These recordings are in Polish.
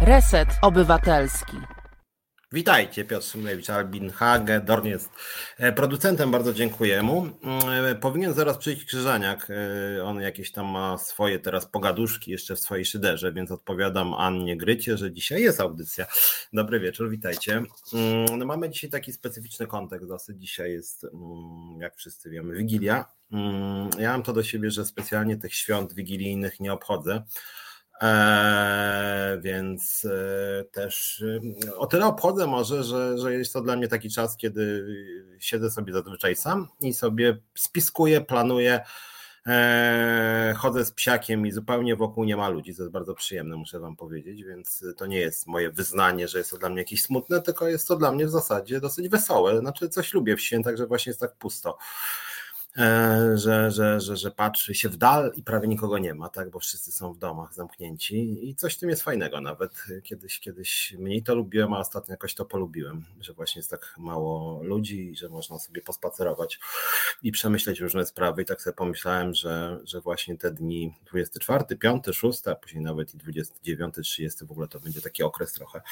Reset Obywatelski. Witajcie, Piotr Szymlewicz, Albin Hagedorn jest e, producentem, bardzo dziękuję mu. E, powinien zaraz przyjść Krzyżaniak, e, on jakieś tam ma swoje teraz pogaduszki jeszcze w swojej szyderze, więc odpowiadam Annie Grycie, że dzisiaj jest audycja. Dobry wieczór, witajcie. Mm, no mamy dzisiaj taki specyficzny kontekst dosyć, dzisiaj jest, mm, jak wszyscy wiemy, Wigilia. Mm, ja mam to do siebie, że specjalnie tych świąt wigilijnych nie obchodzę, Eee, więc e, też e, o tyle obchodzę może, że, że jest to dla mnie taki czas, kiedy siedzę sobie zazwyczaj sam i sobie spiskuję, planuję, e, chodzę z psiakiem i zupełnie wokół nie ma ludzi, co jest bardzo przyjemne, muszę wam powiedzieć, więc to nie jest moje wyznanie, że jest to dla mnie jakieś smutne, tylko jest to dla mnie w zasadzie dosyć wesołe, znaczy coś lubię w świętach, że właśnie jest tak pusto. E, że, że, że, że patrzy się w dal i prawie nikogo nie ma, tak, bo wszyscy są w domach zamknięci i coś w tym jest fajnego nawet. Kiedyś, kiedyś mniej to lubiłem, a ostatnio jakoś to polubiłem, że właśnie jest tak mało ludzi że można sobie pospacerować i przemyśleć różne sprawy. I tak sobie pomyślałem, że, że właśnie te dni 24, 5, 6, a później nawet i 29, 30 w ogóle to będzie taki okres trochę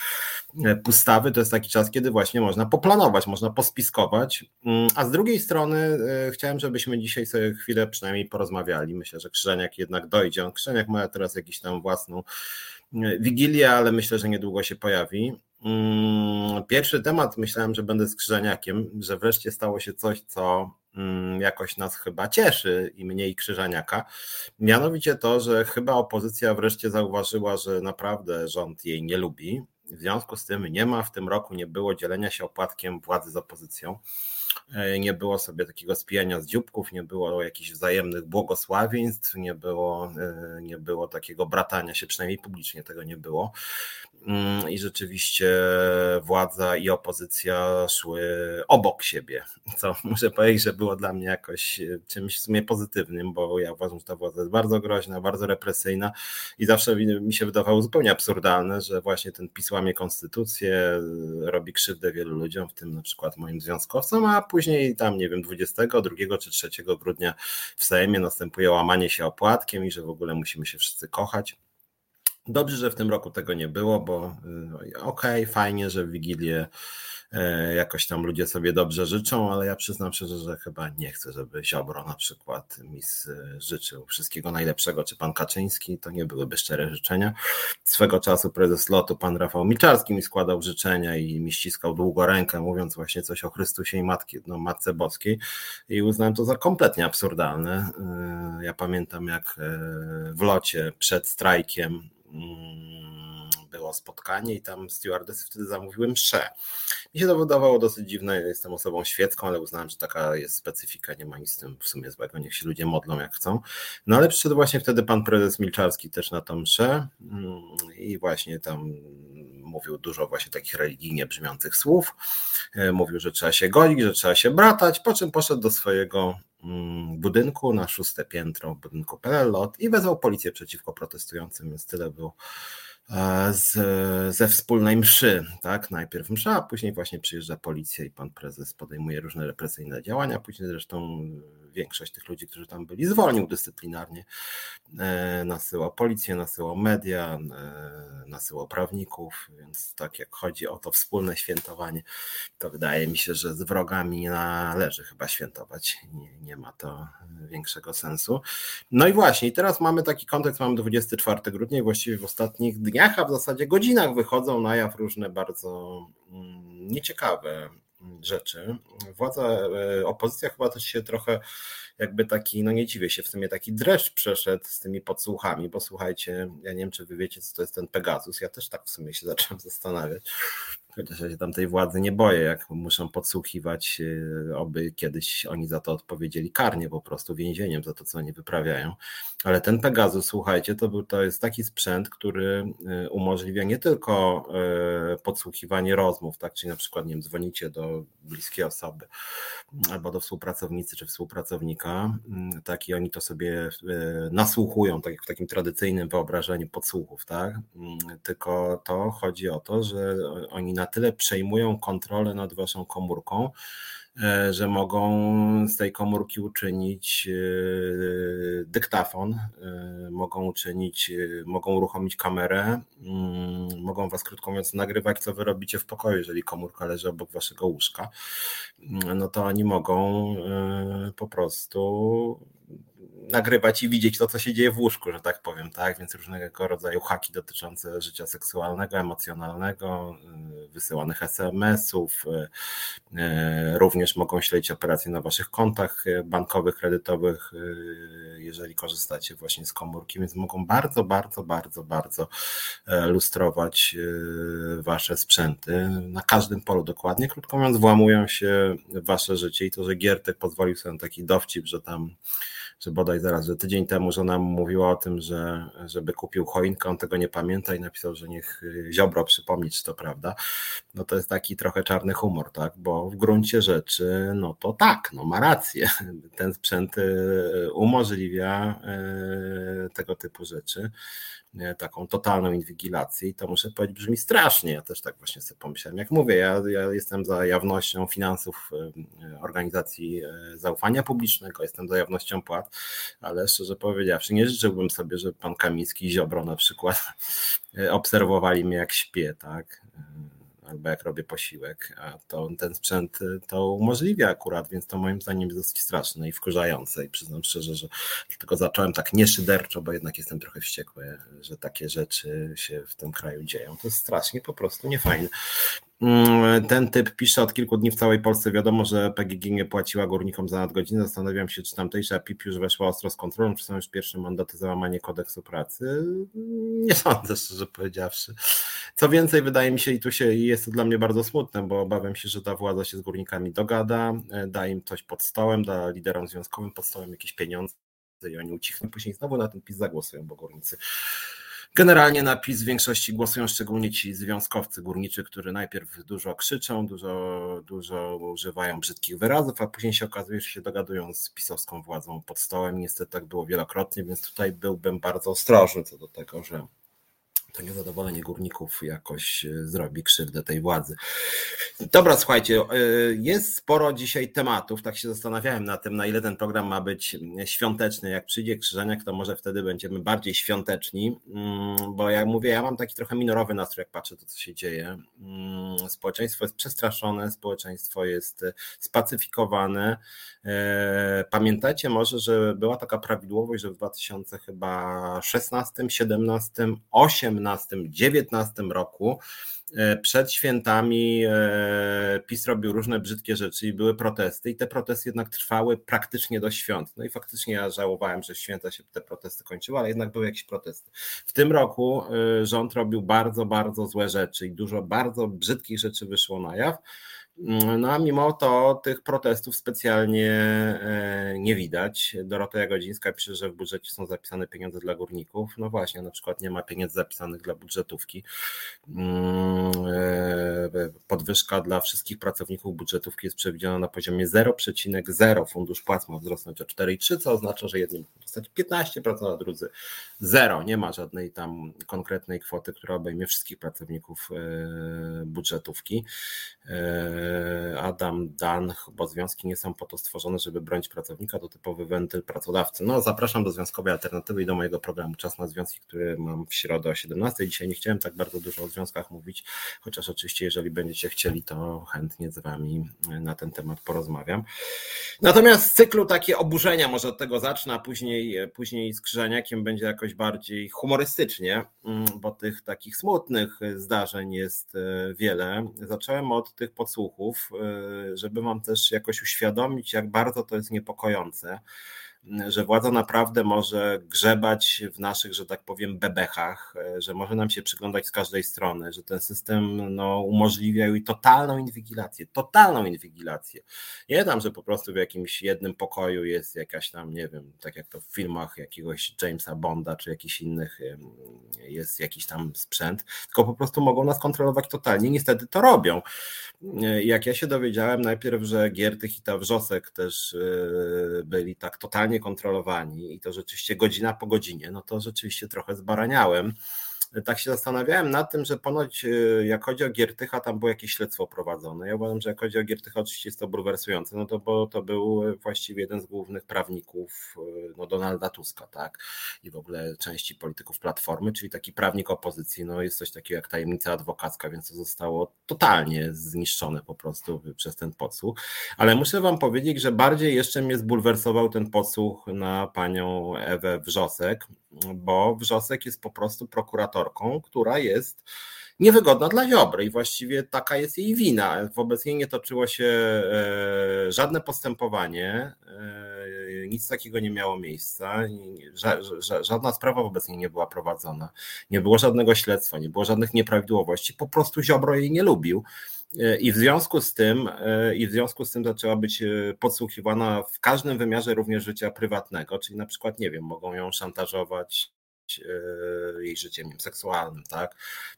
e, pustawy, to jest taki czas, kiedy właśnie można poplanować, można pospiskować, mm, a z drugiej strony e, chciałem, żeby żebyśmy dzisiaj sobie chwilę przynajmniej porozmawiali. Myślę, że Krzyżeniak jednak dojdzie. Krzyżeniak ma teraz jakiś tam własną e, wigilię, ale myślę, że niedługo się pojawi. Mm, pierwszy temat myślałem, że będę z Krzyżeniakiem, że wreszcie stało się coś, co mm, jakoś nas chyba cieszy i mniej Krzyżeniaka. Mianowicie to, że chyba opozycja wreszcie zauważyła, że naprawdę rząd jej nie lubi. W związku z tym nie ma w tym roku, nie było dzielenia się opłatkiem władzy z opozycją. E, nie było sobie takiego spijania z dzióbków, nie było jakichś wzajemnych błogosławieństw, nie było, e, nie było takiego bratania się, przynajmniej publicznie tego nie było. Mm, I rzeczywiście władza i opozycja szły obok siebie, co muszę powiedzieć, że było dla mnie jakoś e, czymś w sumie pozytywnym, bo ja uważam, że ta władza jest bardzo groźna, bardzo represyjna i zawsze mi się wydawało zupełnie absurdalne, że właśnie ten PiS łamie konstytucję, robi krzywdę wielu ludziom, w tym na przykład moim związkowcom, a później tam, nie wiem, 22 czy 3 grudnia w Sejmie następuje łamanie się opłatkiem i że w ogóle musimy się wszyscy kochać. Dobrze, że w tym roku tego nie było, bo y, okej, okay, fajnie, że w Wigilię jakoś tam ludzie sobie dobrze życzą, ale ja przyznam szczerze, że chyba nie chcę, żeby Ziobro na przykład mi życzył wszystkiego najlepszego, czy pan Kaczyński, to nie byłyby szczere życzenia. Swego czasu prezes lotu, pan Rafał Milczarski mi składał życzenia i mi ściskał długo rękę, mówiąc właśnie coś o Chrystusie i Matki, no, Matce Boskiej i uznałem to za kompletnie absurdalne. E, ja pamiętam jak e, w locie przed strajkiem mm, było spotkanie i tam stewardessy wtedy zamówiły mszę. Mi się to wydawało dosyć dziwne, jestem osobą świecką, ale uznałem, że taka jest specyfika, nie ma nic z tym w sumie złego, niech się ludzie modlą jak chcą. No ale przyszedł właśnie wtedy pan prezes Milczarski też na tą mszę mm, i właśnie tam mówił dużo właśnie takich religijnie brzmiących słów. E, mówił, że trzeba się godzić, że trzeba się bratać, po czym poszedł do swojego mm, budynku na szóste piętro budynku PLLOT i wezwał policję przeciwko protestującym, więc tyle było z, ze wspólnej mszy. Tak? Najpierw msza, a później właśnie przyjeżdża policja i pan prezes podejmuje różne represyjne działania. Później zresztą większość tych ludzi, którzy tam byli, zwolnił dyscyplinarnie. E, nasyłał policję, nasyłał media, e, nasyłał prawników, więc tak jak chodzi o to wspólne świętowanie, to wydaje mi się, że z wrogami należy chyba świętować. Nie, nie ma to większego sensu. No i właśnie, teraz mamy taki kontekst, mamy 24 grudnia i właściwie w ostatnich dniach, a w zasadzie godzinach wychodzą na jaw różne bardzo mm, nieciekawe rzeczy. Władza, e, opozycja chyba też się trochę jakby taki, no nie dziwię się, w sumie taki dreszcz przeszedł z tymi podsłuchami, bo słuchajcie, ja nie wiem, czy wy wiecie, co to jest ten Pegasus, ja też tak w sumie się zacząłem zastanawiać, chociaż ja się tam tej władzy nie boję, jak muszą podsłuchiwać, e, oby kiedyś oni za to odpowiedzieli karnie po prostu więzieniem za to, co oni wyprawiają. Ale ten Pegasus, słuchajcie, to, był, to jest taki sprzęt, który e, umożliwia nie tylko e, podsłuchiwanie rozmów, tak, czyli na przykład, nie wiem, dzwonicie do bliskiej osoby albo do współpracownicy czy współpracownika, mm, tak, i oni to sobie nasłuchują, tak jak w takim tradycyjnym wyobrażeniu podsłuchów, tak, mm, tylko to chodzi o to, że oni na tyle przejmują kontrolę nad waszą komórką, e, że mogą z tej komórki uczynić dyktafon, mogą uczynić, mogą uruchomić kamerę, mm, mogą was krótko mówiąc nagrywać, co wy robicie w pokoju, jeżeli komórka leży obok waszego łóżka, mm, no to oni mogą po prostu nagrywać i widzieć to, co się dzieje w łóżku, że tak powiem, tak? Więc różnego rodzaju haki dotyczące życia seksualnego, emocjonalnego, y, wysyłanych SMS-ów, y, y, również mogą śledzić operacje na waszych kontach bankowych, kredytowych, jeżeli korzystacie właśnie z komórki, więc mogą bardzo, bardzo, bardzo, bardzo lustrować wasze sprzęty na każdym polu dokładnie. Krótko mówiąc, włamują się w wasze życie i to, że Giertek pozwolił sobie na taki dowcip, że tam że bodaj zaraz, że tydzień temu żona mu mówiła o tym, że żeby kupił choinkę, on tego nie pamięta i napisał, że niech y, Ziobro przypomni, czy to prawda. No to jest taki trochę czarny humor, tak, bo w gruncie rzeczy, no to tak, no ma rację. Ten sprzęt y, umożliwia y, tego typu rzeczy taką totalną inwigilację i to muszę powiedzieć brzmi strasznie. Ja też tak właśnie sobie pomyślałem. Jak mówię, ja, ja jestem za jawnością finansów organizacji zaufania publicznego, jestem za jawnością płat, ale szczerze powiedziawszy nie życzyłbym sobie, żeby pan Kamiński i Ziobro na przykład obserwowali mnie jak śpię, tak albo jak robię posiłek, a to ten sprzęt y, to umożliwia akurat, więc to moim zdaniem jest dosyć straszne i wkurzające i przyznam szczerze, że dlatego zacząłem tak nieszyderczo, bo jednak jestem trochę wściekły, że takie rzeczy się w tym kraju dzieją. To jest strasznie po prostu niefajne. Mm, ten typ pisze od kilku dni w całej Polsce. Wiadomo, że PGG nie płaciła górnikom za nadgodziny. Zastanawiam się, czy tamtejsza PIP już weszła ostro z kontrolą, czy są już pierwsze mandaty za łamanie kodeksu pracy. Nie sądzę, szczerze powiedziawszy. Co więcej, wydaje mi się, i tu się jest to dla mnie bardzo smutne, bo obawiam się, że ta władza się z górnikami dogada, e, da im coś pod stołem, da liderom związkowym pod stołem jakieś pieniądze i oni ucichną, później znowu na ten PiS zagłosują, bo górnicy Generalnie na PiS w większości głosują szczególnie ci związkowcy górniczy, którzy najpierw dużo krzyczą, dużo, dużo używają brzydkich wyrazów, a później się okazuje, że się dogadują z pisowską władzą pod stołem. Niestety tak było wielokrotnie, więc tutaj byłbym bardzo ostrożny co do tego, że to niezadowolenie górników jakoś e, zrobi krzywdę tej władzy. Dobra, słuchajcie, e, jest sporo dzisiaj tematów, tak się zastanawiałem na tym, na ile ten program ma być świąteczny. Jak przyjdzie Krzyżeniak, to może wtedy będziemy bardziej świąteczni, mm, bo jak mówię, ja mam taki trochę minorowy nastrój, jak patrzę to, co się dzieje. Mm, społeczeństwo jest przestraszone, społeczeństwo jest spacyfikowane. E, pamiętajcie może, że była taka prawidłowość, że w 2016, 17, 18 2019 roku e, przed świętami e, PiS robił różne brzydkie rzeczy i były protesty, i te protesty jednak trwały praktycznie do świąt. No i faktycznie ja żałowałem, że święta się te protesty kończyły, ale jednak były jakieś protesty. W tym roku e, rząd robił bardzo, bardzo złe rzeczy i dużo bardzo brzydkich rzeczy wyszło na jaw. No a mimo to tych protestów specjalnie e, nie widać. Dorota Jagodzińska pisze, że w budżecie są zapisane pieniądze dla górników. No właśnie, na przykład nie ma pieniędzy zapisanych dla budżetówki. Mm, e, podwyżka dla wszystkich pracowników budżetówki jest przewidziana na poziomie 0,0. Fundusz płac ma wzrosnąć o 4,3, co oznacza, że jedni mogą dostać 15%, a drudzy 0. Nie ma żadnej tam konkretnej kwoty, która obejmie wszystkich pracowników e, budżetówki. Adam Dan, bo związki nie są po to stworzone, żeby bronić pracownika, to typowy wentyl pracodawcy. No, zapraszam do Związkowej Alternatywy i do mojego programu Czas na Związki, który mam w środę o 17. Dzisiaj nie chciałem tak bardzo dużo o związkach mówić, chociaż oczywiście, jeżeli będziecie chcieli, to chętnie z Wami na ten temat porozmawiam. Natomiast z cyklu takie oburzenia, może od tego zacznę, a później, później z Krzyżaniakiem będzie jakoś bardziej humorystycznie, mm, bo tych takich smutnych zdarzeń jest e, wiele. Zacząłem od tych podsłuchów E, żeby Wam też jakoś uświadomić, jak bardzo to jest niepokojące że władza naprawdę może grzebać w naszych, że tak powiem, bebechach, e, że może nam się przyglądać z każdej strony, że ten system no, umożliwia jej totalną inwigilację, totalną inwigilację. Nie tam, że po prostu w jakimś jednym pokoju jest jakaś tam, nie wiem, tak jak to w filmach jakiegoś Jamesa Bonda czy jakichś innych jest jakiś tam sprzęt, tylko po prostu mogą nas kontrolować totalnie. Niestety to robią. E, jak ja się dowiedziałem najpierw, że Giertych i Wrzosek też e, byli tak totalnie kontrolowani i to rzeczywiście godzina po godzinie, no to rzeczywiście trochę zbaraniałem. Tak się zastanawiałem nad tym, że ponoć jak chodzi o Giertycha, tam było jakieś śledztwo prowadzone. Ja uważam, że jak chodzi o Giertycha, oczywiście jest to bulwersujące, no to bo to był właściwie jeden z głównych prawników no, Donalda Tuska, tak? I w ogóle części polityków Platformy, czyli taki prawnik opozycji. No jest coś takiego jak tajemnica adwokacka, więc to zostało totalnie zniszczone po prostu przez ten podsłuch. Ale muszę wam powiedzieć, że bardziej jeszcze mnie zbulwersował ten podsłuch na panią Ewę Wrzosek, bo Wrzosek jest po prostu prokuratorką, która jest niewygodna dla Ziobry i właściwie taka jest jej wina. Wobec niej nie toczyło się e, żadne postępowanie, e, nic takiego nie miało miejsca, żadna sprawa wobec niej nie była prowadzona, nie było żadnego śledztwa, nie było żadnych nieprawidłowości, po prostu Ziobro jej nie lubił. E, I w związku z tym, i w związku z tym zaczęła być podsłuchiwana w każdym wymiarze również życia prywatnego, czyli na przykład, nie wiem, mogą ją szantażować E, jej życiem seksualnym, tak,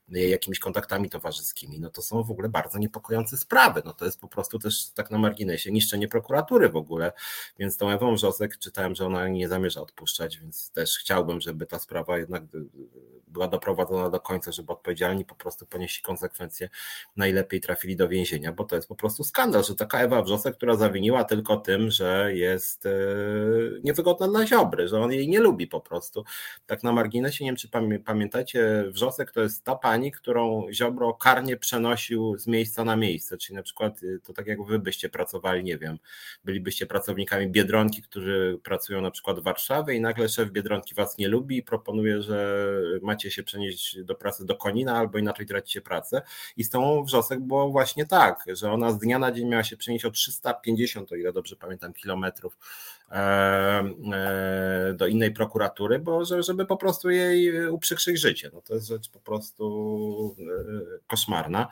jakimiś kontaktami towarzyskimi, no to są w ogóle bardzo niepokojące sprawy. No to jest po prostu też tak na marginesie niszczenie prokuratury w ogóle. Więc tą Ewą Wrzosek czytałem, że ona nie zamierza odpuszczać, więc też chciałbym, żeby ta sprawa jednak była doprowadzona do końca, żeby odpowiedzialni po prostu ponieśli konsekwencje, najlepiej trafili do więzienia, bo to jest po prostu skandal, że taka Ewa Wrzosek, która zawiniła tylko tym, że jest e, niewygodna dla Ziobry, że on jej nie lubi po prostu. Tak na marginesie, nie wiem czy pamiętacie, Wrzosek to jest ta pani, którą Ziobro karnie przenosił z miejsca na miejsce, czyli na przykład y, to tak jak wy byście pracowali, nie wiem, bylibyście pracownikami Biedronki, którzy pracują na przykład w Warszawie i nagle szef Biedronki was nie lubi i proponuje, że macie się przenieść do pracy do Konina albo inaczej tracicie pracę. I z tą Wrzosek było właśnie tak, że ona z dnia na dzień miała się przenieść o 350, o ile dobrze pamiętam, kilometrów do innej prokuratury, bo żeby po prostu jej uprzykrzyć życie. No to jest rzecz po prostu e, koszmarna.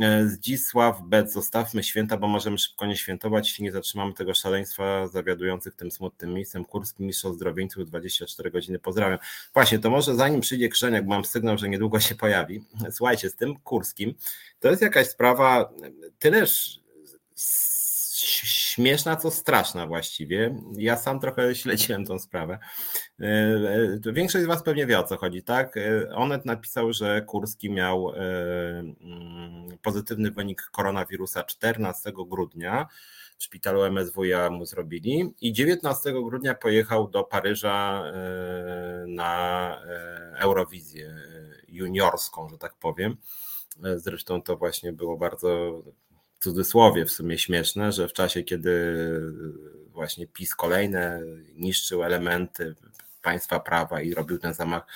E, Zdzisław Bec, zostawmy święta, bo możemy szybko nie świętować, jeśli nie zatrzymamy tego szaleństwa zawiadujących tym smutnym miejscem. Kurski mistrz ozdrowieńców 24 godziny, pozdrawiam. Właśnie, to może zanim przyjdzie Krzeniak, bo mam sygnał, że niedługo się pojawi. Słuchajcie, z tym Kurskim, to jest jakaś sprawa tyleż śmieszna, co straszna właściwie. Ja sam trochę śledziłem tą sprawę. E, e, większość z Was pewnie wie o co chodzi, tak? E, Onet napisał, że Kurski miał mm, pozytywny wynik koronawirusa 14 grudnia. W szpitalu MSWiA mu zrobili i 19 grudnia pojechał do Paryża na Eurowizję juniorską, że tak powiem. Zresztą to właśnie było bardzo w cudzysłowie w sumie śmieszne, że w czasie, kiedy właśnie PiS kolejne niszczył elementy państwa prawa i robił ten zamach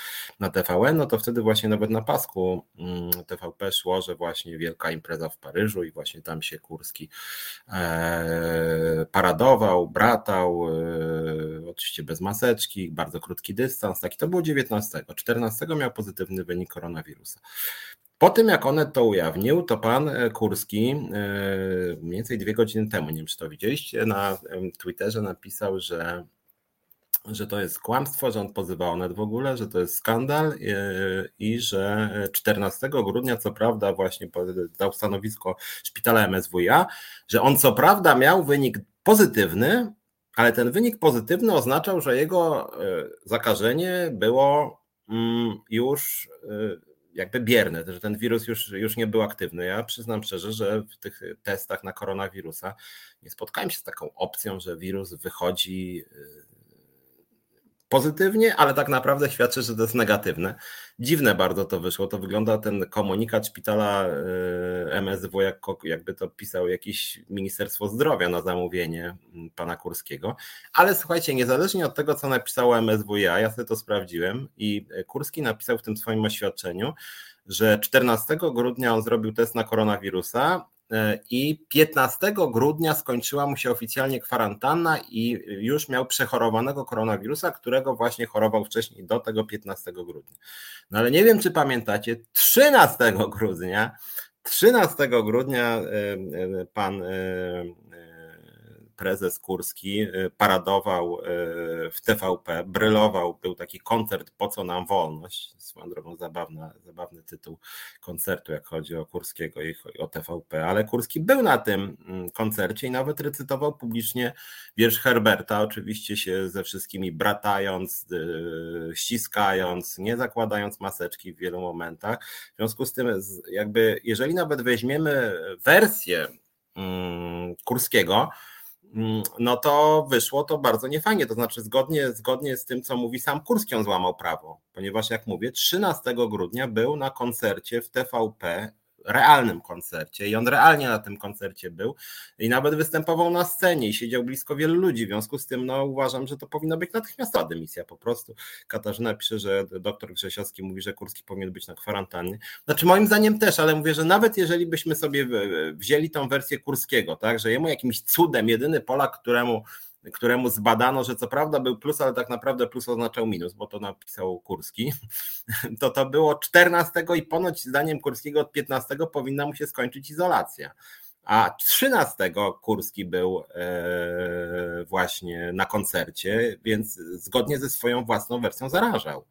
na TVN, no to wtedy właśnie nawet na pasku mm, TVP szło, że właśnie wielka impreza w Paryżu i właśnie tam się Kurski e, paradował, bratał, e, oczywiście bez maseczki, bardzo krótki dystans, taki to było 19. 14 miał pozytywny wynik koronawirusa. Po tym, jak on to ujawnił, to pan e, Kurski e, mniej więcej dwie godziny temu, nie wiem czy to widzieliście, na Twitterze napisał, że, że to jest kłamstwo, że on pozywa Onet w ogóle, że to jest skandal e, i że 14 grudnia, co prawda, właśnie dał stanowisko szpitala MSWiA, że on co prawda miał wynik pozytywny, ale ten wynik pozytywny oznaczał, że jego zakażenie było mm, już jakby bierne, że ten wirus już, już nie był aktywny. Ja przyznam szczerze, że w tych testach na koronawirusa nie spotkałem się z taką opcją, że wirus wychodzi y, pozytywnie, ale tak naprawdę świadczy, że to jest negatywne. Dziwne bardzo to wyszło. To wygląda ten komunikat szpitala y, MSW, jak, jakby to pisał jakieś Ministerstwo Zdrowia na zamówienie mm, pana Kurskiego. Ale słuchajcie, niezależnie od tego, co napisało MSWiA, ja sobie to sprawdziłem i Kurski napisał w tym swoim oświadczeniu, że 14 grudnia on zrobił test na koronawirusa i 15 grudnia skończyła mu się oficjalnie kwarantanna i już miał przechorowanego koronawirusa, którego właśnie chorował wcześniej do tego 15 grudnia. No ale nie wiem, czy pamiętacie, 13 grudnia 13 grudnia e, e, pan prezes Kurski paradował w TVP, brylował, był taki koncert Po co nam wolność, swoją drogą zabawna, zabawny tytuł koncertu, jak chodzi o Kurskiego i o TVP, ale Kurski był na tym mm, koncercie i nawet recytował publicznie wiersz Herberta, oczywiście się ze wszystkimi bratając, ściskając, nie zakładając maseczki w wielu momentach. W związku z tym, jakby, jeżeli nawet weźmiemy wersję mm, Kurskiego, no to wyszło to bardzo niefajnie. To znaczy, zgodnie, zgodnie z tym, co mówi sam Kurski, on złamał prawo, ponieważ, jak mówię, 13 grudnia był na koncercie w TVP realnym koncercie i on realnie na tym koncercie był i nawet występował na scenie i siedział blisko wielu ludzi, w związku z tym no, uważam, że to powinna być natychmiastowa dymisja po prostu. Katarzyna pisze, że doktor Grzesiowski mówi, że Kurski powinien być na kwarantannie. Znaczy moim zdaniem też, ale mówię, że nawet jeżeli byśmy sobie wzięli tą wersję Kurskiego, tak, że jemu jakimś cudem jedyny Polak, któremu któremu zbadano, że co prawda był plus, ale tak naprawdę plus oznaczał minus, bo to napisał Kurski, to to było 14 i ponoć zdaniem Kurskiego od 15 powinna mu się skończyć izolacja. A 13 Kurski był e, właśnie na koncercie, więc zgodnie ze swoją własną wersją zarażał.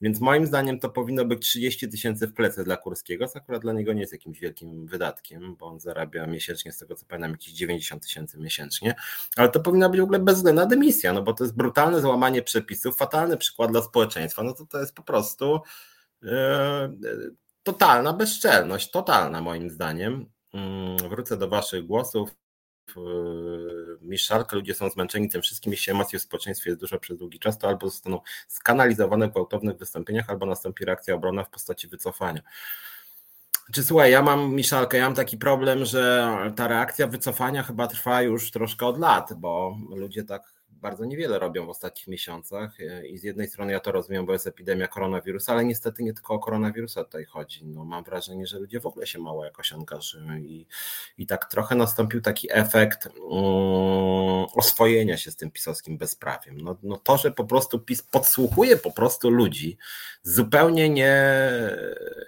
Więc moim zdaniem to powinno być 30 tysięcy w plecy dla Kurskiego, co akurat dla niego nie jest jakimś wielkim wydatkiem, bo on zarabia miesięcznie, z tego co pamiętam, jakieś 90 tysięcy miesięcznie, ale to powinna być w ogóle bezwzględna dymisja, no bo to jest brutalne złamanie przepisów, fatalny przykład dla społeczeństwa, no to to jest po prostu e, totalna bezczelność, totalna moim zdaniem. Mm, wrócę do waszych głosów. Miszarka, ludzie są zmęczeni tym wszystkim, jeśli emocji w społeczeństwie jest dużo przez długi czas, to albo zostaną skanalizowane w gwałtownych wystąpieniach, albo nastąpi reakcja obronna w postaci wycofania. Czy słuchaj, ja mam, Miszalkę, ja mam taki problem, że ta reakcja wycofania chyba trwa już troszkę od lat, bo ludzie tak bardzo niewiele robią w ostatnich miesiącach i z jednej strony ja to rozumiem, bo jest epidemia koronawirusa, ale niestety nie tylko o koronawirusa tutaj chodzi. No, mam wrażenie, że ludzie w ogóle się mało jakoś angażują i, i tak trochę nastąpił taki efekt um, oswojenia się z tym pisowskim bezprawiem. No, no to, że po prostu PiS podsłuchuje po prostu ludzi zupełnie nie,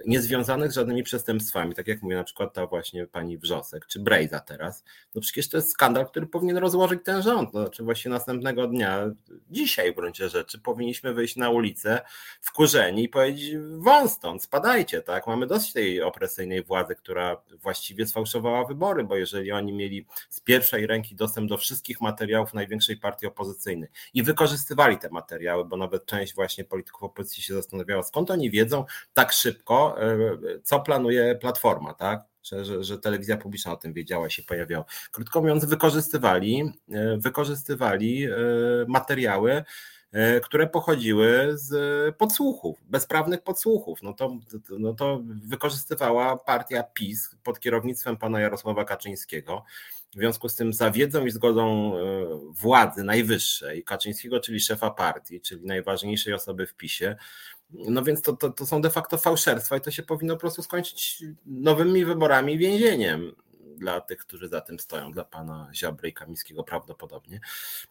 niezwiązanych z żadnymi przestępstwami, tak jak mówię na przykład ta właśnie pani Wrzosek, czy Brejza teraz, no przecież to jest skandal, który powinien rozłożyć ten rząd, no, znaczy właśnie następny następnego dnia, dzisiaj w gruncie rzeczy, powinniśmy wyjść na ulicę wkurzeni i powiedzieć: wąs stąd, spadajcie, tak? Mamy dość tej opresyjnej władzy, która właściwie sfałszowała wybory, bo jeżeli oni mieli z pierwszej ręki dostęp do wszystkich materiałów największej partii opozycyjnej i wykorzystywali te materiały, bo nawet część właśnie polityków opozycji się zastanawiała, skąd oni wiedzą tak szybko, e, co planuje Platforma, tak? Że, że, że, telewizja publiczna o tym wiedziała, się pojawiała. Krótko mówiąc, wykorzystywali, e, wykorzystywali e, materiały, e, które pochodziły z podsłuchów, bezprawnych podsłuchów. No to, no to wykorzystywała partia PiS pod kierownictwem pana Jarosława Kaczyńskiego. W związku z tym za wiedzą i zgodą władzy najwyższej, Kaczyńskiego, czyli szefa partii, czyli najważniejszej osoby w PiSie, no więc to, to, to są de facto fałszerstwa i to się powinno po prostu skończyć nowymi wyborami i więzieniem dla tych, którzy za tym stoją, dla pana Ziobry i Kamińskiego prawdopodobnie.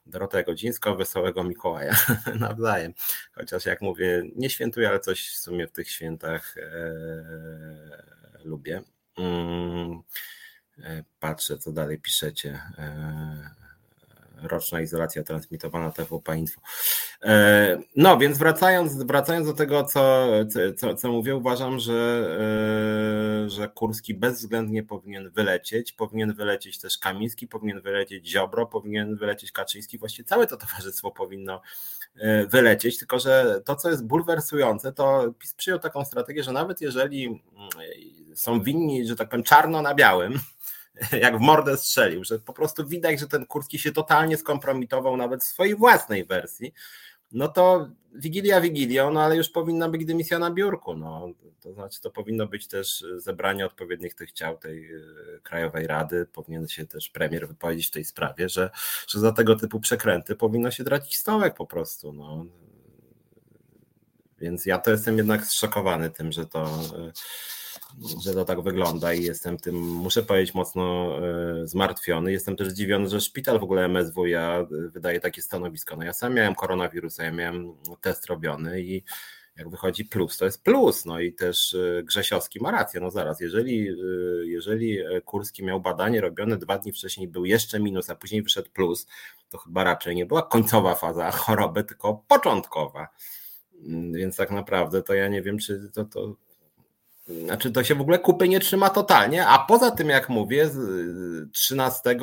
Dorota Godzińska, Wesołego Mikołaja nawzajem. Chociaż jak mówię, nie świętuję, ale coś w sumie w tych świętach e, lubię. Mm, e, patrzę, co dalej piszecie. E, roczna izolacja transmitowana TVP Info. E, no więc wracając, wracając do tego, co, co, co mówię, uważam, że, e, że Kurski bezwzględnie powinien wylecieć, powinien wylecieć też Kamiński, powinien wylecieć Ziobro, powinien wylecieć Kaczyński, właściwie całe to towarzystwo powinno e, wylecieć, tylko że to, co jest bulwersujące, to PiS przyjął taką strategię, że nawet jeżeli mm, są winni, że tak powiem, czarno na białym, jak w mordę strzelił, że po prostu widać, że ten Kurski się totalnie skompromitował nawet w swojej własnej wersji, no to Wigilia Wigilią, no ale już powinna być dymisja na biurku. No. To znaczy, to powinno być też zebranie odpowiednich tych ciał tej e, Krajowej Rady. Powinien się też premier wypowiedzieć w tej sprawie, że, że za tego typu przekręty powinno się tracić stołek po prostu. No. Więc ja to jestem jednak zszokowany tym, że to e, że to tak wygląda i jestem tym, muszę powiedzieć, mocno e, zmartwiony. Jestem też zdziwiony, że szpital w ogóle MSWiA wydaje takie stanowisko. No ja sam miałem koronawirusa, ja miałem test robiony i jak wychodzi plus, to jest plus. No i też y, Grzesiowski ma rację. No zaraz, jeżeli, jeżeli Kurski miał badanie robione dwa dni wcześniej, był jeszcze minus, a później wyszedł plus, to chyba raczej nie była końcowa faza choroby, tylko początkowa. Mm, więc tak naprawdę to ja nie wiem, czy to, to znaczy to się w ogóle kupy nie trzyma totalnie, a poza tym jak mówię, 13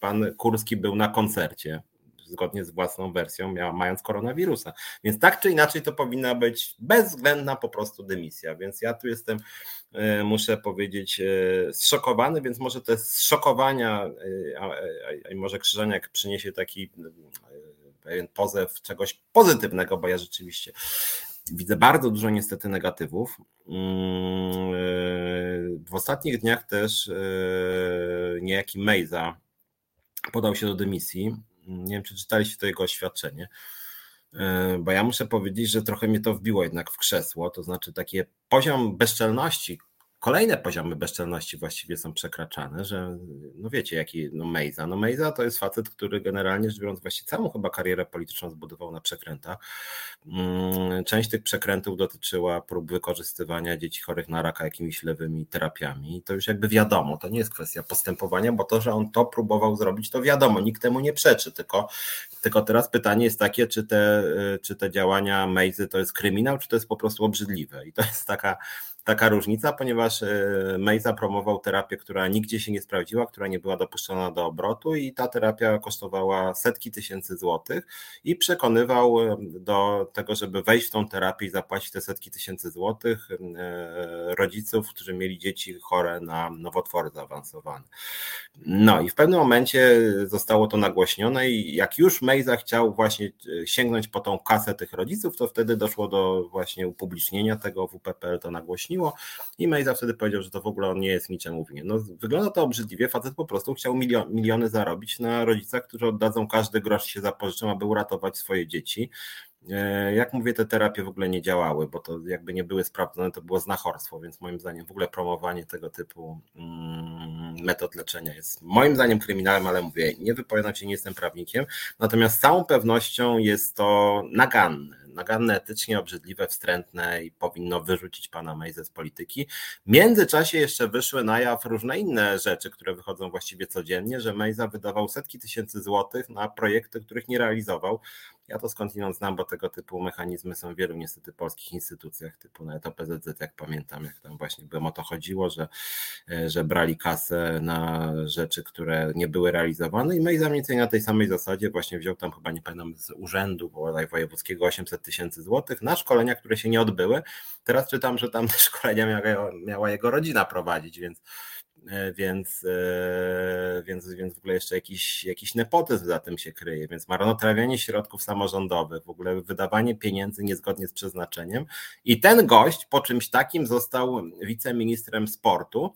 pan Kurski był na koncercie zgodnie z własną wersją, mając koronawirusa. Więc tak czy inaczej to powinna być bezwzględna po prostu dymisja. Więc ja tu jestem, e, muszę powiedzieć, zszokowany, więc może te zszokowania, a może Krzyżaniak przyniesie taki pewien pozew czegoś pozytywnego, bo ja rzeczywiście widzę bardzo dużo niestety negatywów. Mm, w ostatnich dniach też niejaki Mejza podał się do dymisji nie wiem, czy czytaliście to jego oświadczenie, e, bo ja muszę powiedzieć, że trochę mnie to wbiło jednak w krzesło, to znaczy taki poziom bezczelności, kolejne poziomy bezczelności właściwie są przekraczane, że no wiecie, jaki no Mejza. No Mejza to jest facet, który generalnie rzecz biorąc właściwie całą chyba karierę polityczną zbudował na przekrętach. Mm, część tych przekrętów dotyczyła prób wykorzystywania dzieci chorych na raka jakimiś lewymi terapiami. To już jakby wiadomo, to nie jest kwestia postępowania, bo to, że on to próbował zrobić, to wiadomo, nikt temu nie przeczy, tylko, tylko teraz pytanie jest takie, czy te, czy te działania Mejzy to jest kryminał, czy to jest po prostu obrzydliwe. I to jest taka taka różnica, ponieważ e, May zapromował terapię, która nigdzie się nie sprawdziła, która nie była dopuszczona do obrotu i ta terapia kosztowała setki tysięcy złotych i przekonywał e, do tego, żeby wejść w tą terapię i zapłacić te setki tysięcy złotych e, rodziców, którzy mieli dzieci chore na nowotwory zaawansowane. No i w pewnym momencie zostało to nagłośnione i jak już Mejza chciał właśnie sięgnąć po tą kasę tych rodziców, to wtedy doszło do właśnie upublicznienia tego WPPL to nagłośniło i Mejza wtedy powiedział, że to w ogóle on nie jest niczemu winien. No, wygląda to obrzydliwie, facet po prostu chciał milion, miliony zarobić na rodzicach, którzy oddadzą każdy grosz się zapożyczą, aby uratować swoje dzieci. E, jak mówię, te terapie w ogóle nie działały, bo to jakby nie były sprawdzone, to było znachorstwo, więc moim zdaniem w ogóle promowanie tego typu mm, metod leczenia jest moim zdaniem kryminałem, ale mówię, nie wypowiadam się, nie jestem prawnikiem, natomiast z całą pewnością jest to naganne naganne, etycznie obrzydliwe, wstrętne i powinno wyrzucić pana Mejze z polityki. W międzyczasie jeszcze wyszły na jaw różne inne rzeczy, które wychodzą właściwie codziennie, że Mejza wydawał setki tysięcy złotych na projekty, których nie realizował. Ja to skądinąd znam, bo tego typu mechanizmy są w wielu niestety polskich instytucjach, typu nawet OPZZ, jak pamiętam, jak tam właśnie byłem o to chodziło, że, że brali kasę na rzeczy, które nie były realizowane i Mejza mniej na tej samej zasadzie właśnie wziął tam chyba, nie pamiętam, z urzędu bodaj wojewódzkiego 800 tysięcy złotych na szkolenia, które się nie odbyły. Teraz czytam, że tam te szkolenia miała, miała jego rodzina prowadzić, więc e, więc, e, więc, więc w ogóle jeszcze jakiś, jakiś nepotyzm za tym się kryje, więc marnotrawianie środków samorządowych, w ogóle wydawanie pieniędzy niezgodnie z przeznaczeniem i ten gość po czymś takim został wiceministrem sportu,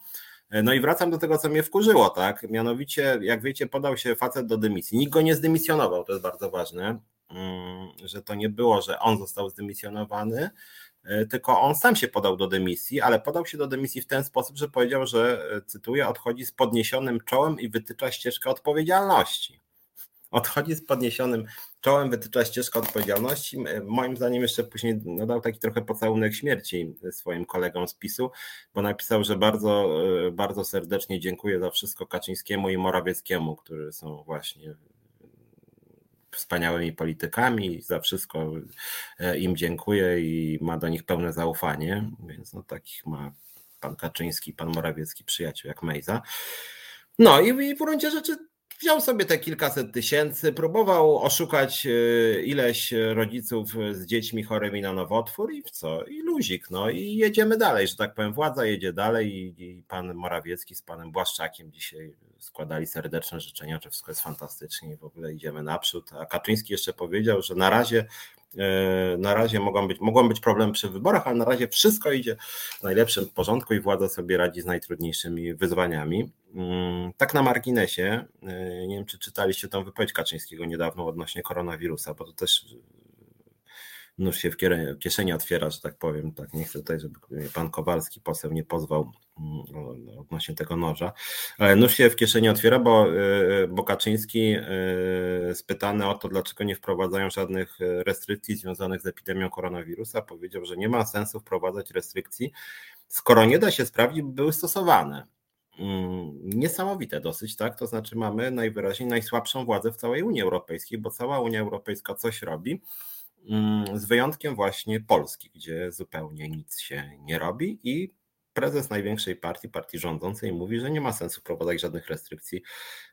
e, no i wracam do tego, co mnie wkurzyło, tak? Mianowicie, jak wiecie, podał się facet do dymisji. Nikt go nie zdymisjonował, to jest bardzo ważne. Mm, że to nie było, że on został zdymisjonowany, e, tylko on sam się podał do dymisji, ale podał się do dymisji w ten sposób, że powiedział, że, e, cytuję, odchodzi z podniesionym czołem i wytycza ścieżkę odpowiedzialności. Odchodzi z podniesionym czołem, wytycza ścieżkę odpowiedzialności. E, moim zdaniem jeszcze później no, dał taki trochę pocałunek śmierci swoim kolegom z PiSu, bo napisał, że bardzo, bardzo serdecznie dziękuję za wszystko Kaczyńskiemu i Morawieckiemu, którzy są właśnie wspaniałymi politykami, za wszystko e, im dziękuję i ma do nich pełne zaufanie, więc no takich ma pan Kaczyński, pan Morawiecki przyjaciół jak Mejza. No i, i w gruncie rzeczy wziął sobie te kilkaset tysięcy, próbował oszukać e, ileś rodziców z dziećmi chorymi na nowotwór i w co? I luzik, no i jedziemy dalej, że tak powiem, władza jedzie dalej i, i pan Morawiecki z panem Błaszczakiem dzisiaj składali serdeczne życzenia, że wszystko jest fantastycznie i w ogóle idziemy naprzód. A Kaczyński jeszcze powiedział, że na razie na razie mogą być, mogą być problemy przy wyborach, ale na razie wszystko idzie w najlepszym porządku i władza sobie radzi z najtrudniejszymi wyzwaniami. Mm, tak na marginesie, e, nie wiem czy czytaliście tą wypowiedź Kaczyńskiego niedawno odnośnie koronawirusa, bo to też nóż się w kieszeni otwiera, że tak powiem. Tak, nie chcę tutaj, żeby pan Kowalski, poseł, nie pozwał mm, odnośnie tego noża. Ale nóż się w kieszeni otwiera, bo, bo Kaczyński spytany o to, dlaczego nie wprowadzają żadnych restrykcji związanych z epidemią koronawirusa, powiedział, że nie ma sensu wprowadzać restrykcji, skoro nie da się sprawdzić, by były stosowane. Mm, niesamowite dosyć, tak? To znaczy mamy najwyraźniej najsłabszą władzę w całej Unii Europejskiej, bo cała Unia Europejska coś robi, z wyjątkiem właśnie Polski, gdzie zupełnie nic się nie robi i prezes największej partii, partii rządzącej mówi, że nie ma sensu wprowadzać żadnych restrykcji,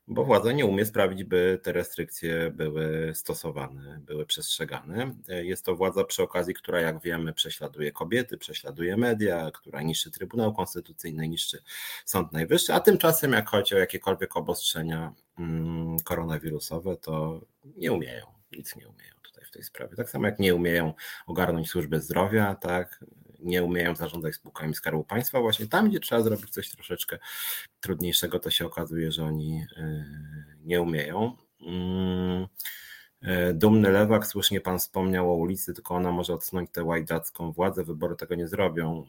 bo władza nie umie sprawić, by te restrykcje były stosowane, były przestrzegane. Jest to władza przy okazji, która jak wiemy prześladuje kobiety, prześladuje media, która niszczy Trybunał Konstytucyjny, niszczy Sąd Najwyższy, a tymczasem jak chodzi o jakiekolwiek obostrzenia mm, koronawirusowe, to nie umieją, nic nie umieją w tej sprawie. Tak samo jak nie umieją ogarnąć służby zdrowia, tak, nie umieją zarządzać spółkami Skarbu Państwa. Właśnie tam, gdzie trzeba zrobić coś troszeczkę trudniejszego, to się okazuje, że oni e, nie umieją. Mm, e, dumny lewak, słusznie pan wspomniał o ulicy, tylko ona może odsunąć tę łajdacką władzę, wybory tego nie zrobią.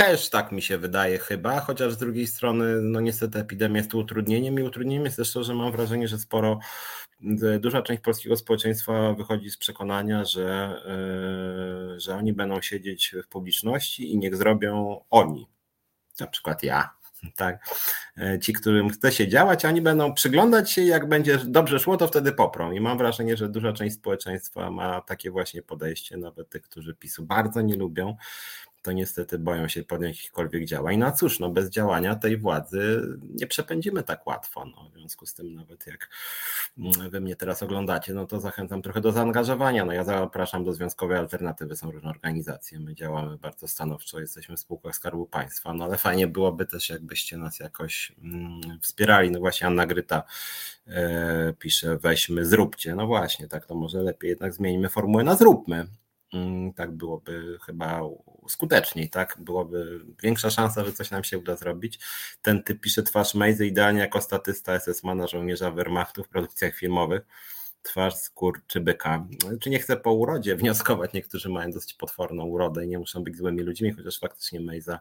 Też tak mi się wydaje chyba, chociaż z drugiej strony, no niestety epidemia jest utrudnieniem i utrudnieniem jest też to, że mam wrażenie, że sporo, duża część polskiego społeczeństwa wychodzi z przekonania, że, e, że oni będą siedzieć w publiczności i niech zrobią oni, na przykład ja, tak. E, ci, którym chce się działać, oni będą przyglądać się, jak będzie dobrze szło, to wtedy poprą. I mam wrażenie, że duża część społeczeństwa ma takie właśnie podejście, nawet tych, którzy PiSu bardzo nie lubią, to niestety boją się podjąć jakichkolwiek działań. No cóż, no bez działania tej władzy nie przepędzimy tak łatwo. No, w związku z tym nawet jak mm, wy mnie teraz oglądacie, no to zachęcam trochę do zaangażowania. No ja zapraszam do Związkowej Alternatywy, są różne organizacje, my działamy bardzo stanowczo, jesteśmy w spółkach Skarbu Państwa, no ale fajnie byłoby też jakbyście nas jakoś mm, wspierali. No właśnie Anna Gryta e, pisze, weźmy, zróbcie. No właśnie, tak to może lepiej jednak zmieńmy formułę na zróbmy. Mm, tak byłoby chyba skuteczniej, tak? Byłoby większa szansa, że coś nam się uda zrobić. Ten typ pisze twarz Mejzy idealnie jako statysta SS-mana żołnierza Wehrmachtu w produkcjach filmowych. Twarz skór czy byka. Czy nie chcę po urodzie wnioskować, niektórzy mają dosyć potworną urodę i nie muszą być złymi ludźmi, chociaż faktycznie Mejza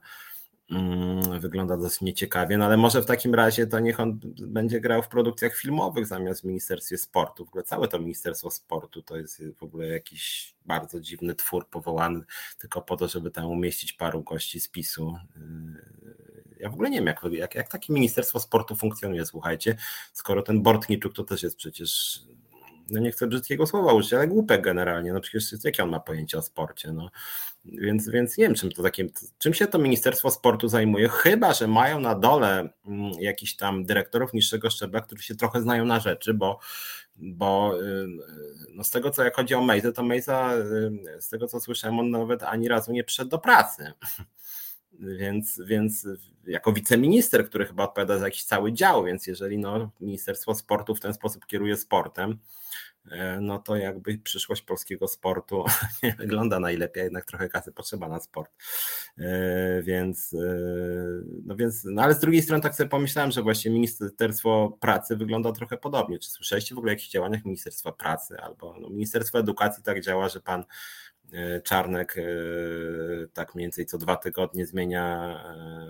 wygląda dosyć nieciekawie, no ale może w takim razie to niech on będzie grał w produkcjach filmowych zamiast w Ministerstwie Sportu. W ogóle całe to Ministerstwo Sportu to jest w ogóle jakiś bardzo dziwny twór powołany tylko po to, żeby tam umieścić paru gości z PiSu. Yy, ja w ogóle nie wiem, jak, jak, jak takie Ministerstwo Sportu funkcjonuje, słuchajcie, skoro ten Bortniczuk to też jest przecież no nie chcę brzydkiego słowa użyć, ale głupek generalnie, no przecież jakie on ma pojęcie o sporcie, no. Więc, więc nie wiem, czym to takim, czym się to Ministerstwo Sportu zajmuje, chyba, że mają na dole mm, jakichś tam dyrektorów niższego szczebla, którzy się trochę znają na rzeczy, bo, bo y, no z tego co jak chodzi o Mejzę, to Mejza, y, z tego co słyszałem, on nawet ani razu nie przyszedł do pracy. Więc, więc jako wiceminister, który chyba odpowiada za jakiś cały dział, więc jeżeli no, Ministerstwo Sportu w ten sposób kieruje sportem, E, no to jakby przyszłość polskiego sportu nie wygląda najlepiej, jednak trochę kasy potrzeba na sport. E, więc, e, no więc, no ale z drugiej strony tak sobie pomyślałem, że właśnie Ministerstwo Pracy wygląda trochę podobnie. Czy słyszeliście w ogóle o jakichś działaniach Ministerstwa Pracy albo no, Ministerstwo Edukacji tak działa, że pan Czarnek tak mniej więcej co dwa tygodnie zmienia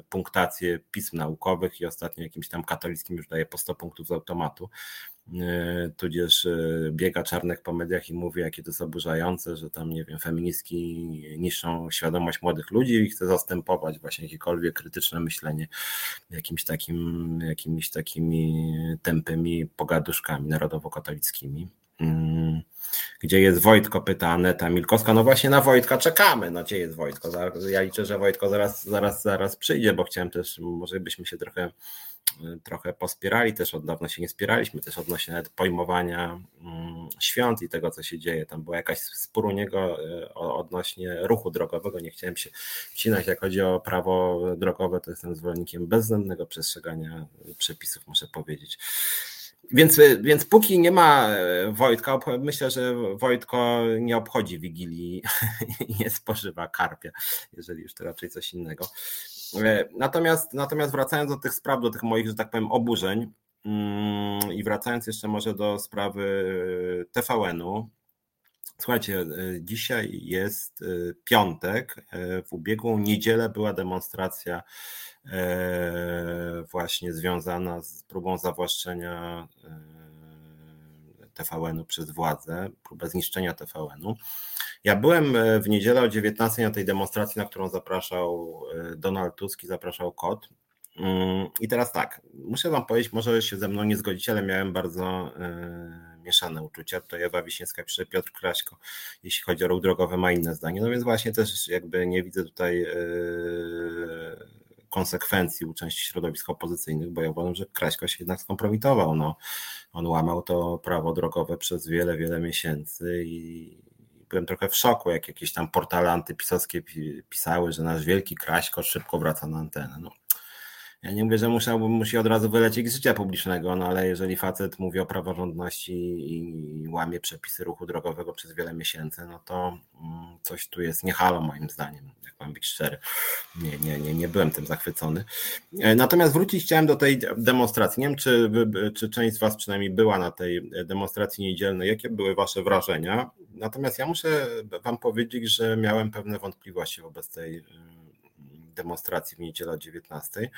punktację pism naukowych i ostatnio jakimś tam katolickim już daje po 100 punktów z automatu. E, tudzież e, biega Czarnek po mediach i mówi, jakie to jest oburzające, że tam, nie wiem, feministki niszczą świadomość młodych ludzi i chce zastępować właśnie jakiekolwiek krytyczne myślenie jakimś takim, jakimiś takimi tępymi pogaduszkami narodowo-katolickimi. Mm. Gdzie jest Wojtko, pyta Aneta Milkowska. No właśnie na Wojtka czekamy. No gdzie jest Wojtko? Ja liczę, że Wojtko zaraz, zaraz, zaraz przyjdzie, bo chciałem też, może byśmy się trochę trochę pospierali, też od dawna się nie spieraliśmy, też odnośnie nawet pojmowania mm, świąt i tego, co się dzieje. Tam była jakaś spór u niego e, odnośnie ruchu drogowego. Nie chciałem się wcinać, jak chodzi o prawo drogowe, to jestem zwolennikiem bezzębnego przestrzegania przepisów, muszę powiedzieć. Więc, więc póki nie ma e, Wojtka, myślę, że Wojtko nie obchodzi Wigilii i nie spożywa karpia, jeżeli już to raczej coś innego. E, natomiast, natomiast wracając do tych spraw, do tych moich, że tak powiem, oburzeń mm, i wracając jeszcze może do sprawy TVN-u, Słuchajcie, dzisiaj jest piątek. W ubiegłą niedzielę była demonstracja właśnie związana z próbą zawłaszczenia TVN-u przez władzę, próbę zniszczenia TVN-u. Ja byłem e, w niedzielę o 19 na tej demonstracji, na którą zapraszał e, Donald Tusk i zapraszał Kot. Mm, I teraz tak, muszę Wam powiedzieć, może się ze mną nie zgodzicie, ale miałem bardzo e, mieszane uczucia. To Ewa Wiśniewska pisze, Piotr Kraśko, jeśli chodzi o ruch drogowy, ma inne zdanie. No więc właśnie też jakby nie widzę tutaj konsekwencji u części środowisk opozycyjnych, bo ja uważam, że Kraśko się jednak skompromitował. No, on łamał to prawo drogowe przez wiele, wiele miesięcy i byłem trochę w szoku, jak jakieś tam portale antypisowskie pisały, że nasz wielki Kraśko szybko wraca na antenę. No, ja nie mówię, że musiałbym musi od razu wylecieć z życia publicznego, no ale jeżeli facet mówi o praworządności i łamie przepisy ruchu drogowego przez wiele miesięcy, no to mm, coś tu jest niehalo moim zdaniem, jak mam być szczery. Nie, nie, nie, nie byłem tym zachwycony. E, natomiast wrócić chciałem do tej demonstracji. Nie wiem, czy, czy część z Was przynajmniej była na tej demonstracji niedzielnej. Jakie były Wasze wrażenia? Natomiast ja muszę Wam powiedzieć, że miałem pewne wątpliwości wobec tej demonstracji w niedzielę o 19.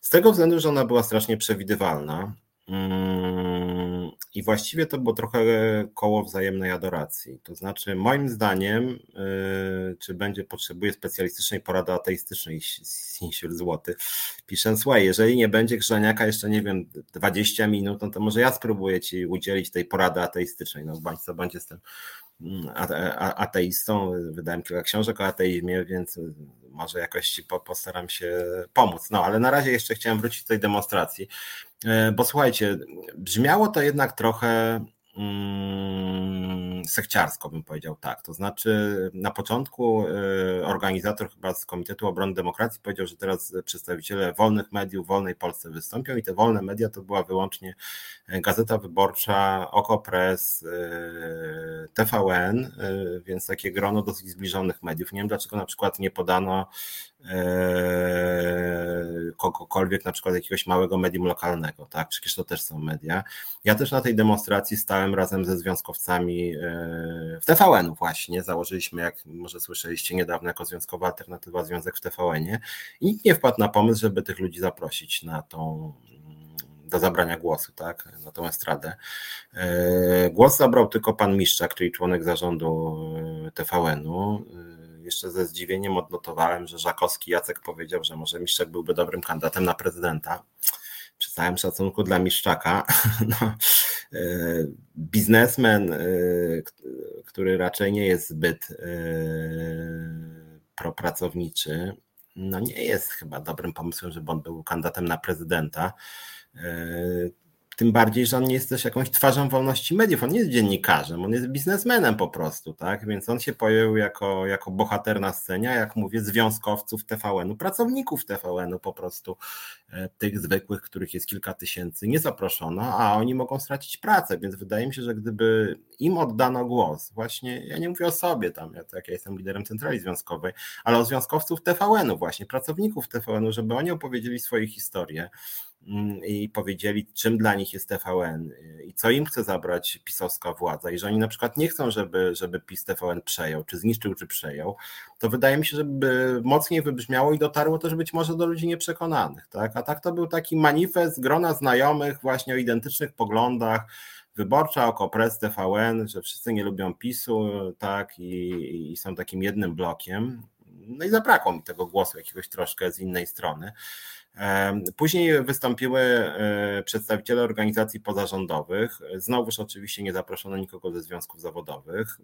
Z tego względu, że ona była strasznie przewidywalna. Mm, I właściwie to było trochę koło wzajemnej adoracji. To znaczy, moim zdaniem, y, czy będzie potrzebuje specjalistycznej porady ateistycznej, Sinsiur Złoty, piszę, słuchaj, jeżeli nie będzie Grzaniaka jeszcze, nie wiem, 20 minut, no to może ja spróbuję Ci udzielić tej porady ateistycznej. No co bądź jestem mm, ateistą, wydałem kilka książek o ateizmie, więc może jakoś postaram się pomóc. No ale na razie jeszcze chciałem wrócić do tej demonstracji, e, bo słuchajcie, brzmiało to jednak trochę sekciarsko, bym powiedział tak. To znaczy, na początku e, organizator chyba z Komitetu Obrony Demokracji powiedział, że teraz przedstawiciele wolnych mediów wolnej Polsce wystąpią i te wolne media to była wyłącznie Gazeta Wyborcza, Okopres, e, TVN, więc takie grono dosyć zbliżonych mediów. Nie wiem, dlaczego na przykład nie podano kogokolwiek, na przykład jakiegoś małego medium lokalnego, tak? Przecież to też są media. Ja też na tej demonstracji stałem razem ze związkowcami eee, w TVN-u właśnie. Założyliśmy, jak może słyszeliście niedawno, jako związkowa alternatywa związek w TVN-ie i nikt nie wpadł na pomysł, żeby tych ludzi zaprosić na tą do zabrania głosu, tak, na tą estradę. Eee, głos zabrał tylko pan Miszczak, czyli członek zarządu TVN-u jeszcze ze zdziwieniem odnotowałem, że Żakowski Jacek powiedział, że może Miszczak byłby dobrym kandydatem na prezydenta. Przy całym szacunku dla Miszczaka, no, e, biznesmen, e, który raczej nie jest zbyt e, propracowniczy, no nie jest chyba dobrym pomysłem, żeby on był kandydatem na prezydenta. Tym bardziej, że on nie jest też jakąś twarzą wolności mediów, on nie jest dziennikarzem, on jest biznesmenem po prostu, tak? Więc on się pojawił jako, jako bohater na scenie, jak mówię, związkowców TVN-u, pracowników TVN-u po prostu, e, tych zwykłych, których jest kilka tysięcy, nie zaproszono, a oni mogą stracić pracę, więc wydaje mi się, że gdyby im oddano głos, właśnie, ja nie mówię o sobie tam, ja, tak, ja jestem liderem centrali związkowej, ale o związkowców TVN-u właśnie, pracowników TVN-u, żeby oni opowiedzieli swoje historie, i powiedzieli, czym dla nich jest TVN i co im chce zabrać pisowska władza. I że oni na przykład nie chcą, żeby, żeby PiS TVN przejął, czy zniszczył, czy przejął, to wydaje mi się, żeby mocniej wybrzmiało i dotarło też być może do ludzi nieprzekonanych. Tak? A tak to był taki manifest grona znajomych właśnie o identycznych poglądach, wyborcza, okopres TVN, że wszyscy nie lubią PiSu, tak, i, i są takim jednym blokiem. No i zabrakło mi tego głosu jakiegoś troszkę z innej strony. Później wystąpiły e, przedstawiciele organizacji pozarządowych. Znowuż oczywiście nie zaproszono nikogo ze związków zawodowych,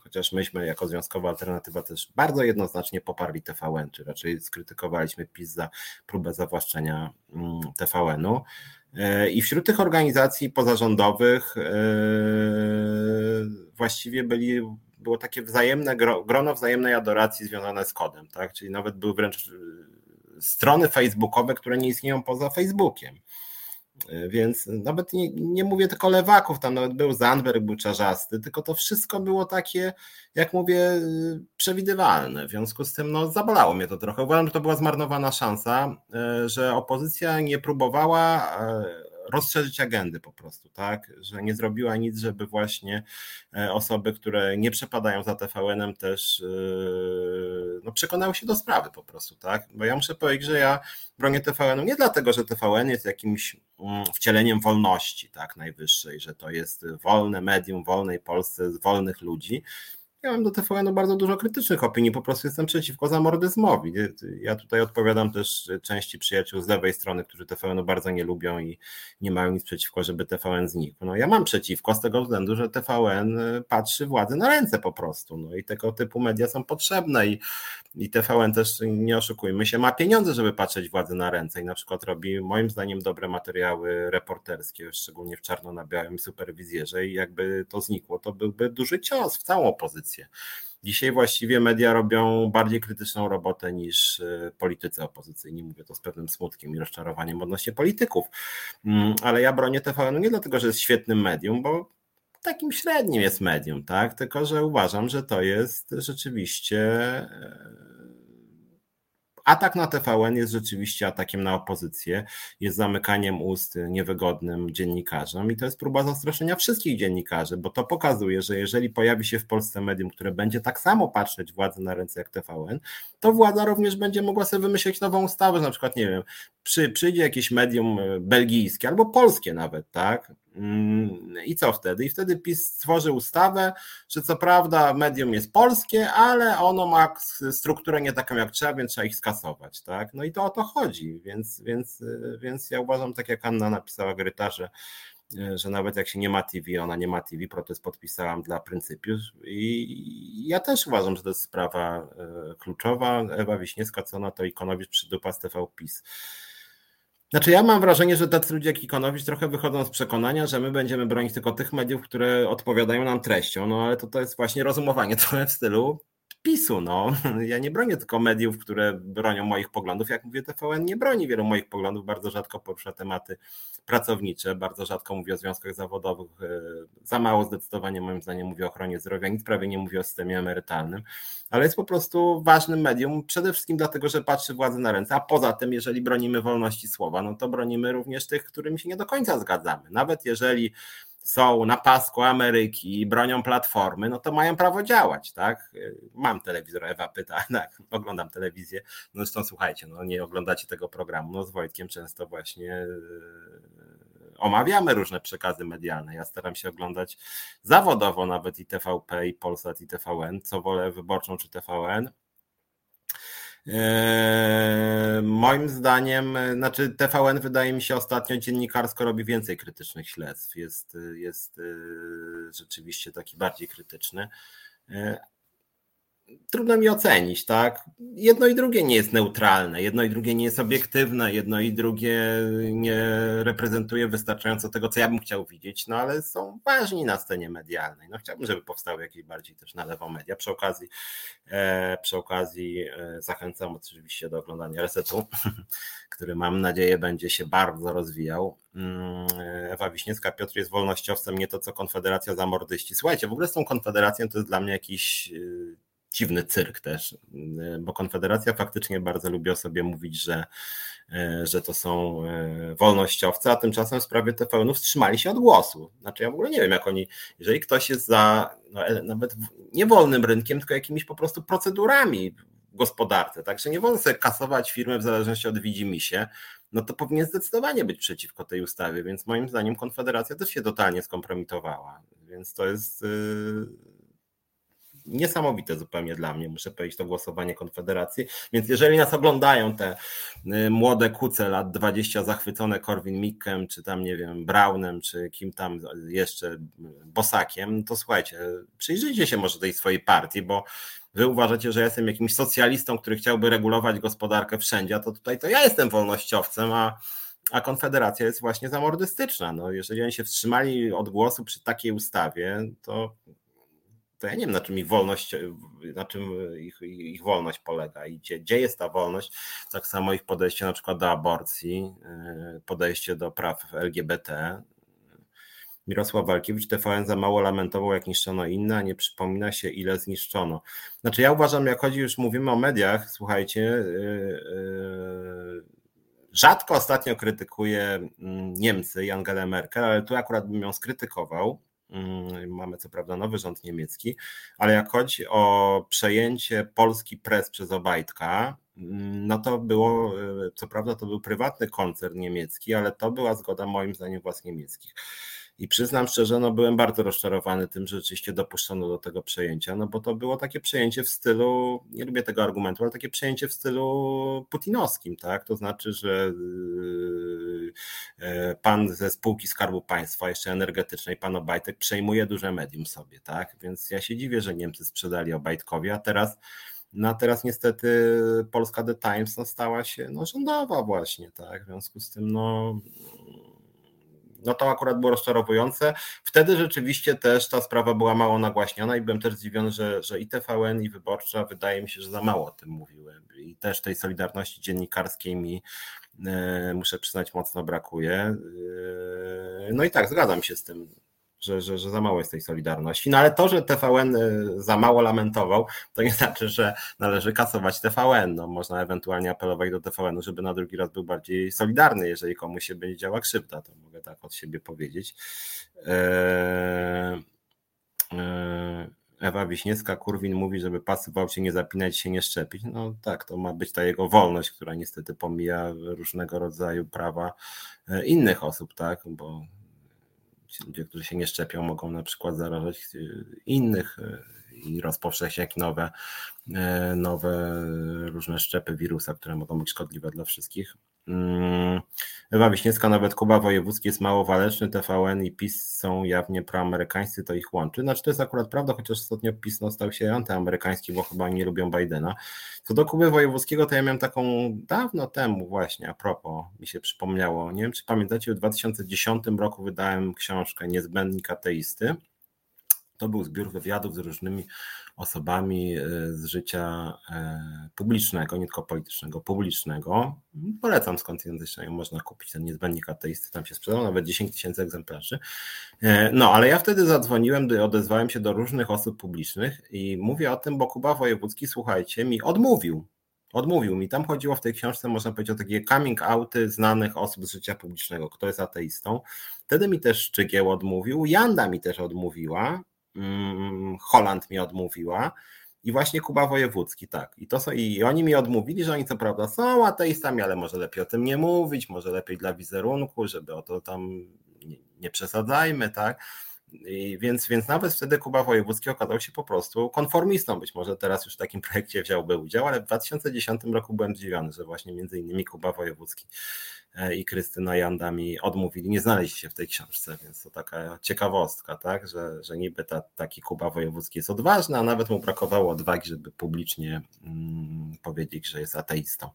chociaż myśmy jako Związkowa Alternatywa też bardzo jednoznacznie poparli TVN, czy raczej skrytykowaliśmy PiS za próbę zawłaszczenia mm, TVN-u. E, I wśród tych organizacji pozarządowych e, właściwie byli, było takie wzajemne grono wzajemnej adoracji związane z kodem, tak? Czyli nawet był wręcz strony facebookowe, które nie istnieją poza Facebookiem. Więc nawet nie, nie mówię tylko lewaków, tam nawet był Zandberg, był Czarzasty, tylko to wszystko było takie, jak mówię, przewidywalne. W związku z tym no, zabolało mnie to trochę. Uważam, że to była zmarnowana szansa, e, że opozycja nie próbowała e, rozszerzyć agendy po prostu, tak? Że nie zrobiła nic, żeby właśnie e, osoby, które nie przepadają za TVN-em też no, przekonały się do sprawy po prostu, tak? Bo ja muszę powiedzieć, że ja bronię TVN-u nie dlatego, że TVN jest jakimś mm, wcieleniem wolności, tak, najwyższej, że to jest wolne medium wolnej Polsce z wolnych ludzi, ja mam do TVN-u bardzo dużo krytycznych opinii, po prostu jestem przeciwko zamordyzmowi. Ja tutaj odpowiadam też części przyjaciół z lewej strony, którzy TVN-u bardzo nie lubią i nie mają nic przeciwko, żeby TVN znikł. No ja mam przeciwko z tego względu, że TVN patrzy władzy na ręce po prostu. No i tego typu media są potrzebne i, i TVN też, nie oszukujmy się, ma pieniądze, żeby patrzeć władzy na ręce i na przykład robi moim zdaniem dobre materiały reporterskie, szczególnie w czarno na białym superwizjerze i jakby to znikło, to byłby duży cios w całą opozycję opozycję. Dzisiaj właściwie media robią bardziej krytyczną robotę niż e, politycy opozycyjni. Mówię to z pewnym smutkiem i rozczarowaniem odnośnie polityków. Mm, ale ja bronię TVN nie dlatego, że jest świetnym medium, bo takim średnim jest medium, tak? Tylko, że uważam, że to jest rzeczywiście e, Atak na TVN jest rzeczywiście atakiem na opozycję, jest zamykaniem ust niewygodnym dziennikarzom i to jest próba zastraszenia wszystkich dziennikarzy, bo to pokazuje, że jeżeli pojawi się w Polsce medium, które będzie tak samo patrzeć władzy na ręce jak TVN, to władza również będzie mogła sobie wymyślić nową ustawę, na przykład, nie wiem, przy, przyjdzie jakieś medium belgijskie albo polskie nawet, tak? I co wtedy? I wtedy PiS stworzy ustawę, że co prawda medium jest polskie, ale ono ma strukturę nie taką jak trzeba, więc trzeba ich skasować. Tak? No i to o to chodzi. Więc, więc, więc ja uważam, tak jak Anna napisała Gryta, że, że nawet jak się nie ma TV, ona nie ma TV, protest podpisałam dla pryncypiów i ja też uważam, że to jest sprawa e, kluczowa. Ewa Wiśniewska, co na to Ikonowicz przydupa z TV PiS. Znaczy ja mam wrażenie, że tacy ludzie jak Ikonowicz trochę wychodzą z przekonania, że my będziemy bronić tylko tych mediów, które odpowiadają nam treścią, no ale to, to jest właśnie rozumowanie trochę w stylu PiSu. No. Ja nie bronię tylko mediów, które bronią moich poglądów. Jak mówię, TVN nie broni wielu moich poglądów, bardzo rzadko porusza tematy pracownicze, bardzo rzadko mówi o związkach zawodowych, za mało zdecydowanie moim zdaniem mówi o ochronie zdrowia, nic prawie nie mówi o systemie emerytalnym, ale jest po prostu ważnym medium, przede wszystkim dlatego, że patrzy władzy na ręce, a poza tym, jeżeli bronimy wolności słowa, no to bronimy również tych, którymi się nie do końca zgadzamy. Nawet jeżeli są na pasku Ameryki i bronią platformy, no to mają prawo działać, tak? Mam telewizor, Ewa pyta, tak, oglądam telewizję, no zresztą słuchajcie, no nie oglądacie tego programu, no z Wojtkiem często właśnie e, omawiamy różne przekazy medialne. Ja staram się oglądać zawodowo nawet i TVP, i Polsat, i TVN, co wolę wyborczą czy TVN, moim zdaniem, znaczy TVN wydaje mi się ostatnio dziennikarsko robi więcej krytycznych śledztw. Jest, jest e, rzeczywiście taki bardziej krytyczny. Trudno mi ocenić, tak? Jedno i drugie nie jest neutralne, jedno i drugie nie jest obiektywne, jedno i drugie nie reprezentuje wystarczająco tego, co ja bym chciał widzieć, no ale są ważni na scenie medialnej. No chciałbym, żeby powstały jakieś bardziej też na lewo media. Przy okazji, e, przy okazji e, zachęcam oczywiście do oglądania Resetu, który mam nadzieję będzie się bardzo rozwijał. Mm, Ewa Wiśniewska, Piotr jest wolnościowcem, nie to co Konfederacja zamordyści. Słuchajcie, w ogóle z tą Konfederacją to jest dla mnie jakiś dziwny cyrk też, bo Konfederacja faktycznie bardzo lubi o sobie mówić, że, że to są e, wolnościowcy, a tymczasem w sprawie TVN-u wstrzymali się od głosu. Znaczy ja w ogóle nie wiem, jak oni, jeżeli ktoś jest za no, e, nawet nie wolnym rynkiem, tylko jakimiś po prostu procedurami w gospodarce, także nie wolno sobie kasować firmy w zależności od widzimisię, no to powinien zdecydowanie być przeciwko tej ustawie, więc moim zdaniem Konfederacja też się totalnie skompromitowała, więc to jest y, niesamowite zupełnie dla mnie, muszę powiedzieć, to głosowanie Konfederacji. Więc jeżeli nas oglądają te y, młode kuce lat 20 zachwycone Korwin Mikkem, czy tam nie wiem, Braunem, czy kim tam jeszcze Bosakiem, to słuchajcie, przyjrzyjcie się może tej swojej partii, bo wy uważacie, że jestem jakimś socjalistą, który chciałby regulować gospodarkę wszędzie, a to tutaj to ja jestem wolnościowcem, a a Konfederacja jest właśnie zamordystyczna. No, jeżeli oni się wstrzymali od głosu przy takiej ustawie, to to ja nie wiem, na czym ich wolność, na czym ich, ich wolność polega i gdzie, gdzie jest ta wolność. Tak samo ich podejście na przykład do aborcji, y, podejście do praw LGBT. Mirosław Walkiewicz TVN za mało lamentował, jak niszczono inne, a nie przypomina się, ile zniszczono. Znaczy, ja uważam, jak chodzi już mówimy o mediach, słuchajcie, yy, yy, rzadko ostatnio krytykuję mm, Niemcy i Angelę Merkel, ale tu akurat bym ją skrytykował. Mm, mamy co prawda nowy rząd niemiecki, ale jak chodzi o przejęcie Polski Press przez Obajtka, mm, no to było, co prawda to był prywatny koncern niemiecki, ale to była zgoda moim zdaniem władz niemieckich. I przyznam szczerze, no byłem bardzo rozczarowany tym, że rzeczywiście dopuszczono do tego przejęcia, no bo to było takie przejęcie w stylu, nie lubię tego argumentu, ale takie przejęcie w stylu putinowskim, tak? To znaczy, że yy, yy, pan ze spółki Skarbu Państwa, jeszcze energetycznej, pan Obajtek, przejmuje duże medium sobie, tak? Więc ja się dziwię, że Niemcy sprzedali Obajtkowi, a teraz no a teraz niestety Polska The Times no, stała się no, rządowa właśnie, tak? W związku z tym no no to akurat było rozczarowujące. Wtedy rzeczywiście też ta sprawa była mało nagłaśniana i byłem też zdziwiony, że, że i TVN, i Wyborcza wydaje mi się, że za mało o tym mówiły. I też tej solidarności dziennikarskiej mi e, muszę przyznać mocno brakuje. E, no i tak, zgadzam się z tym że, że, że za mało jest tej solidarności. No ale to, że TVN y, za mało lamentował, to nie znaczy, że należy kasować TVN. No, można ewentualnie apelować do TVN-u, żeby na drugi raz był bardziej solidarny, jeżeli komuś się będzie działa krzywda, to mogę tak od siebie powiedzieć. Eee, eee, Ewa Wiśniewska, Kurwin mówi, żeby pasy w aucie nie zapinać się, nie szczepić. No tak, to ma być ta jego wolność, która niestety pomija różnego rodzaju prawa e, innych osób, tak, bo ludzie, którzy się nie szczepią, mogą na przykład zarażać y, innych y, i rozpowszechniać nowe, y, nowe różne szczepy wirusa, które mogą być szkodliwe dla wszystkich. Mm, Ewa Wiśniewska, nawet Kuba Wojewódzki jest mało waleczny, TVN i PiS są jawnie proamerykańscy, to ich łączy. Znaczy to jest akurat prawda, chociaż ostatnio PiS no, stał się antyamerykański, bo chyba nie lubią Bidena. Co do Kuby Wojewódzkiego, to ja miałem taką dawno temu właśnie, a propos, mi się przypomniało, nie wiem czy pamiętacie, w 2010 roku wydałem książkę Niezbędnik ateisty. To był zbiór wywiadów z różnymi osobami e, z życia e, publicznego, nie tylko politycznego, publicznego. Polecam skąd ją można kupić, ten niezbędnik ateisty, tam się sprzedał nawet 10 tysięcy egzemplarzy. E, no, ale ja wtedy zadzwoniłem, odezwałem się do różnych osób publicznych i mówię o tym, bo Kuba Wojewódzki, słuchajcie, mi odmówił. Odmówił mi. Tam chodziło w tej książce, można powiedzieć, o takie coming outy znanych osób z życia publicznego, kto jest ateistą. Wtedy mi też Szczygieł odmówił, Janda mi też odmówiła, Holand mi odmówiła. I właśnie Kuba Wojewódzki, tak. I, to są, I oni mi odmówili, że oni co prawda są ateistami, ale może lepiej o tym nie mówić, może lepiej dla wizerunku, żeby o to tam nie, nie przesadzajmy, tak. I więc, więc nawet wtedy Kuba Wojewódzki okazał się po prostu konformistą. Być może teraz już w takim projekcie wziąłby udział, ale w 2010 roku byłem zdziwiony, że właśnie między innymi Kuba Wojewódzki e, i Krystyna Janda mi odmówili, nie znaleźli się w tej książce, więc to taka ciekawostka, tak, że, że niby ta, taki Kuba Wojewódzki jest odważny, a nawet mu brakowało odwagi, żeby publicznie mm, powiedzieć, że jest ateistą.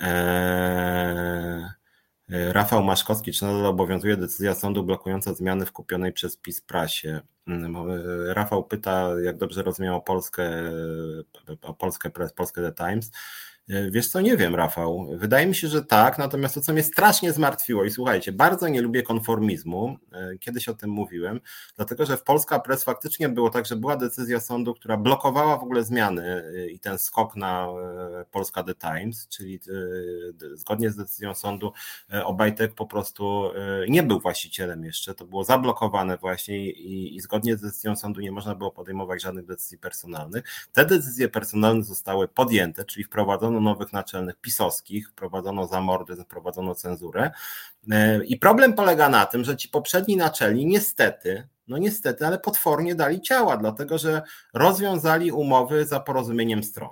Eee... E, Rafał Maszkowski, czy nadal obowiązuje decyzja sądu blokująca zmiany w kupionej przez PiS prasie? Mm, e, Rafał pyta, jak dobrze rozumiem o Polskę, o Polskę Press, Polskę The Times. E, wiesz co, nie wiem, Rafał. Wydaje mi się, że tak, natomiast to, co mnie strasznie zmartwiło, i słuchajcie, bardzo nie lubię konformizmu, e, kiedyś o tym mówiłem, dlatego że w Polska Press faktycznie było tak, że była decyzja sądu, która blokowała w ogóle zmiany e, i ten skok na Polska The Times, czyli zgodnie z decyzją sądu Obajtek po prostu nie był właścicielem jeszcze, to było zablokowane właśnie i, i zgodnie z decyzją sądu nie można było podejmować żadnych decyzji personalnych. Te decyzje personalne zostały podjęte, czyli wprowadzono nowych naczelnych pisowskich, wprowadzono zamordyzm, wprowadzono cenzurę. E, I problem polega na tym, że ci poprzedni naczelni niestety, no niestety, ale potwornie dali ciała, dlatego że rozwiązali umowy za porozumieniem stron.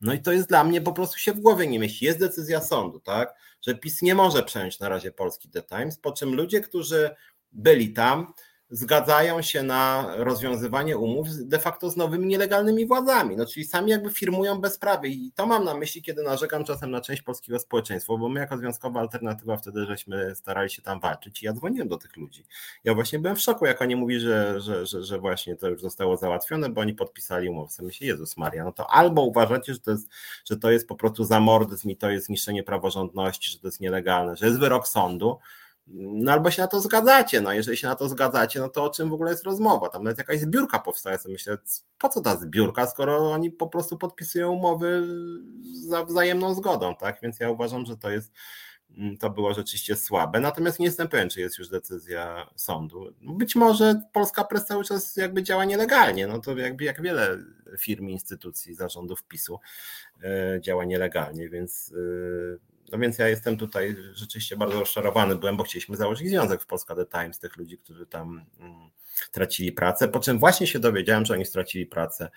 No i to jest dla mnie po prostu się w głowie nie mieści. Jest decyzja sądu, tak, że PiS nie może przejąć na razie Polski The Times, po czym ludzie, którzy byli tam, zgadzają się na rozwiązywanie umów de facto z nowymi nielegalnymi władzami, no czyli sami jakby firmują bezprawie i to mam na myśli, kiedy narzekam czasem na część polskiego społeczeństwa, bo my jako Związkowa Alternatywa wtedy żeśmy starali się tam walczyć i ja dzwoniłem do tych ludzi. Ja właśnie byłem w szoku, jak oni mówi, że, że, że, że właśnie to już zostało załatwione, bo oni podpisali umowę. Sobie myślę, Jezus Maria, no to albo uważacie, że to jest, że to jest po prostu zamordyzm i to jest niszczenie praworządności, że to jest nielegalne, że jest wyrok sądu, no albo się na to zgadzacie. No jeżeli się na to zgadzacie, no to o czym w ogóle jest rozmowa? Tam nawet jakaś zbiórka powstaje, co myślę, po co ta zbiórka, skoro oni po prostu podpisują umowy za wzajemną zgodą, tak? Więc ja uważam, że to jest mm, to było rzeczywiście słabe. Natomiast nie jestem pewien, czy jest już decyzja sądu. Być może polska press cały czas jakby działa nielegalnie. No to jakby jak wiele firm, instytucji, zarządów PiSu e, działa nielegalnie, więc e, no więc ja jestem tutaj rzeczywiście bardzo rozczarowany byłem, bo chcieliśmy założyć związek w Polska The Times tych ludzi, którzy tam mm, tracili pracę, po czym właśnie się dowiedziałem, że oni stracili pracę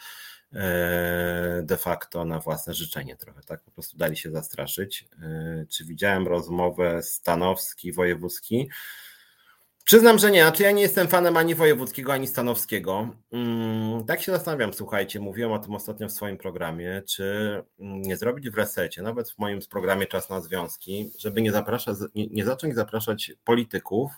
e, de facto na własne życzenie trochę, tak, po prostu dali się zastraszyć. E, czy widziałem rozmowę Stanowski, Wojewódzki, Przyznam, że nie. Znaczy ja nie jestem fanem ani wojewódzkiego, ani stanowskiego. Mm, tak się zastanawiam, słuchajcie, mówiłem o tym ostatnio w swoim programie, czy mm, nie zrobić w resecie, nawet w moim programie Czas na Związki, żeby nie, zapraszać, nie, nie zacząć zapraszać polityków,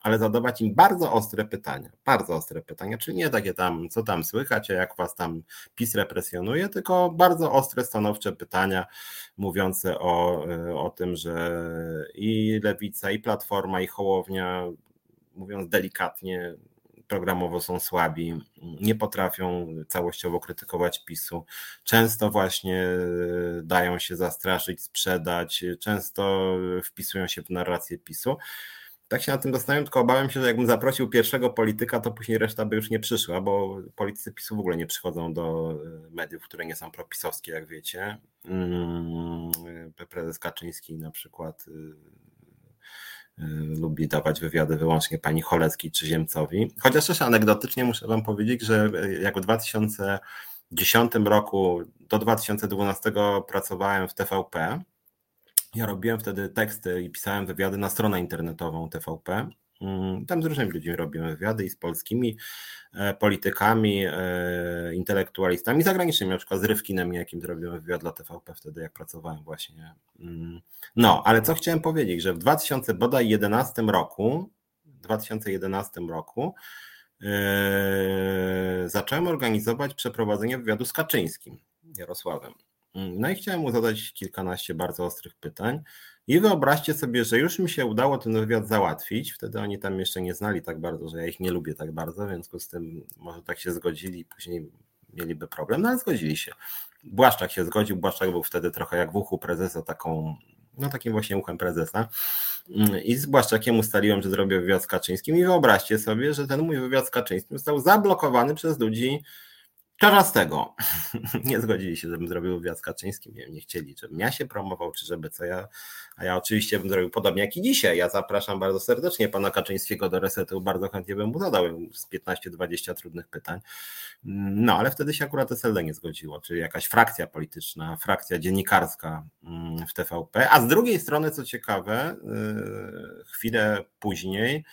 ale zadawać im bardzo ostre pytania. Bardzo ostre pytania, czyli nie takie tam, co tam słychać, jak was tam PiS represjonuje, tylko bardzo ostre, stanowcze pytania mówiące o, o tym, że i Lewica, i Platforma, i Hołownia, mówiąc delikatnie, programowo są słabi, nie potrafią całościowo krytykować PiSu. Często właśnie dają się zastraszyć, sprzedać, często wpisują się w narrację PiSu tak się na tym zastanawiam, tylko obawiam się, że jakbym zaprosił pierwszego polityka, to później reszta by już nie przyszła, bo politycy PiSu w ogóle nie przychodzą do e, mediów, które nie są propisowskie, jak wiecie. Mm, prezes Kaczyński na przykład e, e, lubi dawać wywiady wyłącznie pani Choleckiej czy Ziemcowi. Chociaż też anegdotycznie muszę wam powiedzieć, że jak w 2010 roku do 2012 pracowałem w TVP, ja robiłem wtedy teksty i pisałem wywiady na stronę internetową TVP. Mm, tam z różnymi ludźmi robiłem wywiady i z polskimi e, politykami, e, intelektualistami zagranicznymi, na przykład z Rywkinem, jakim zrobiłem wywiad dla TVP wtedy, jak pracowałem właśnie. Mm, no, ale co chciałem powiedzieć, że w 2011 roku, 2011 roku yy, zacząłem organizować przeprowadzenie wywiadu z Kaczyńskim, Jarosławem. No i chciałem mu zadać kilkanaście bardzo ostrych pytań. I wyobraźcie sobie, że już mi się udało ten wywiad załatwić. Wtedy oni tam jeszcze nie znali tak bardzo, że ja ich nie lubię tak bardzo, w związku z tym może tak się zgodzili, później mieliby problem, no ale zgodzili się. Błaszczak się zgodził, Błaszczak był wtedy trochę jak w uchu prezesa, taką, no takim właśnie uchem prezesa. I z Błaszczakiem ustaliłem, że zrobię wywiad z Kaczyńskim i wyobraźcie sobie, że ten mój wywiad z Kaczyńskim został zablokowany przez ludzi, tego nie zgodzili się, żebym zrobił wywiad z Kaczyńskim, nie, nie chcieli, żebym ja się promował, czy żeby co ja, a ja oczywiście bym zrobił podobnie jak i dzisiaj. Ja zapraszam bardzo serdecznie pana Kaczyńskiego do resetu, bardzo chętnie bym mu zadał z 15-20 trudnych pytań. No, ale wtedy się akurat SLD nie zgodziło, czyli jakaś frakcja polityczna, frakcja dziennikarska mm, w TVP, a z drugiej strony, co ciekawe, y, chwilę później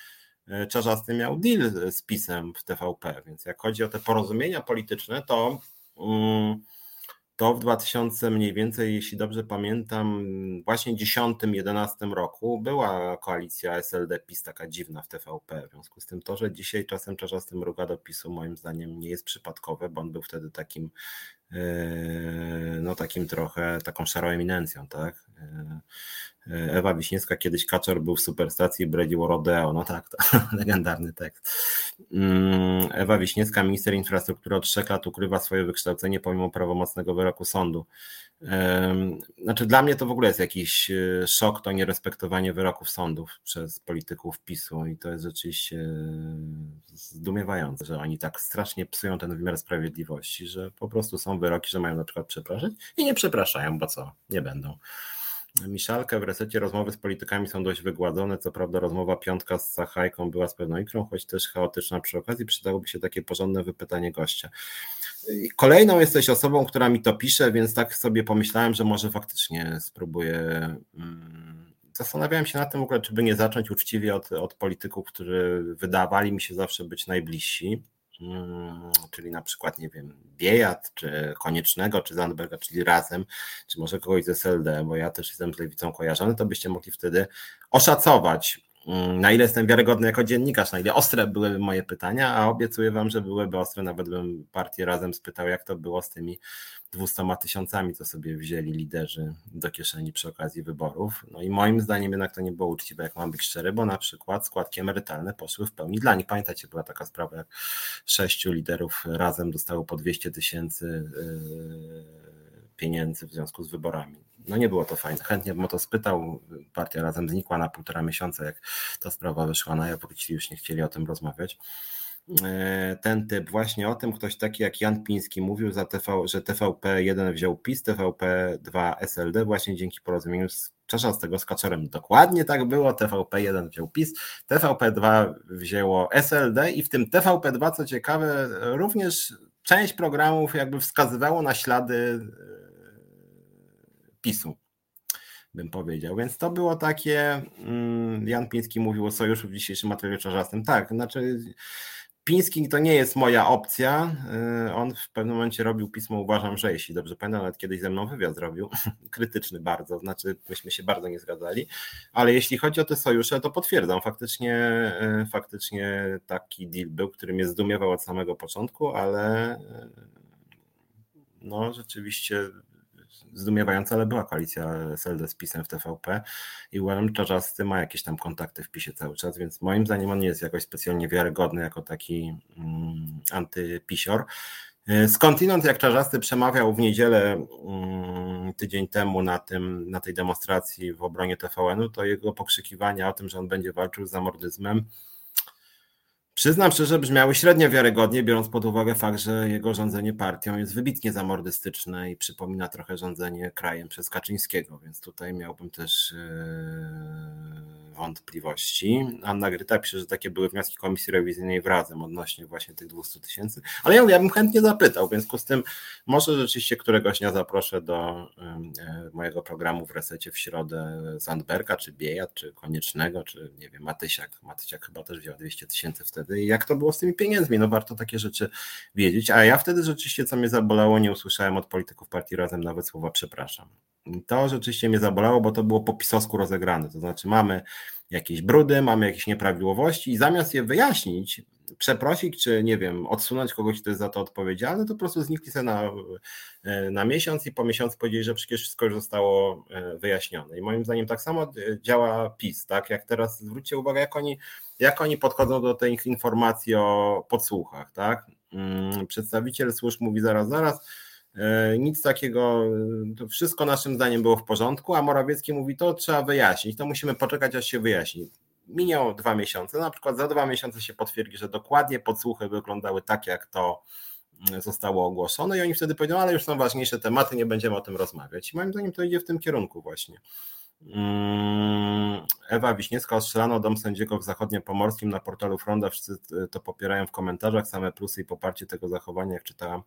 Czarzasty miał deal z PiSem w TVP, więc jak chodzi o te porozumienia polityczne, to mm, to w 2000 mniej więcej, jeśli dobrze pamiętam, właśnie 10-11 roku była koalicja SLD-PiS taka dziwna w TVP. W związku z tym to, że dzisiaj czasem Czarzasty mruga do PiSu moim zdaniem nie jest przypadkowe, bo on był wtedy takim e, no takim trochę, taką szarą eminencją, tak? E, Ewa Wiśniewska, kiedyś Kaczor był w Superstacji bredziło Rodeo. No tak, to legendarny tekst. Mm, Ewa Wiśniewska, minister infrastruktury od trzech lat ukrywa swoje wykształcenie pomimo prawomocnego wyroku sądu. Znaczy dla mnie to w ogóle jest jakiś szok, to nierespektowanie wyroków sądów przez polityków PiSu i to jest rzeczywiście zdumiewające, że oni tak strasznie psują ten wymiar sprawiedliwości, że po prostu są wyroki, że mają na przykład przepraszać i nie przepraszają, bo co, nie będą. Miszalkę w resecie rozmowy z politykami są dość wygładzone. Co prawda rozmowa piątka z Sachajką była z pewną ikrą, choć też chaotyczna przy okazji. Przydałoby się takie porządne wypytanie gościa. Kolejną jesteś osobą, która mi to pisze, więc tak sobie pomyślałem, że może faktycznie spróbuję. Mm, zastanawiałem się nad tym w ogóle, czy by nie zacząć uczciwie od, od polityków, którzy wydawali mi się zawsze być najbliżsi czyli na przykład, nie wiem, Biejat, czy Koniecznego, czy Zandberga, czyli razem, czy może kogoś z SLD, bo ja też jestem z lewicą kojarzony, to byście mogli wtedy oszacować, mm, na ile jestem wiarygodny jako dziennikarz, na ile ostre były moje pytania, a obiecuję wam, że byłyby ostre, nawet bym partię razem spytał, jak to było z tymi 200 tysiącami, co sobie wzięli liderzy do kieszeni przy okazji wyborów. No i moim zdaniem jednak to nie było uczciwe, jak mam być szczery, bo na przykład składki emerytalne poszły w pełni dla nich. Pamiętacie, była taka sprawa, jak sześciu liderów razem dostało po 200 tysięcy yy, pieniędzy w związku z wyborami. No nie było to fajne. Chętnie bym o to spytał. Partia razem znikła na półtora miesiąca, jak ta sprawa wyszła na jaw, ci już nie chcieli o tym rozmawiać. E, ten typ. Właśnie o tym ktoś taki jak Jan Piński mówił, TV, że TVP1 wziął PiS, TVP2 SLD właśnie dzięki porozumieniu z Czarzastego z Kaczorem. Dokładnie tak było, TVP1 wziął PiS, TVP2 wzięło SLD i w tym TVP2, co ciekawe, również część programów jakby wskazywało na ślady PiSu bym powiedział. Więc to było takie. Mm, Jan Piński mówił o sojuszu w dzisiejszym materiale czarzastym. Tak, znaczy Piński to nie jest moja opcja. Y, on w pewnym momencie robił pismo, uważam, że jeśli dobrze pamiętam, nawet kiedyś ze mną wywiad zrobił, krytyczny bardzo, znaczy myśmy się bardzo nie zgadzali, ale jeśli chodzi o te sojusze, to potwierdzam, faktycznie, y, faktycznie taki deal był, który mnie zdumiewał od samego początku, ale y, no rzeczywiście zdumiewająca, ale była koalicja SLD z PiSem w TVP i uważam, Czarzasty ma jakieś tam kontakty w PiSie cały czas, więc moim zdaniem on nie jest jakoś specjalnie wiarygodny jako taki mm, antypisior. E, skądinąd jak Czarzasty przemawiał w niedzielę mm, tydzień temu na, tym, na tej demonstracji w obronie TVN-u, to jego pokrzykiwania o tym, że on będzie walczył z zamordyzmem, Przyznam szczerze, brzmiały średnio wiarygodnie, biorąc pod uwagę fakt, że jego rządzenie partią jest wybitnie zamordystyczne i przypomina trochę rządzenie krajem przez Kaczyńskiego, więc tutaj miałbym też yy, wątpliwości. Anna Gryta pisze, że takie były wnioski Komisji Rewizyjnej Razem odnośnie właśnie tych 200 tysięcy, ale ja, ja bym chętnie zapytał, w związku z tym może rzeczywiście któregoś dnia zaproszę do yy, mojego programu w Resecie w środę Zandberga, czy Biejat, czy Koniecznego, czy nie wiem, Matysiak. Matysiak chyba też wziął 200 tysięcy wtedy wtedy i jak to było z tymi pieniędzmi. No warto takie rzeczy wiedzieć. A ja wtedy rzeczywiście, co mnie zabolało, nie usłyszałem od polityków partii Razem nawet słowa przepraszam. To rzeczywiście mnie zabolało, bo to było po pisowsku rozegrane. To znaczy mamy jakieś brudy, mamy jakieś nieprawidłowości i zamiast je wyjaśnić, przeprosić, czy nie wiem, odsunąć kogoś, kto jest za to odpowiedzialny, to po prostu znikli sobie na, na miesiąc i po miesiącu powiedzieli, że przecież wszystko już zostało e, wyjaśnione. I moim zdaniem tak samo e, działa PiS, tak? Jak teraz zwróćcie uwagę, jak oni, jak oni podchodzą do tych informacji o podsłuchach, tak? Mm, przedstawiciel służb mówi zaraz, zaraz, e, nic takiego, wszystko naszym zdaniem było w porządku, a Morawiecki mówi, to trzeba wyjaśnić, to musimy poczekać, aż się wyjaśni minęło dwa miesiące, na przykład za dwa miesiące się potwierdzi, że dokładnie podsłuchy wyglądały tak, jak to mm, zostało ogłoszone i oni wtedy powiedzą, ale już są ważniejsze tematy, nie będziemy o tym rozmawiać. I moim zdaniem to idzie w tym kierunku właśnie. Mm, Ewa Wiśniewska ostrzelano dom sędziego w zachodniopomorskim na portalu Fronda, wszyscy to popierają w komentarzach, same plusy i poparcie tego zachowania, jak czytałam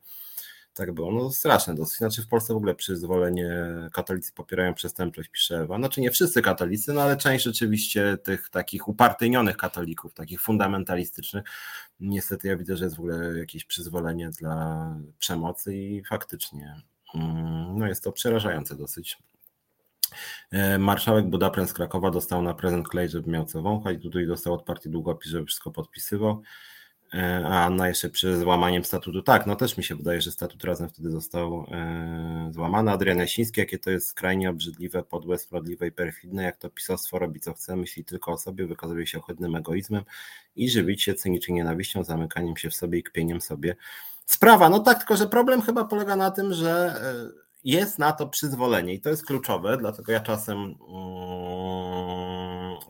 tak było. No straszne dosyć. Znaczy w Polsce w ogóle przyzwolenie katolicy popierają przestępczość, pisze Ewa. Znaczy nie wszyscy katolicy, no ale część rzeczywiście tych takich upartyjnionych katolików, takich fundamentalistycznych. Niestety ja widzę, że jest w ogóle jakieś przyzwolenie dla przemocy i faktycznie mm, no jest to przerażające dosyć. E, marszałek Budapest z Krakowa dostał na prezent klej, żeby miał co wąchać. Tutaj dostał od partii długopis, żeby wszystko podpisywał. E, a Anna jeszcze przy złamaniem statutu, tak, no też mi się wydaje, że statut razem wtedy został e, złamany. Adrian Jasiński, jakie to jest skrajnie obrzydliwe, podłe, sprawiedliwe i perfidne, jak to pisostwo robi co chce, myśli tylko o sobie, wykazuje się ohydnym egoizmem i żywić się cynicznie nienawiścią, zamykaniem się w sobie i kpieniem sobie. Sprawa, no tak, tylko że problem chyba polega na tym, że e, jest na to przyzwolenie i to jest kluczowe, dlatego ja czasem mm,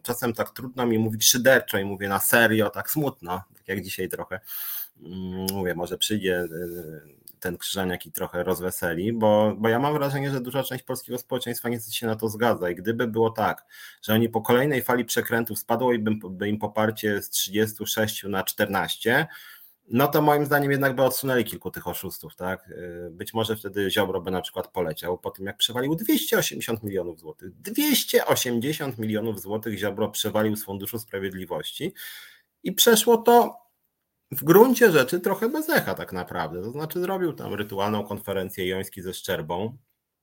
czasem tak trudno mi mówić szyderczo i mówię na serio, tak smutno, jak dzisiaj trochę mm, mówię, może przyjdzie y, ten krzyżaniak i trochę rozweseli, bo, bo ja mam wrażenie, że duża część polskiego społeczeństwa nie się na to zgadza i gdyby było tak, że oni po kolejnej fali przekrętów spadło i by, by im poparcie z 36 na 14, no to moim zdaniem jednak by odsunęli kilku tych oszustów, tak? Y, być może wtedy Ziobro by na przykład poleciał po tym, jak przewalił 280 milionów złotych. 280 milionów złotych Ziobro przewalił z Funduszu Sprawiedliwości i przeszło to w gruncie rzeczy trochę bez echa tak naprawdę. To znaczy zrobił tam rytualną konferencję Joński ze Szczerbą,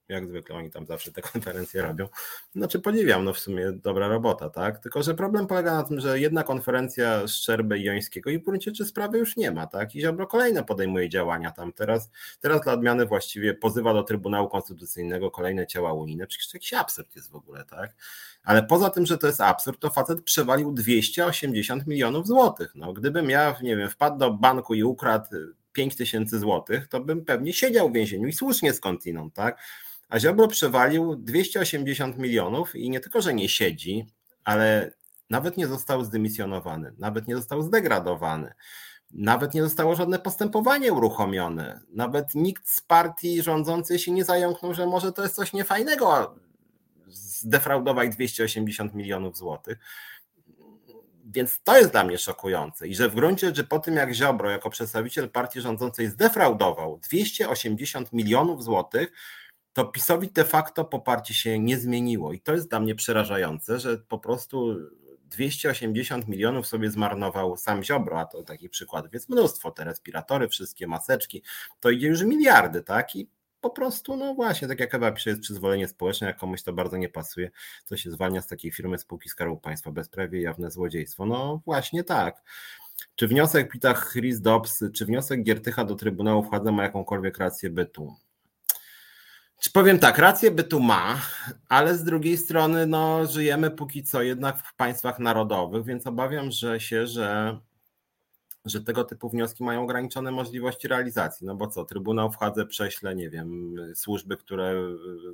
jak zwykle oni tam zawsze te konferencje robią. Znaczy podziwiam, no w sumie dobra robota, tak? Tylko, że problem polega na tym, że jedna konferencja Szczerby i Jońskiego i w gruncie czy sprawy już nie ma, tak? I Ziobro kolejne podejmuje działania tam. Teraz, teraz dla odmiany właściwie pozywa do Trybunału Konstytucyjnego kolejne ciała unijne. Przecież to jakiś absurd jest w ogóle, tak? Ale poza tym, że to jest absurd, to facet przewalił 280 milionów złotych. No, gdybym ja, nie wiem, wpadł do banku i ukradł 5 tysięcy złotych, to bym pewnie siedział w więzieniu i słusznie skądinąd, tak? A Ziobro przewalił 280 milionów i nie tylko, że nie siedzi, ale nawet nie został zdymisjonowany, nawet nie został zdegradowany, nawet nie zostało żadne postępowanie uruchomione, nawet nikt z partii rządzącej się nie zająknął, że może to jest coś niefajnego zdefraudować 280 milionów złotych. Więc to jest dla mnie szokujące i że w gruncie rzeczy po tym jak Ziobro jako przedstawiciel partii rządzącej zdefraudował 280 milionów złotych, to PiSowi de facto poparcie się nie zmieniło. I to jest dla mnie przerażające, że po prostu 280 milionów sobie zmarnował sam Ziobro, a to takich przykładów jest mnóstwo, te respiratory, wszystkie maseczki, to idzie już miliardy, tak? I po prostu, no właśnie, tak jak Ewa pisze, jest przyzwolenie społeczne, jak komuś to bardzo nie pasuje, to się zwalnia z takiej firmy spółki Skarbu Państwa, bezprawie jawne złodziejstwo. No właśnie tak. Czy wniosek Pita Chris Dobbs, czy wniosek Giertycha do Trybunału władza ma jakąkolwiek rację bytu? Czy powiem tak, rację by tu ma, ale z drugiej strony no, żyjemy póki co jednak w państwach narodowych, więc obawiam że się, że, że tego typu wnioski mają ograniczone możliwości realizacji. No bo co, Trybunał w Hadze prześle, nie wiem, służby, które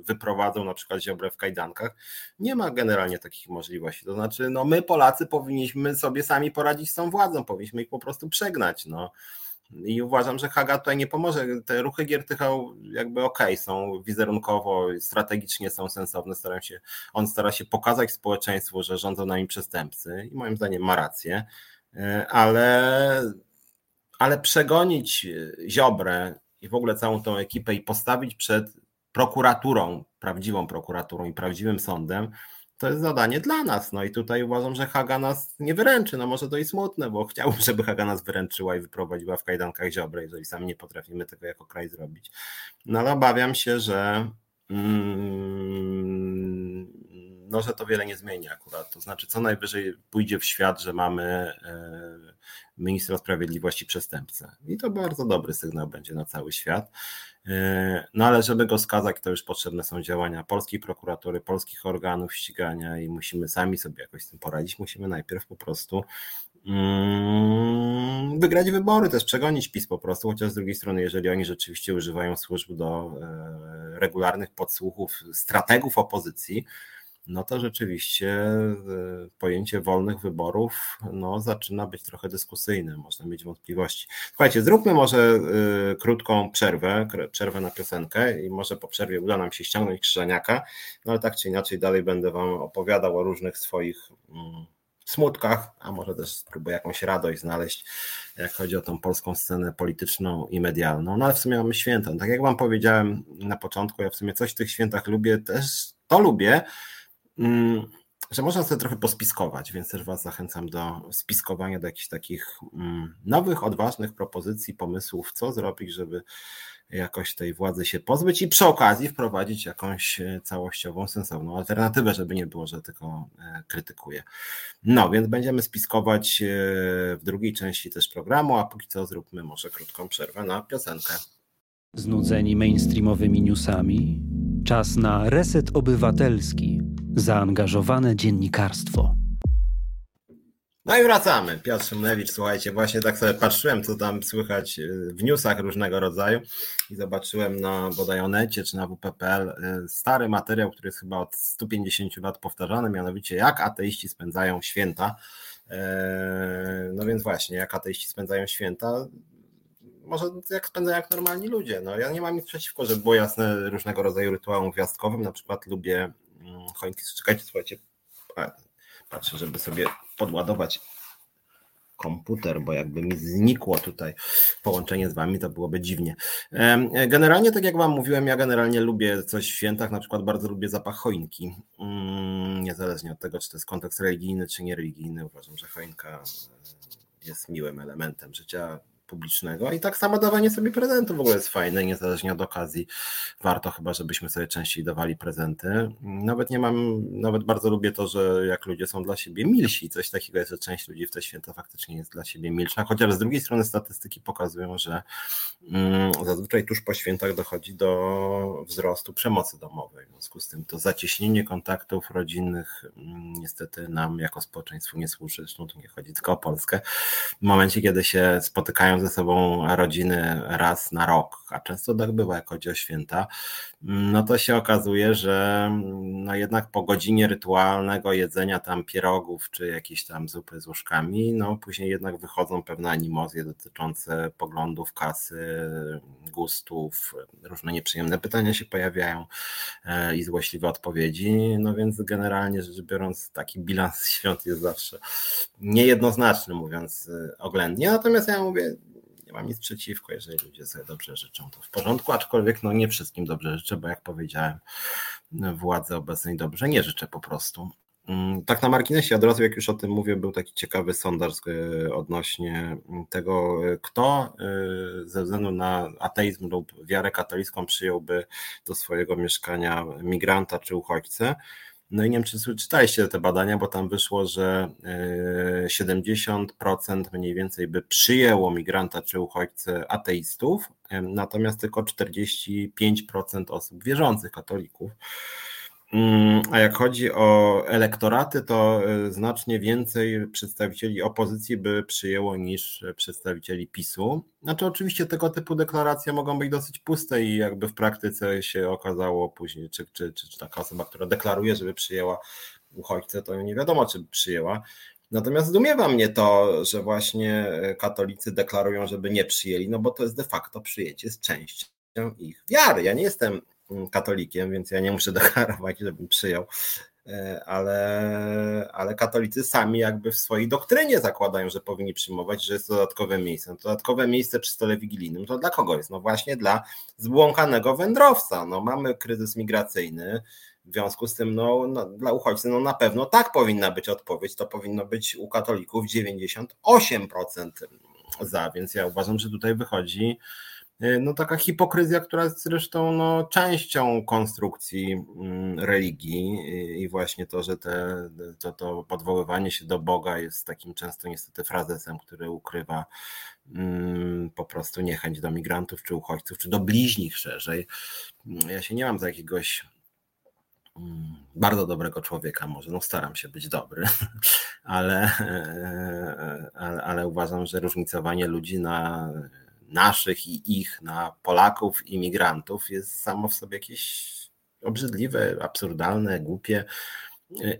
wyprowadzą na przykład Ziobrę w kajdankach. Nie ma generalnie takich możliwości. To znaczy, no my Polacy powinniśmy sobie sami poradzić z tą władzą, powinniśmy ich po prostu przegnać. No. I uważam, że Haga tutaj nie pomoże. Te ruchy Giertycha jakby okej, okay, są wizerunkowo, strategicznie są sensowne. Staram się, on stara się pokazać społeczeństwu, że rządzą nami przestępcy i moim zdaniem ma rację, ale, ale przegonić Ziobrę i w ogóle całą tą ekipę i postawić przed prokuraturą, prawdziwą prokuraturą i prawdziwym sądem, to jest zadanie dla nas. No i tutaj uważam, że Haga nas nie wyręczy. No może to i smutne, bo chciałbym, żeby Haga nas wyręczyła i wyprowadziła w kajdankach Ziobrę, jeżeli sami nie potrafimy tego jako kraj zrobić. No ale obawiam się, że mm, no, że to wiele nie zmieni akurat. To znaczy, co najwyżej pójdzie w świat, że mamy e, ministra sprawiedliwości przestępcę. I to bardzo dobry sygnał będzie na cały świat. E, no ale żeby go skazać, to już potrzebne są działania polskiej prokuratury, polskich organów ścigania i musimy sami sobie jakoś z tym poradzić. Musimy najpierw po prostu mm, wygrać wybory, też przegonić PiS po prostu, chociaż z drugiej strony, jeżeli oni rzeczywiście używają służb do e, regularnych podsłuchów strategów opozycji, no to rzeczywiście e, pojęcie wolnych wyborów no, zaczyna być trochę dyskusyjne, można mieć wątpliwości. Słuchajcie, zróbmy może e, krótką przerwę, przerwę na piosenkę i może po przerwie uda nam się ściągnąć Krzyżaniaka, no ale tak czy inaczej dalej będę Wam opowiadał o różnych swoich mm, smutkach, a może też spróbuję jakąś radość znaleźć, jak chodzi o tą polską scenę polityczną i medialną. No ale w sumie mamy święta. Tak jak Wam powiedziałem na początku, ja w sumie coś w tych świętach lubię, też to lubię, że można sobie trochę pospiskować, więc też Was zachęcam do spiskowania, do jakichś takich mm, nowych, odważnych propozycji, pomysłów, co zrobić, żeby jakoś tej władzy się pozbyć i przy okazji wprowadzić jakąś e, całościową, sensowną alternatywę, żeby nie było, że tylko e, krytykuję. No, więc będziemy spiskować e, w drugiej części też programu, a póki co zróbmy może krótką przerwę na piosenkę. Znudzeni mainstreamowymi newsami? Czas na reset obywatelski Zaangażowane dziennikarstwo. No i wracamy. Piotr Szymlewicz, słuchajcie, właśnie tak sobie patrzyłem, co tam słychać y, w newsach różnego rodzaju i zobaczyłem na bodaj Onecie czy na WPPL y, stary materiał, który jest chyba od 150 lat powtarzany, mianowicie jak ateiści spędzają święta. E, no więc właśnie, jak ateiści spędzają święta, może jak spędzają jak normalni ludzie. No ja nie mam nic przeciwko, żeby było jasne różnego rodzaju rytuałom gwiazdkowym, na przykład lubię choinki. Czekajcie, słuchajcie, patrzę, żeby sobie podładować komputer, bo jakby mi znikło tutaj połączenie z wami, to byłoby dziwnie. Generalnie, tak jak wam mówiłem, ja generalnie lubię coś w świętach, na przykład bardzo lubię zapach choinki. Mm, niezależnie od tego, czy to jest kontekst religijny, czy niereligijny, uważam, że choinka jest miłym elementem życia publicznego. I tak samo dawanie sobie prezentów w ogóle jest fajne, niezależnie od okazji. Warto chyba, żebyśmy sobie częściej dawali prezenty. Nawet nie mam, nawet bardzo lubię to, że jak ludzie są dla siebie milsi, coś takiego jest, że część ludzi w te święta faktycznie jest dla siebie milsza, chociaż z drugiej strony statystyki pokazują, że mm, zazwyczaj tuż po świętach dochodzi do wzrostu przemocy domowej. W związku z tym to zacieśnienie kontaktów rodzinnych mm, niestety nam jako społeczeństwu nie służy. Zresztą tu nie chodzi tylko o Polskę. W momencie, kiedy się spotykają ze sobą rodziny raz na rok, a często tak bywa, jak chodzi o święta, no to się okazuje, że no jednak po godzinie rytualnego jedzenia tam pierogów czy jakieś tam zupy z łóżkami, no później jednak wychodzą pewne animozje dotyczące poglądów, kasy, gustów, różne nieprzyjemne pytania się pojawiają e, i złośliwe odpowiedzi, no więc generalnie rzecz biorąc taki bilans świąt jest zawsze niejednoznaczny, mówiąc e, oględnie, natomiast ja mówię, mam nic przeciwko, jeżeli ludzie sobie dobrze życzą, to w porządku, aczkolwiek no nie wszystkim dobrze życzę, bo jak powiedziałem, władzy obecnej dobrze nie życzę po prostu. Mm, tak na marginesie, od razu jak już o tym mówię, był taki ciekawy sondaż e, odnośnie tego, e, kto e, ze względu na ateizm lub wiarę katolicką przyjąłby do swojego mieszkania migranta czy uchodźcę. No i nie wiem, czy czytaliście te badania, bo tam wyszło, że 70% e, mniej więcej by przyjęło migranta czy uchodźcę ateistów, natomiast tylko 45% osób wierzących katolików. Mm, a jak chodzi o elektoraty, to e, znacznie więcej przedstawicieli opozycji by przyjęło niż przedstawicieli PiSu. Znaczy, oczywiście tego typu deklaracje mogą być dosyć puste i jakby w praktyce się okazało później, czy, czy, czy, czy taka osoba, która deklaruje, żeby przyjęła uchodźcę, to nie wiadomo, czy przyjęła. Natomiast zdumiewa mnie to, że właśnie katolicy deklarują, żeby nie przyjęli, no bo to jest de facto przyjęcie z częścią ich wiary. Ja nie jestem katolikiem, więc ja nie muszę deklarować, żebym przyjął. E, ale, ale katolicy sami jakby w swojej doktrynie zakładają, że powinni przyjmować, że jest to dodatkowe miejsce. No, dodatkowe miejsce przy stole wigilijnym to dla kogo jest? No właśnie dla zbłąkanego wędrowca. No mamy kryzys migracyjny, w związku z tym no, no, dla uchodźcy no na pewno tak powinna być odpowiedź. To powinno być u katolików 98% za, więc ja uważam, że tutaj wychodzi no taka hipokryzja, która jest zresztą no, częścią konstrukcji mm, religii i właśnie to, że te, to, to podwoływanie się do Boga jest takim często niestety frazesem, który ukrywa mm, po prostu niechęć do migrantów czy uchodźców, czy do bliźnich szerzej. Ja się nie mam za jakiegoś mm, bardzo dobrego człowieka, może no staram się być dobry, ale, e, ale, ale uważam, że różnicowanie ludzi na naszych i ich na Polaków, imigrantów jest samo w sobie jakieś obrzydliwe, absurdalne, głupie.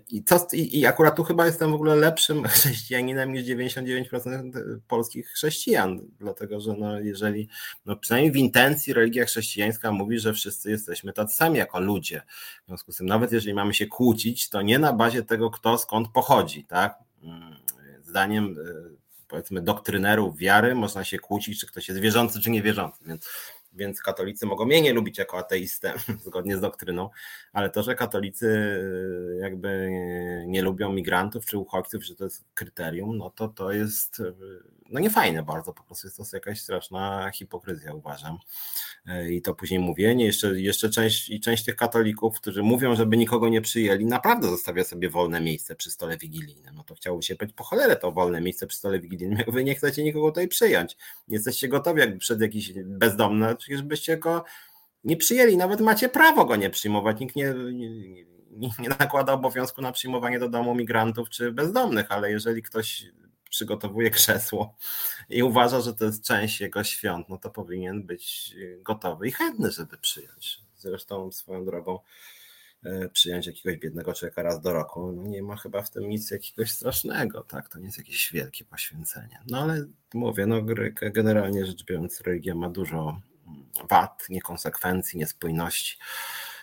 I, co, i, I akurat tu chyba jestem w ogóle lepszym chrześcijaninem niż 99% polskich chrześcijan, dlatego że no jeżeli, no przynajmniej w intencji religia chrześcijańska mówi, że wszyscy jesteśmy tacy sami jako ludzie. W związku z tym, nawet jeżeli mamy się kłócić, to nie na bazie tego, kto skąd pochodzi, tak? Mm, zdaniem powiedzmy doktrynerów wiary można się kłócić, czy ktoś jest wierzący, czy niewierzący. Więc, więc katolicy mogą mnie nie lubić jako ateistę, zgodnie z doktryną, ale to, że katolicy y, jakby nie lubią migrantów czy uchodźców, że to jest kryterium, no to to jest y, no niefajne bardzo, po prostu jest to jakaś straszna hipokryzja, uważam. E, I to później mówienie, jeszcze, jeszcze część, i część tych katolików, którzy mówią, żeby nikogo nie przyjęli, naprawdę zostawia sobie wolne miejsce przy stole wigilijnym. No to chciałoby się powiedzieć, po cholerę to wolne miejsce przy stole wigilijnym, jak wy nie chcecie nikogo tutaj przyjąć. Nie jesteście gotowi, jakby przed jakiś bezdomny, przecież byście go nie przyjęli, nawet macie prawo go nie przyjmować, nikt nie, nie, nie nakłada obowiązku na przyjmowanie do domu migrantów czy bezdomnych, ale jeżeli ktoś przygotowuje krzesło i uważa, że to jest część jego świąt, no to powinien być gotowy i chętny, żeby przyjąć. Zresztą swoją drogą e, przyjąć jakiegoś biednego człowieka raz do roku, no nie ma chyba w tym nic jakiegoś strasznego, tak? To nie jest jakieś wielkie poświęcenie. No ale mówię, no generalnie rzecz biorąc, religia ma dużo wad, niekonsekwencji, niespójności.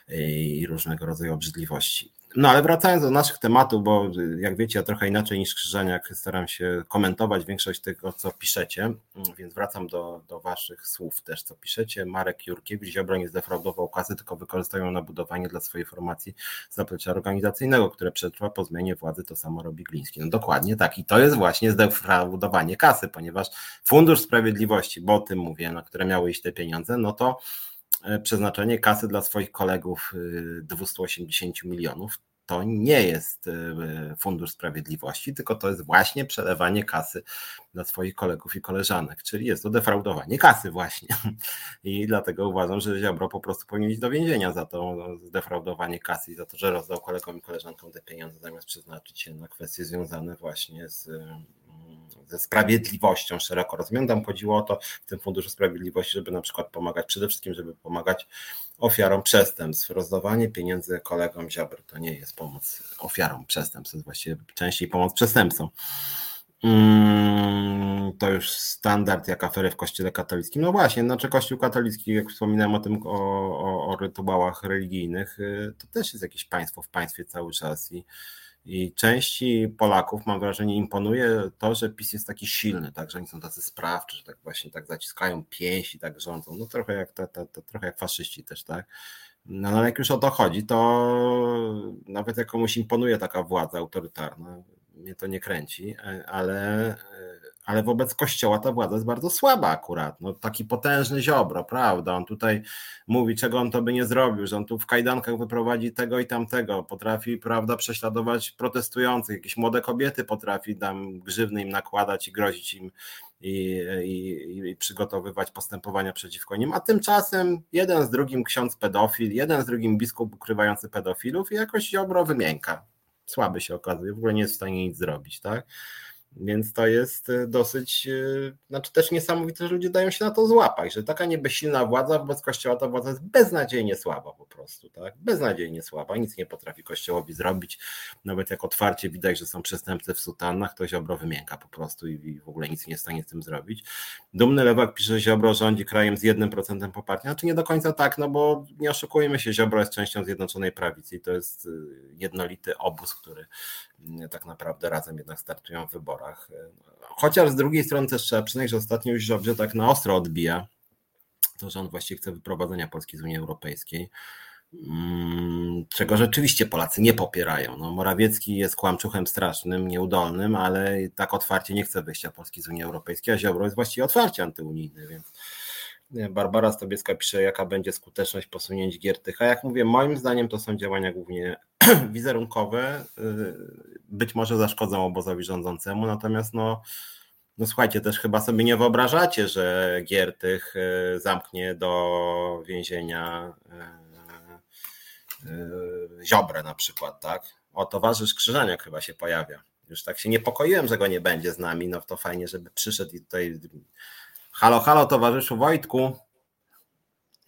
i różnego rodzaju obrzydliwości. No ale wracając do naszych tematów, bo jak wiecie, ja trochę inaczej niż Krzyżaniak staram się komentować większość tego, co piszecie, więc wracam do, do waszych słów też, co piszecie. Marek Jurkiewicz, Ziobro nie zdefraudował kasy, tylko wykorzystają na budowanie dla swojej formacji zaplecza organizacyjnego, które przetrwa po zmianie władzy, to samo robi Gliński. No dokładnie tak i to jest właśnie zdefraudowanie kasy, ponieważ Fundusz Sprawiedliwości, bo o tym mówię, na które miały iść te pieniądze, no to przeznaczenie kasy dla swoich kolegów 280 y, milionów to nie jest y, Fundusz Sprawiedliwości, tylko to jest właśnie przelewanie kasy dla swoich kolegów i koleżanek, czyli jest to defraudowanie kasy właśnie. I dlatego uważam, że Ziobro po prostu powinien iść do więzienia za to zdefraudowanie kasy i za to, że rozdał kolegom i koleżankom te pieniądze, zamiast przeznaczyć je na kwestie związane właśnie z sprawiedliwością szeroko rozumianą. Chodziło o to w tym Funduszu Sprawiedliwości, żeby na przykład pomagać, przede wszystkim, żeby pomagać ofiarom przestępstw. Rozdawanie pieniędzy kolegom Ziobry to nie jest pomoc ofiarom przestępstw, to jest właściwie częściej pomoc przestępcom. Mm, to już standard jak afery w kościele katolickim. No właśnie, znaczy kościół katolicki, jak wspominałem o tym, o, o, o rytuałach religijnych, y, to też jest jakieś państwo w państwie cały czas i i części Polaków, mam wrażenie, imponuje to, że PiS jest taki silny, tak, że oni są tacy sprawczy, że tak właśnie tak zaciskają pięści, tak rządzą. No trochę jak, ta, ta, trochę jak faszyści też, tak. No ale jak już o to chodzi, to nawet jak komuś imponuje taka władza autorytarna, mnie to nie kręci, ale ale wobec Kościoła ta władza jest bardzo słaba akurat. No, taki potężny ziobro, prawda? On tutaj mówi, czego on to by nie zrobił, że on tu w kajdankach wyprowadzi tego i tamtego, potrafi, prawda, prześladować protestujących, jakieś młode kobiety potrafi tam grzywny im nakładać i grozić im i, i, i przygotowywać postępowania przeciwko nim, a tymczasem jeden z drugim ksiądz pedofil, jeden z drugim biskup ukrywający pedofilów i jakoś ziobro wymięka. Słaby się okazuje, w ogóle nie jest w stanie nic zrobić, tak? Więc to jest e, dosyć, e, znaczy też niesamowite, że ludzie dają się na to złapać, że taka niebezsilna władza wobec Kościoła, ta władza jest beznadziejnie słaba po prostu, tak? Beznadziejnie słaba, nic nie potrafi Kościołowi zrobić, nawet jak otwarcie widać, że są przestępcy w sutannach, to Ziobro wymięka po prostu i w ogóle nic nie jest w stanie z tym zrobić. Dumny Lewak pisze, że Ziobro rządzi krajem z jednym procentem poparcia, znaczy nie do końca tak, no bo nie oszukujmy się, Ziobro jest częścią Zjednoczonej Prawicy i to jest e, jednolity obóz, który tak naprawdę razem jednak startują w wyborach. Chociaż z drugiej strony też trzeba przyznać, że ostatnio już dobrze tak na ostro odbija to, że on właściwie chce wyprowadzenia Polski z Unii Europejskiej, mm, czego rzeczywiście Polacy nie popierają. No, Morawiecki jest kłamczuchem strasznym, nieudolnym, ale tak otwarcie nie chce wyjścia Polski z Unii Europejskiej, a Ziobro jest właściwie otwarcie antyunijny, więc Barbara Stobieska pisze, jaka będzie skuteczność posunięć Giertycha. Jak mówię, moim zdaniem to są działania głównie wizerunkowe, y, być może zaszkodzą obozowi rządzącemu, natomiast no, no słuchajcie, też chyba sobie nie wyobrażacie, że Giertych y, zamknie do więzienia y, Ziobrę na przykład, tak? O, towarzysz Krzyżaniak chyba się pojawia. Już tak się niepokoiłem, że go nie będzie z nami, no to fajnie, żeby przyszedł i tutaj Halo, halo, towarzyszu Wojtku.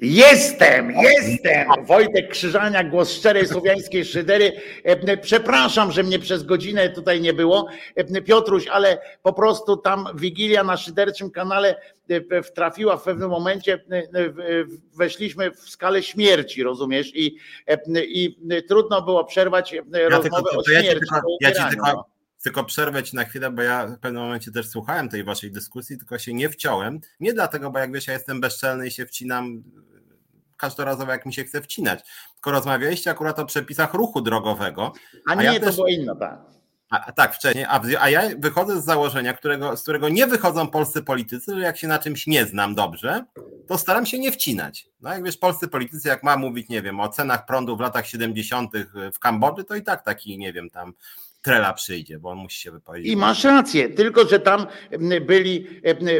Jestem, jestem! Wojtek Krzyżania, głos szczerej słowiańskiej szydery. E, przepraszam, że mnie przez godzinę tutaj nie było, e, Piotruś, ale po prostu tam Wigilia na szyderczym kanale e, trafiła w pewnym momencie, weszliśmy w skalę śmierci, rozumiesz? I, i trudno było przerwać ja rozmowę tylko, o śmierci. Ja ci tylko, ja ci tylko, tylko przerwę ci na chwilę, bo ja w pewnym momencie też słuchałem tej waszej dyskusji, tylko się nie wciąłem. Nie dlatego, bo jak wiesz, ja jestem bezczelny i się wcinam każdorazowo, jak mi się chce wcinać. Tylko rozmawialiście akurat o przepisach ruchu drogowego. A nie, ja to też... było inne, tak. A, tak, wcześniej. A, a, ja wychodzę z założenia, którego, z którego nie wychodzą polscy politycy, że jak się na czymś nie znam dobrze, to staram się nie wcinać. No jak wiesz, polscy politycy, jak ma mówić, nie wiem, o cenach prądu w latach 70. w Kambodży, to i tak taki, nie wiem, tam Trela przyjdzie, bo on musi się wypowiedzieć. I masz rację, tylko że tam byli,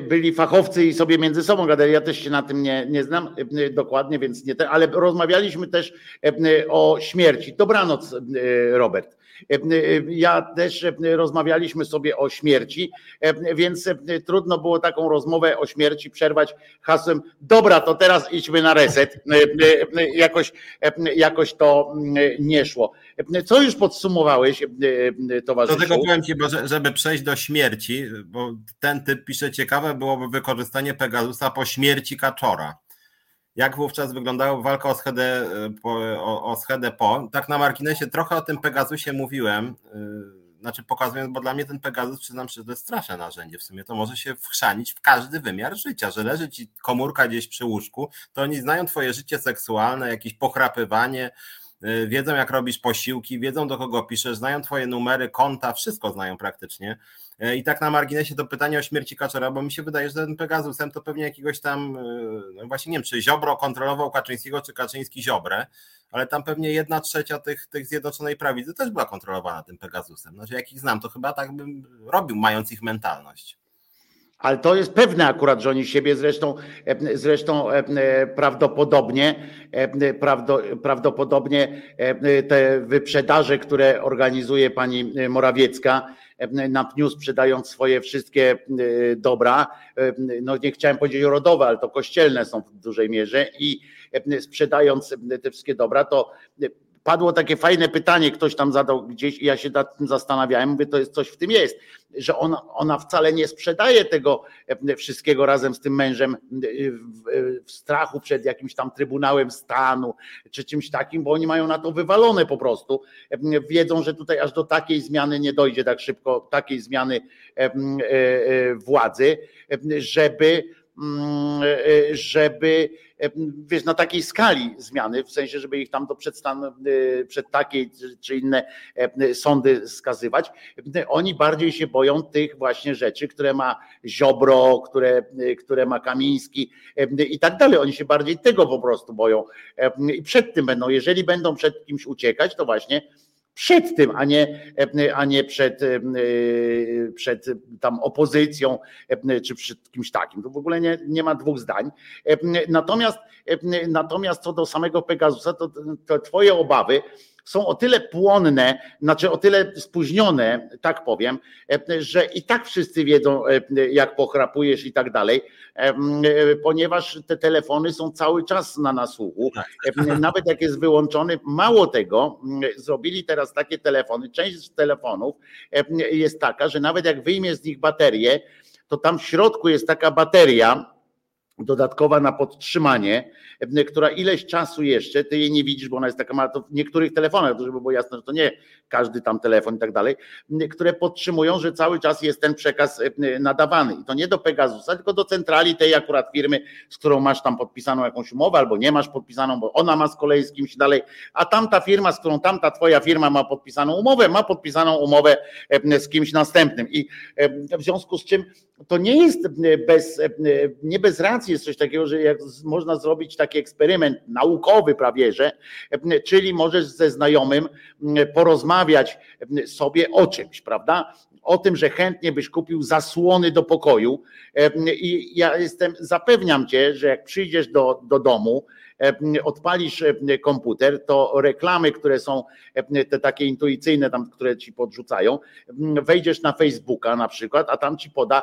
byli fachowcy i sobie między sobą gadali. Ja też się na tym nie, nie znam dokładnie, więc nie ale rozmawialiśmy też o śmierci. Dobranoc, Robert. Ja też rozmawialiśmy sobie o śmierci, więc trudno było taką rozmowę o śmierci przerwać hasłem dobra, to teraz idźmy na reset. Jakoś, jakoś to nie szło. Co już podsumowałeś, towarzyszu? Do tego powiem Ci, żeby przejść do śmierci, bo ten typ pisze ciekawe byłoby wykorzystanie Pegasusa po śmierci Kaczora. jak wówczas wyglądała walka o schedę, po, o, o schedę po. Tak na marginesie trochę o tym Pegasusie mówiłem, znaczy pokazując, bo dla mnie ten Pegasus, przyznam szczerze, to jest straszne narzędzie. W sumie to może się wchrzanić w każdy wymiar życia, że leży ci komórka gdzieś przy łóżku, to oni znają twoje życie seksualne, jakieś pochrapywanie, wiedzą jak robisz posiłki, wiedzą do kogo piszesz, znają twoje numery, konta, wszystko znają praktycznie. Y, I tak na marginesie to pytanie o śmierci Kaczora, bo mi się wydaje, że ten Pegasusem to pewnie jakiegoś tam, y, no właśnie nie wiem, czy Ziobro kontrolował Kaczyńskiego, czy Kaczyński Ziobrę, ale tam pewnie jedna trzecia tych, tych Zjednoczonej Prawicy też była kontrolowana tym Pegasusem. Znaczy, jak ich znam, to chyba tak bym robił, mając ich mentalność. Ale to jest pewne akurat, że oni siebie zresztą, zresztą prawdopodobnie, prawdopodobnie te wyprzedaże, które organizuje pani Morawiecka, na pniu sprzedając swoje wszystkie dobra, no nie chciałem powiedzieć rodowe, ale to kościelne są w dużej mierze i sprzedając te wszystkie dobra, to padło takie fajne pytanie, ktoś tam zadał gdzieś i ja się nad tym zastanawiałem, mówię, to jest coś w tym jest, że ona, ona wcale nie sprzedaje tego wszystkiego razem z tym mężem w, w strachu przed jakimś tam Trybunałem Stanu czy czymś takim, bo oni mają na to wywalone po prostu. Wiedzą, że tutaj aż do takiej zmiany nie dojdzie tak szybko, takiej zmiany e, e, władzy, żeby e, e, żeby e, wiesz, na takiej skali zmiany, w sensie, żeby ich tam do przedstan, przed takiej czy inne sądy skazywać, oni bardziej się boją tych właśnie rzeczy, które ma Ziobro, które, które ma Kamiński i tak dalej. Oni się bardziej tego po prostu boją i przed tym będą, jeżeli będą przed kimś uciekać, to właśnie przed tym, a nie, a nie przed, przed tam opozycją czy przed kimś takim. To w ogóle nie, nie ma dwóch zdań. Natomiast, natomiast co do samego Pegasusa, to, to twoje obawy są o tyle płonne, znaczy o tyle spóźnione, tak powiem, że i tak wszyscy wiedzą, jak pochrapujesz i tak dalej, ponieważ te telefony są cały czas na nasłuchu. Tak. Nawet jak jest wyłączony, mało tego, zrobili teraz takie telefony, część z telefonów jest taka, że nawet jak wyjmie z nich baterię, to tam w środku jest taka bateria, dodatkowa na podtrzymanie, e, która ileś czasu jeszcze, ty jej nie widzisz, bo ona jest taka mała, to w niektórych telefonach, żeby było jasne, że to nie każdy tam telefon i tak dalej, które podtrzymują, że cały czas jest ten przekaz e, nadawany. I to nie do Pegasusa, tylko do centrali tej akurat firmy, z którą masz tam podpisaną jakąś umowę, albo nie masz podpisaną, bo ona ma z kolei z kimś dalej, a tamta firma, z którą tamta twoja firma ma podpisaną umowę, ma podpisaną umowę e, z kimś następnym. I w związku z czym to nie jest bez, nie bez racji jest coś takiego, że jak można zrobić taki eksperyment naukowy prawie, że, czyli możesz ze znajomym porozmawiać sobie o czymś, prawda? O tym, że chętnie byś kupił zasłony do pokoju i ja jestem, zapewniam cię, że jak przyjdziesz do, do domu, E, odpalisz e, komputer, to reklamy, które są e, te takie intuicyjne, tam, które ci podrzucają, wejdziesz na Facebooka na przykład, a tam ci poda,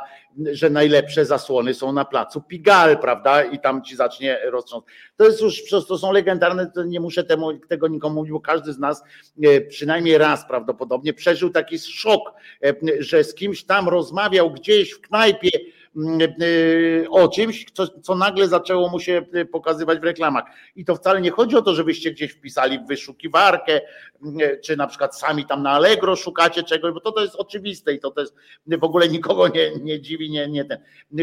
że najlepsze zasłony są na placu Pigal, prawda? I tam ci zacznie roztrząsać. To jest już, to są legendarne, to nie muszę temu, tego nikomu mówić, bo każdy z nas przynajmniej raz prawdopodobnie przeżył taki szok, że z kimś tam rozmawiał gdzieś w knajpie, o czymś, co, co nagle zaczęło mu się y, pokazywać w reklamach. I to wcale nie chodzi o to, żebyście gdzieś wpisali w wyszukiwarkę, y, czy na przykład sami tam na Allegro szukacie czegoś, bo to, to jest oczywiste i to, jest w ogóle nikogo nie, nie dziwi, nie, nie ten.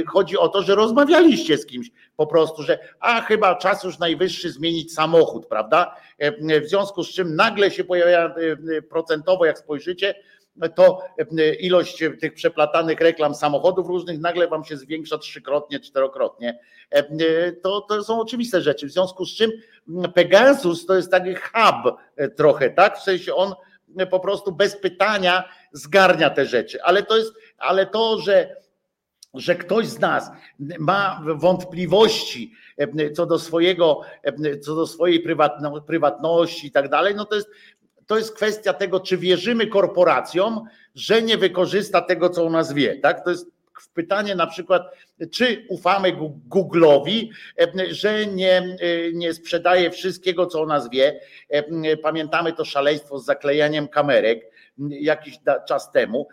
Chodzi o to, że rozmawialiście z kimś po prostu, że a chyba czas już najwyższy zmienić samochód, prawda? W związku z czym nagle się pojawia procentowo, jak spojrzycie, to e, ilość tych przeplatanych reklam samochodów różnych nagle wam się zwiększa trzykrotnie, czterokrotnie. E, e, to, to są oczywiste rzeczy. W związku z czym Pegasus to jest taki hub trochę, tak? W sensie on po prostu bez pytania zgarnia te rzeczy. Ale to jest, ale to, że że ktoś z nas ma wątpliwości co do swojego, co do swojej prywatności i tak dalej, no to jest to jest kwestia tego, czy wierzymy korporacjom, że nie wykorzysta tego, co u nas wie. Tak? To jest pytanie na przykład, czy ufamy Google'owi, że nie, nie sprzedaje wszystkiego, co o nas wie. Pamiętamy to szaleństwo z zaklejaniem kamerek jakiś czas temu,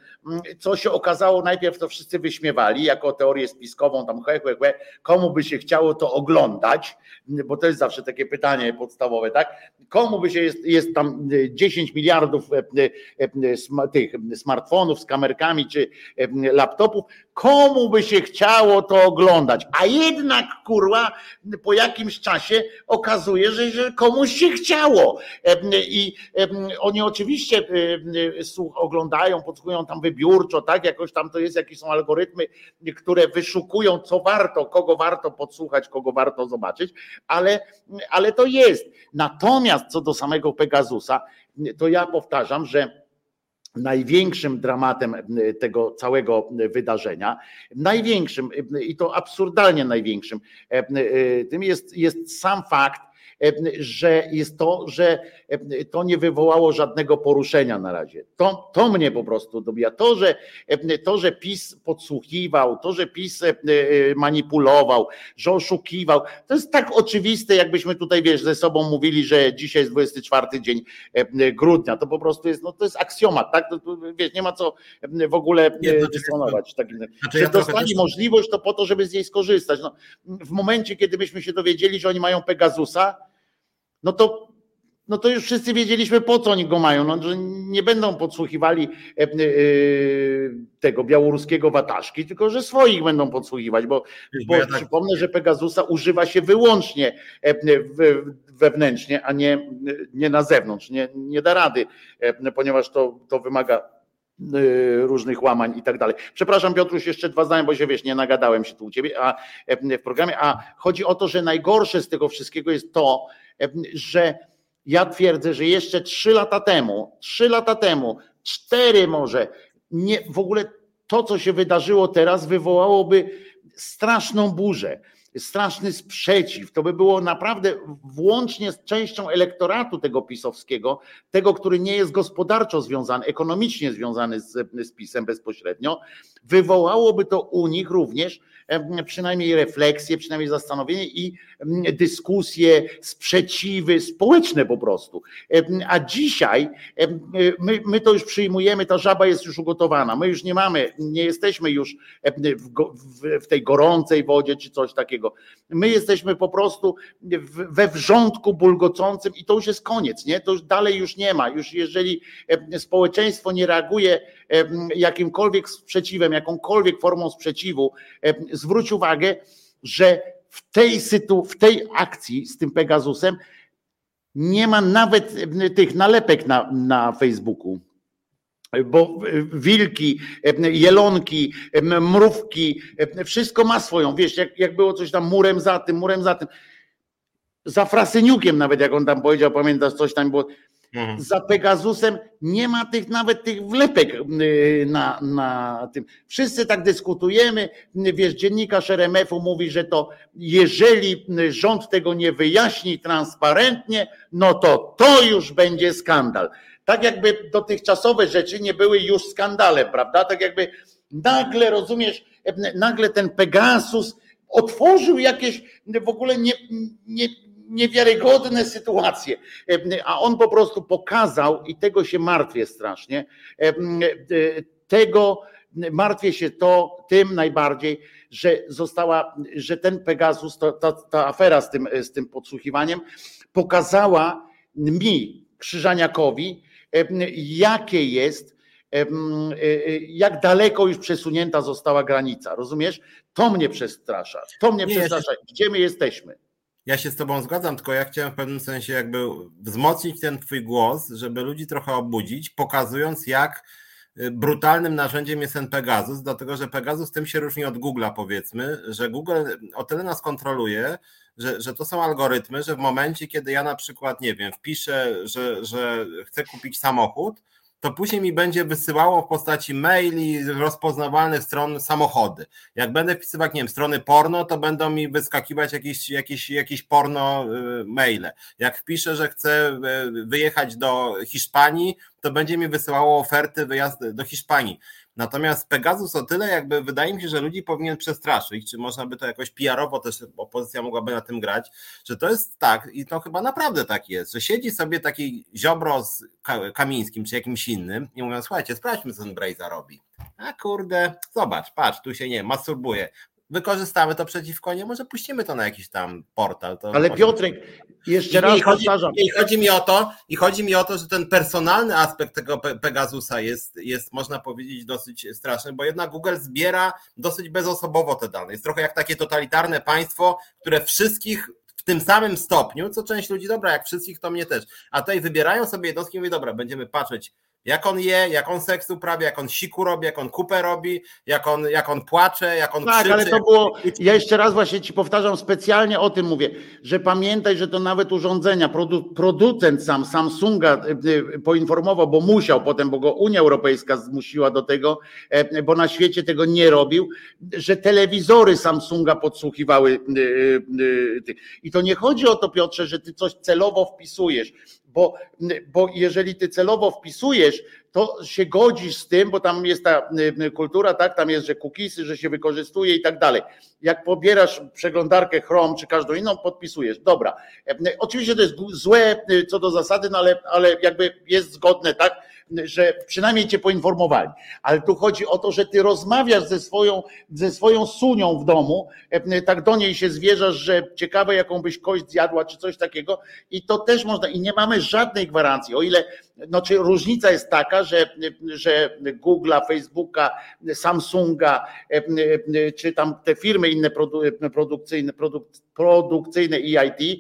co się okazało, najpierw to wszyscy wyśmiewali jako teorię spiskową, tam he, he, he, komu by się chciało to oglądać, bo to jest zawsze takie pytanie podstawowe, tak? Komu by się, jest, jest tam 10 miliardów tych smartfonów z kamerkami czy laptopów, komu by się chciało to oglądać, a jednak kurwa po jakimś czasie okazuje, że komuś się chciało. I oni oczywiście oglądają, podsłuchują tam wybiórczo, tak, jakoś tam to jest, jakieś są algorytmy, które wyszukują, co warto, kogo warto podsłuchać, kogo warto zobaczyć, ale, ale to jest. Natomiast co do samego Pegasusa, to ja powtarzam, że największym dramatem tego całego wydarzenia, największym i to absurdalnie największym, tym jest, jest sam fakt, że jest to, że to nie wywołało żadnego poruszenia na razie. To, to mnie po prostu dobija. To że, to, że PiS podsłuchiwał, to, że PiS e, manipulował, że oszukiwał, to jest tak oczywiste, jakbyśmy tutaj, wiesz, ze sobą mówili, że dzisiaj jest 24 dzień grudnia. To po prostu jest, no to jest aksjomat, tak? To, wiesz, nie ma co w ogóle nie, e, dysponować. Takim, znaczy, że dostali możliwość to po to, żeby z niej skorzystać. No, w momencie, kiedy myśmy się dowiedzieli, że oni mają Pegasusa, no to, no to już wszyscy wiedzieliśmy, po co oni go mają, no, że nie będą podsłuchiwali e, e, tego białoruskiego wataszki, tylko że swoich będą podsłuchiwać, bo, bo ja tak... przypomnę, że Pegasusa używa się wyłącznie e, wewnętrznie, a nie, nie na zewnątrz. Nie, nie da rady, ponieważ to, to wymaga różnych łamań i tak dalej. Przepraszam Piotruś, jeszcze dwa zdania, bo się wiesz, nie nagadałem się tu u ciebie a, w programie, a chodzi o to, że najgorsze z tego wszystkiego jest to, że ja twierdzę, że jeszcze trzy lata temu, trzy lata temu, cztery może, nie, w ogóle to, co się wydarzyło teraz, wywołałoby straszną burzę, straszny sprzeciw. To by było naprawdę włącznie z częścią elektoratu tego pisowskiego, tego, który nie jest gospodarczo związany, ekonomicznie związany z, z pisem bezpośrednio, wywołałoby to u nich również przynajmniej refleksję, przynajmniej zastanowienie i dyskusje, sprzeciwy społeczne po prostu. A dzisiaj my, my to już przyjmujemy, ta żaba jest już ugotowana. My już nie mamy, nie jesteśmy już w, w, w tej gorącej wodzie czy coś takiego. My jesteśmy po prostu we wrzątku bulgocącym i to już jest koniec, nie? To już dalej już nie ma. Już jeżeli społeczeństwo nie reaguje jakimkolwiek sprzeciwem, jakąkolwiek formą sprzeciwu, zwróć uwagę, że w tej sytu, w tej akcji z tym Pegasusem nie ma nawet tych nalepek na, na Facebooku. Bo wilki, jelonki, mrówki, wszystko ma swoją, wiesz, jak, jak było coś tam murem za tym, murem za tym, za Frasyniukiem nawet, jak on tam powiedział, pamiętasz, coś tam było, Mhm. Za Pegasusem nie ma tych nawet tych wlepek y, na, na tym. Wszyscy tak dyskutujemy. Wiesz, dziennikarz RMF-u mówi, że to jeżeli rząd tego nie wyjaśni transparentnie, no to to już będzie skandal. Tak jakby dotychczasowe rzeczy nie były już skandalem, prawda? Tak jakby nagle, rozumiesz, nagle ten Pegasus otworzył jakieś w ogóle nie, nie, niewiarygodne sytuacje, a on po prostu pokazał i tego się martwię strasznie, tego martwię się to tym najbardziej, że została, że ten Pegasus, ta, ta, ta afera z tym, z tym podsłuchiwaniem pokazała mi, Krzyżaniakowi, jakie jest, jak daleko już przesunięta została granica. Rozumiesz? To mnie przestrasza. To mnie Nie, przestrasza. Gdzie my jesteśmy? Ja się z Tobą zgadzam, tylko ja chciałem w pewnym sensie jakby wzmocnić ten Twój głos, żeby ludzi trochę obudzić, pokazując jak y, brutalnym narzędziem jest ten Pegasus, dlatego że Pegasus tym się różni od Google'a powiedzmy, że Google o tyle nas kontroluje, że, że to są algorytmy, że w momencie, kiedy ja na przykład, nie wiem, wpiszę, że, że chcę kupić samochód, to później mi będzie wysyłało w postaci maili rozpoznawalnych stron samochody. Jak będę wpisywać, nie wiem, strony porno, to będą mi wyskakiwać jakieś, jakieś, jakieś porno y, maile. Jak wpiszę, że chcę y, wyjechać do Hiszpanii, to będzie mi wysyłało oferty wyjazdy do Hiszpanii. Natomiast Pegasus o tyle jakby wydaje mi się, że ludzi powinien przestraszyć, czy można by to jakoś PR-owo też opozycja mogłaby na tym grać, że to jest tak i to chyba naprawdę tak jest, że siedzi sobie taki ziobro z Kamińskim czy jakimś innym i mówią, słuchajcie, sprawdźmy co ten Brejza robi. A kurde, zobacz, patrz, tu się nie masturbuje wykorzystamy to przeciwko nie, może puścimy to na jakiś tam portal. Ale może... Piotrek, jeszcze raz I chodzi, powtarzam. I chodzi mi o to, i chodzi mi o to, że ten personalny aspekt tego Pegasusa jest, jest można powiedzieć dosyć straszny, bo jednak Google zbiera dosyć bezosobowo te dane. Jest trochę jak takie totalitarne państwo, które wszystkich w tym samym stopniu, co część ludzi, dobra, jak wszystkich, to mnie też. A tutaj wybierają sobie jednostki i mówią, dobra, będziemy patrzeć jak on je, jak on seks uprawia, jak on siku robi, jak on kupę robi, jak on, jak on płacze, jak on Tak, krzyczy, ale to było, ja jeszcze raz właśnie ci powtarzam, specjalnie o tym mówię, że pamiętaj, że to nawet urządzenia, produ, producent sam Samsunga y, y, poinformował, bo musiał potem, bo go Unia Europejska zmusiła do tego, e, bo na świecie tego nie robił, że telewizory Samsunga podsłuchiwały. I to nie chodzi o to, Piotrze, że ty coś celowo wpisujesz bo, bo jeżeli ty celowo wpisujesz, to się godzisz z tym, bo tam jest ta kultura, tak, tam jest, że cookiesy, że się wykorzystuje i tak dalej. Jak pobierasz przeglądarkę Chrome czy każdą inną, podpisujesz. Dobra. E, oczywiście to jest złe y, co do zasady, no ale, ale jakby jest zgodne, tak, że przynajmniej cię poinformowali. Ale tu chodzi o to, że ty rozmawiasz ze swoją, ze swoją sunią w domu, e, tak do niej się zwierzasz, że ciekawe jaką byś kość zjadła, czy coś takiego i to też można, i nie mamy żadnej gwarancji, o ile, no czy różnica jest taka, że, że Google'a, Facebooka, Samsunga, czy tam te firmy inne produkcyjne, produkcyjne EIT,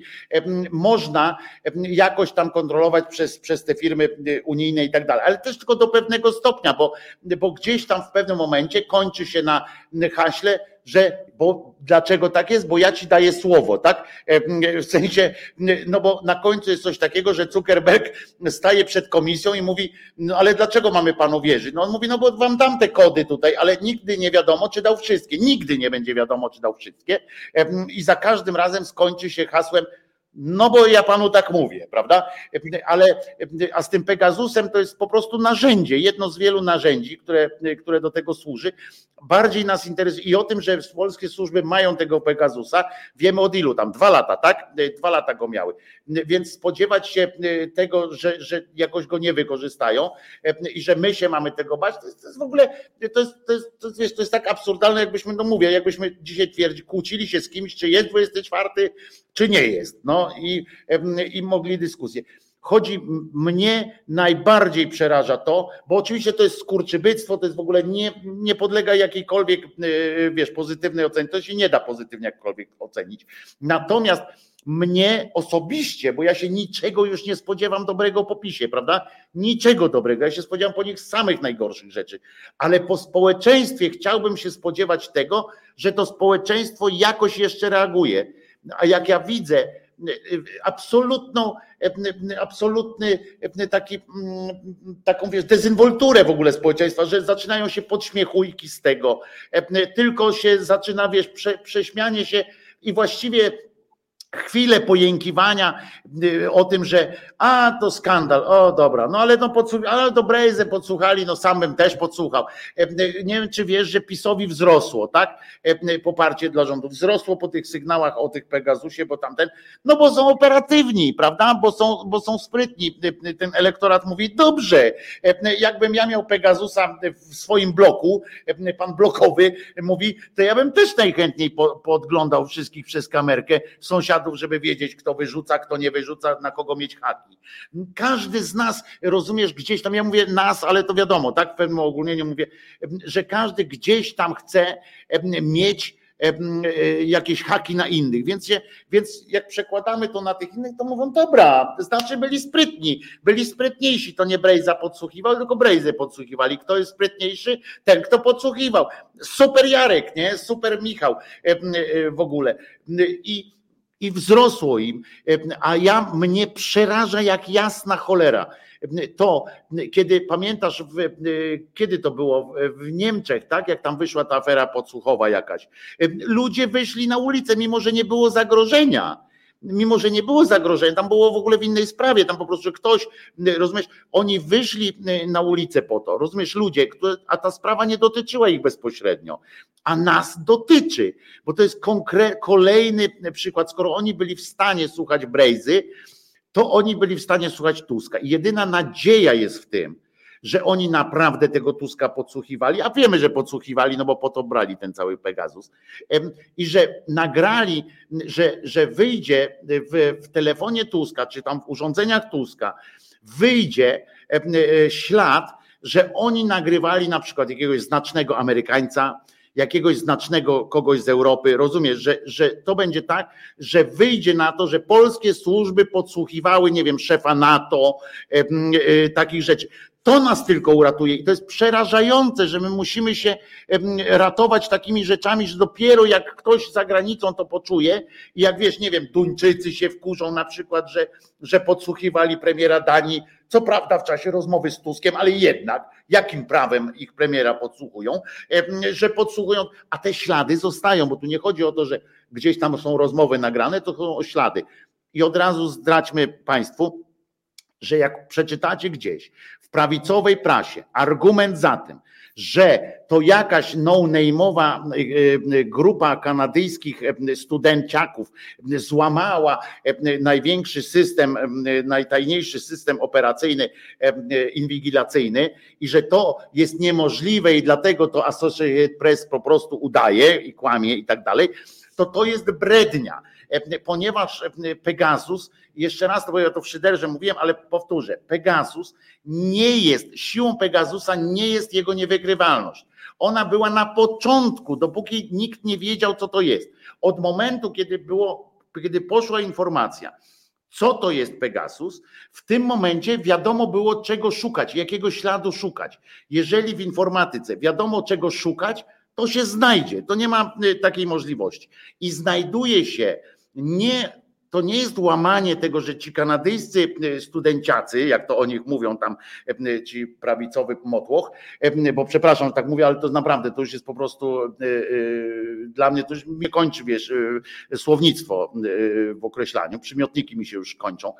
można jakoś tam kontrolować przez, przez te firmy unijne i tak dalej. Ale też tylko do pewnego stopnia, bo, bo gdzieś tam w pewnym momencie kończy się na haśle, że bo dlaczego tak jest? Bo ja ci daję słowo, tak? W sensie, no bo na końcu jest coś takiego, że Zuckerberg staje przed komisją i mówi, no ale dlaczego mamy panu wierzyć? No on mówi, no bo wam dam te kody tutaj, ale nigdy nie wiadomo, czy dał wszystkie. Nigdy nie będzie wiadomo, czy dał wszystkie. I za każdym razem skończy się hasłem, no bo ja panu tak mówię, prawda? Ale a z tym Pegasusem to jest po prostu narzędzie, jedno z wielu narzędzi, które, które do tego służy. Bardziej nas interesuje i o tym, że polskie służby mają tego Pegasusa, wiemy od ilu tam, dwa lata, tak? Dwa lata go miały. Więc spodziewać się tego, że, że jakoś go nie wykorzystają i że my się mamy tego bać, to jest, to jest w ogóle, to jest, to jest, to jest, to jest tak absurdalne, jakbyśmy, no mówię, jakbyśmy dzisiaj twierdzi, kłócili się z kimś, czy jest 24, czy nie jest. No i, i mogli dyskusję. Chodzi, mnie najbardziej przeraża to, bo oczywiście to jest skurczybyctwo, to jest w ogóle nie, nie podlega jakiejkolwiek, e, wiesz, pozytywnej ocenie, to się nie da pozytywnie jakkolwiek ocenić. Natomiast mnie osobiście, bo ja się niczego już nie spodziewam dobrego po PiSie, prawda? Niczego dobrego. Ja się spodziewam po nich samych najgorszych rzeczy, ale po społeczeństwie chciałbym się spodziewać tego, że to społeczeństwo jakoś jeszcze reaguje. A jak ja widzę, absolutną, absolutny taki, taką wiesz, dezynwolturę w ogóle społeczeństwa, że zaczynają się podśmiechujki z tego, tylko się zaczyna, wiesz, prze, prześmianie się i właściwie chwilę pojękiwania y, o tym, że a to skandal, o dobra, no ale no podsłuchali, ale do Brejze podsłuchali, no sam bym też podsłuchał. E, y, nie wiem, czy wiesz, że PiSowi wzrosło, tak? Y, poparcie dla rządu wzrosło po tych sygnałach o tych Pegasusie, bo tamten, no bo są operatywni, prawda? Bo są, bo są sprytni. Ten elektorat mówi, dobrze, jakbym ja miał Pegasusa w swoim bloku, pan blokowy mówi, to ja bym też najchętniej podglądał wszystkich przez kamerkę sąsiadów żeby wiedzieć, kto wyrzuca, kto nie wyrzuca, na kogo mieć haki. Każdy z nas, rozumiesz, gdzieś tam, ja mówię nas, ale to wiadomo, tak, w pewnym ogólnieniu mówię, że każdy gdzieś tam chce mieć e, jakieś haki na innych. Więc, się, więc jak przekładamy to na tych innych, to mówią, dobra, znaczy byli sprytni, byli sprytniejsi. To nie Brejza podsłuchiwał, tylko Brejzy podsłuchiwali. Kto jest sprytniejszy? Ten, kto podsłuchiwał. Super Jarek, nie? Super Michał e, w ogóle. I i wzrosło im, a ja mnie przeraża jak jasna cholera. To, kiedy pamiętasz, w, kiedy to było w Niemczech, tak? Jak tam wyszła ta afera podsłuchowa jakaś. Ludzie wyszli na ulicę, mimo że nie było zagrożenia mimo że nie było zagrożenia, tam było w ogóle w innej sprawie, tam po prostu ktoś, rozumiesz, oni wyszli na ulicę po to, rozumiesz, ludzie, a ta sprawa nie dotyczyła ich bezpośrednio, a nas dotyczy, bo to jest konkre- kolejny przykład, skoro oni byli w stanie słuchać Brejzy, to oni byli w stanie słuchać Tuska. I jedyna nadzieja jest w tym, że oni naprawdę tego Tuska podsłuchiwali, a wiemy, że podsłuchiwali, no bo po to brali ten cały Pegasus, i że nagrali, że, że wyjdzie w, w telefonie Tuska, czy tam w urządzeniach Tuska, wyjdzie e, ślad, że oni nagrywali na przykład jakiegoś znacznego Amerykańca, jakiegoś znacznego kogoś z Europy. Rozumiesz, że, że to będzie tak, że wyjdzie na to, że polskie służby podsłuchiwały, nie wiem, szefa NATO, e, e, takich rzeczy. To nas tylko uratuje i to jest przerażające, że my musimy się ratować takimi rzeczami, że dopiero jak ktoś za granicą to poczuje i jak wiesz, nie wiem, Duńczycy się wkurzą na przykład, że, że podsłuchiwali premiera Danii, co prawda w czasie rozmowy z Tuskiem, ale jednak jakim prawem ich premiera podsłuchują, że podsłuchują, a te ślady zostają, bo tu nie chodzi o to, że gdzieś tam są rozmowy nagrane, to są ślady. I od razu zdradźmy Państwu, że jak przeczytacie gdzieś prawicowej prasie. Argument za tym, że to jakaś no-name'owa e, e, grupa kanadyjskich e, studenciaków złamała największy system, najtajniejszy system operacyjny inwigilacyjny i że to jest niemożliwe i dlatego to Associated Press po prostu udaje i kłamie i tak dalej, to to jest brednia ponieważ e, Pegasus, jeszcze raz to bo ja to w szyderze mówiłem, ale powtórzę, Pegasus nie jest, siłą Pegasusa nie jest jego niewygrywalność. Ona była na początku, dopóki nikt nie wiedział, co to jest. Od momentu, kiedy było, kiedy poszła informacja, co to jest Pegasus, w tym momencie wiadomo było, czego szukać, jakiego śladu szukać. Jeżeli w informatyce wiadomo, czego szukać, to się znajdzie. To nie ma y, takiej możliwości. I znajduje się nie to nie jest łamanie tego, że ci kanadyjscy e, studenciacy, jak to o nich mówią tam e, ci prawicowy motłoch, e, bo przepraszam, że tak mówię, ale to naprawdę to już jest po prostu dla mnie to już nie kończy, wiesz, słownictwo w określaniu, przymiotniki mi się już kończą.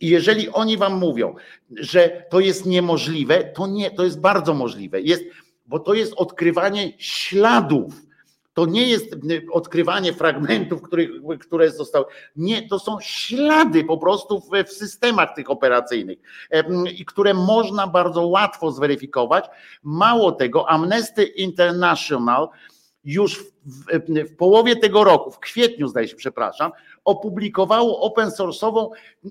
I jeżeli oni wam mówią, że to jest niemożliwe, to nie, to jest bardzo możliwe. Jest, bo to jest odkrywanie śladów to nie jest y, odkrywanie fragmentów, których, które zostały. Nie, to są ślady po prostu w, w systemach tych operacyjnych, i które można bardzo łatwo zweryfikować. Mało tego, Amnesty International już w, w, w, połowie tego roku, w kwietniu zdaje się, przepraszam, opublikowało open source'ową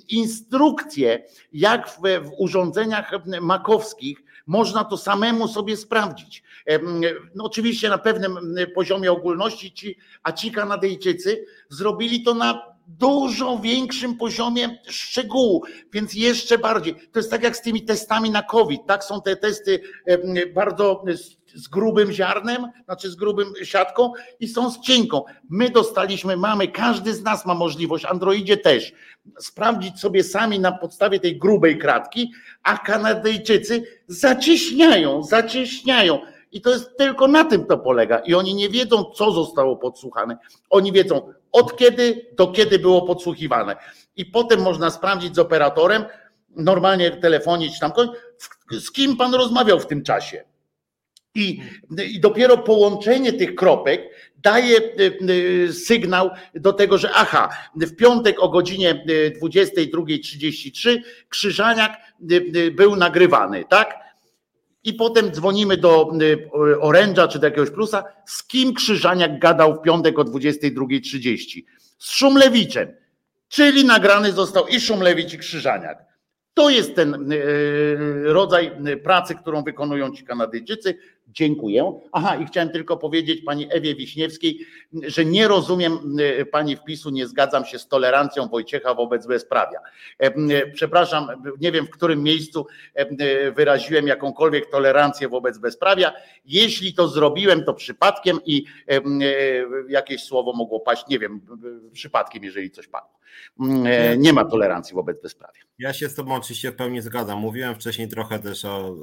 instrukcję, jak w, w urządzeniach makowskich można to samemu sobie sprawdzić. No oczywiście na pewnym poziomie ogólności ci, a ci Kanadyjczycy zrobili to na dużo większym poziomie szczegółu, więc jeszcze bardziej. To jest tak jak z tymi testami na COVID, tak? Są te testy bardzo z grubym ziarnem, znaczy z grubym siatką i są z cienką. My dostaliśmy, mamy, każdy z nas ma możliwość, Androidzie też, sprawdzić sobie sami na podstawie tej grubej kratki, a Kanadyjczycy zacieśniają, zacieśniają. I to jest tylko na tym to polega. I oni nie wiedzą, co zostało podsłuchane. Oni wiedzą, od kiedy do kiedy było podsłuchiwane. I potem można sprawdzić z operatorem, normalnie telefonić tam, z kim pan rozmawiał w tym czasie. I, I, dopiero połączenie tych kropek daje e, e, sygnał do tego, że aha, w piątek o godzinie 22.33 Krzyżaniak e, był nagrywany, tak? I potem dzwonimy do Oręża czy do jakiegoś plusa, z kim Krzyżaniak gadał w piątek o 22.30? Z Szumlewiczem. Czyli nagrany został i Szumlewicz i Krzyżaniak. To jest ten rodzaj pracy, którą wykonują ci Kanadyjczycy. Dziękuję. Aha, i chciałem tylko powiedzieć pani Ewie Wiśniewskiej, że nie rozumiem y, pani wpisu, nie zgadzam się z tolerancją Wojciecha wobec bezprawia. E, przepraszam, nie wiem w którym miejscu e, wyraziłem jakąkolwiek tolerancję wobec bezprawia. Jeśli to zrobiłem, to przypadkiem i e, jakieś słowo mogło paść, nie wiem, przypadkiem, jeżeli coś padło. Nie ma tolerancji wobec bezprawia. Ja się z Tobą oczywiście w pełni zgadzam. Mówiłem wcześniej trochę też o,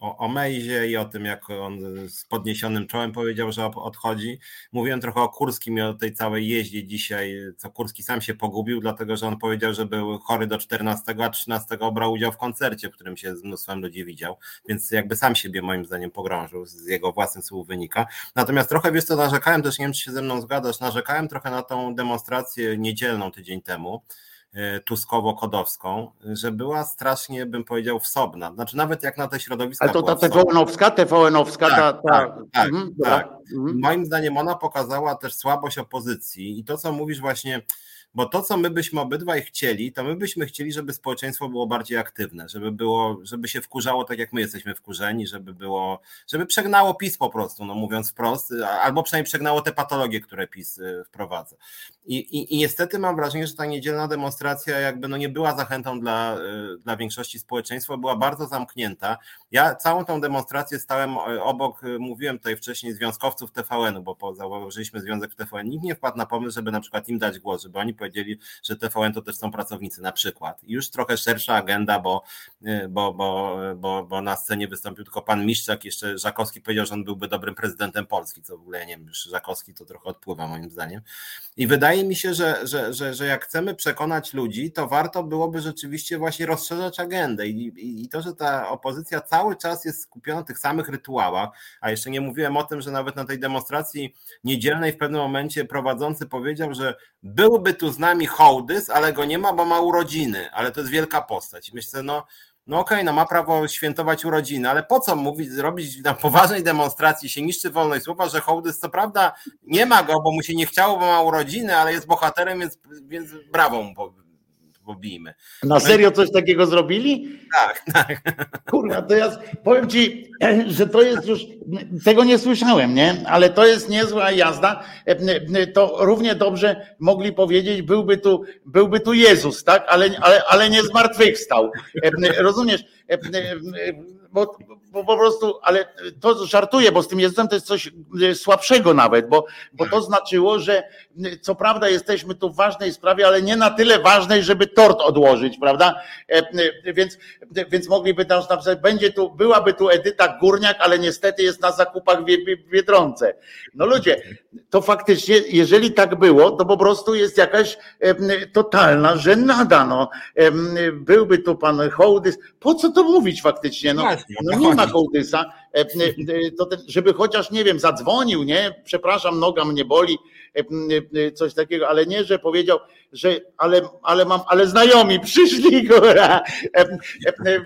o, o Mejzie i o tym, jak on z podniesionym czołem powiedział, że odchodzi. Mówiłem trochę o Kurskim i o tej całej jeździe dzisiaj, co Kurski sam się pogubił, dlatego że on powiedział, że był chory do 14, a 13 brał udział w koncercie, w którym się z mnóstwem ludzi widział, więc jakby sam siebie moim zdaniem pogrążył, z jego własnych słów wynika. Natomiast trochę wiesz co, narzekałem też, nie wiem czy się ze mną zgadzasz, narzekałem trochę na tą demonstrację niedzielną tydzień temu, Tuskowo-Kodowską, że była strasznie, bym powiedział, wsobna. Znaczy nawet jak na te środowiska... Ale to ta TVN-owska, TVN-owska, tak, ta... ta... Tak, tak, mhm, tak. Mhm. Moim zdaniem ona pokazała też słabość opozycji i to, co mówisz właśnie bo to, co my byśmy obydwaj chcieli, to my byśmy chcieli, żeby społeczeństwo było bardziej aktywne, żeby było, żeby się wkurzało tak, jak my jesteśmy wkurzeni, żeby było, żeby przegnało PiS po prostu, no mówiąc wprost, albo przynajmniej przegnało te patologie, które PiS y, wprowadza. I, i, i niestety mam wrażenie, że ta niedzielna demonstracja jakby no nie była zachętą dla, y, dla większości społeczeństwa, była bardzo zamknięta. Ja całą tą demonstrację stałem y, obok, mówiłem tutaj wcześniej, związkowców TVN-u, bo założyliśmy związek w TVN. Nikt nie wpadł na pomysł, żeby na przykład im dać głos, żeby oni powiedzieli, że TVN to też są pracownicy na przykład. Już trochę szersza agenda, bo, y, bo, bo, bo, bo na scenie wystąpił tylko pan Miszczak, jeszcze Żakowski powiedział, że on byłby dobrym prezydentem Polski, co w ogóle, ja nie wiem, już Żakowski to trochę odpływa moim zdaniem. I wydaje mi się, że, że, że, że jak chcemy przekonać ludzi, to warto byłoby rzeczywiście właśnie rozszerzać agendę i, i, i to, że ta opozycja cały czas jest skupiona na tych samych rytuałach, a jeszcze nie mówiłem o tym, że nawet na tej demonstracji niedzielnej w pewnym momencie prowadzący powiedział, że byłby tu z nami hołdys, ale go nie ma, bo ma urodziny, ale to jest wielka postać. Myślę, no, no okej, okay, no ma prawo świętować urodziny, ale po co mówić, robić na poważnej demonstracji, się niszczy wolność słowa, że hołdys co prawda nie ma go, bo mu się nie chciało, bo ma urodziny, ale jest bohaterem, więc, więc brawo mu pobijmy. Na serio coś takiego zrobili? Tak, tak. Kurwa, to ja powiem ci, że to jest już, tego nie słyszałem, nie? Ale to jest niezła jazda. To równie dobrze mogli powiedzieć, byłby tu, byłby tu Jezus, tak? Ale, ale, ale nie zmartwychwstał. Rozumiesz? Bo, bo po prostu, ale to żartuję, bo z tym Jezusem to jest coś e, słabszego nawet, bo, bo to znaczyło, że e, co prawda jesteśmy tu w ważnej sprawie, ale nie na tyle ważnej, żeby tort odłożyć, prawda? E, więc, więc mogliby tam napisać, będzie tu, byłaby tu Edyta Górniak, ale niestety jest na zakupach w Biedronce. No ludzie, to faktycznie, jeżeli tak było, to po prostu jest jakaś totalna żenada, no. Byłby tu pan Hołdys, po co to mówić faktycznie, no. No nie ma kołtysa, e, e, to ten, żeby chociaż, nie wiem, zadzwonił, nie? Przepraszam, noga mnie boli, e, coś takiego, ale nie, że powiedział, że ale, ale mam, ale znajomi przyszli, góra.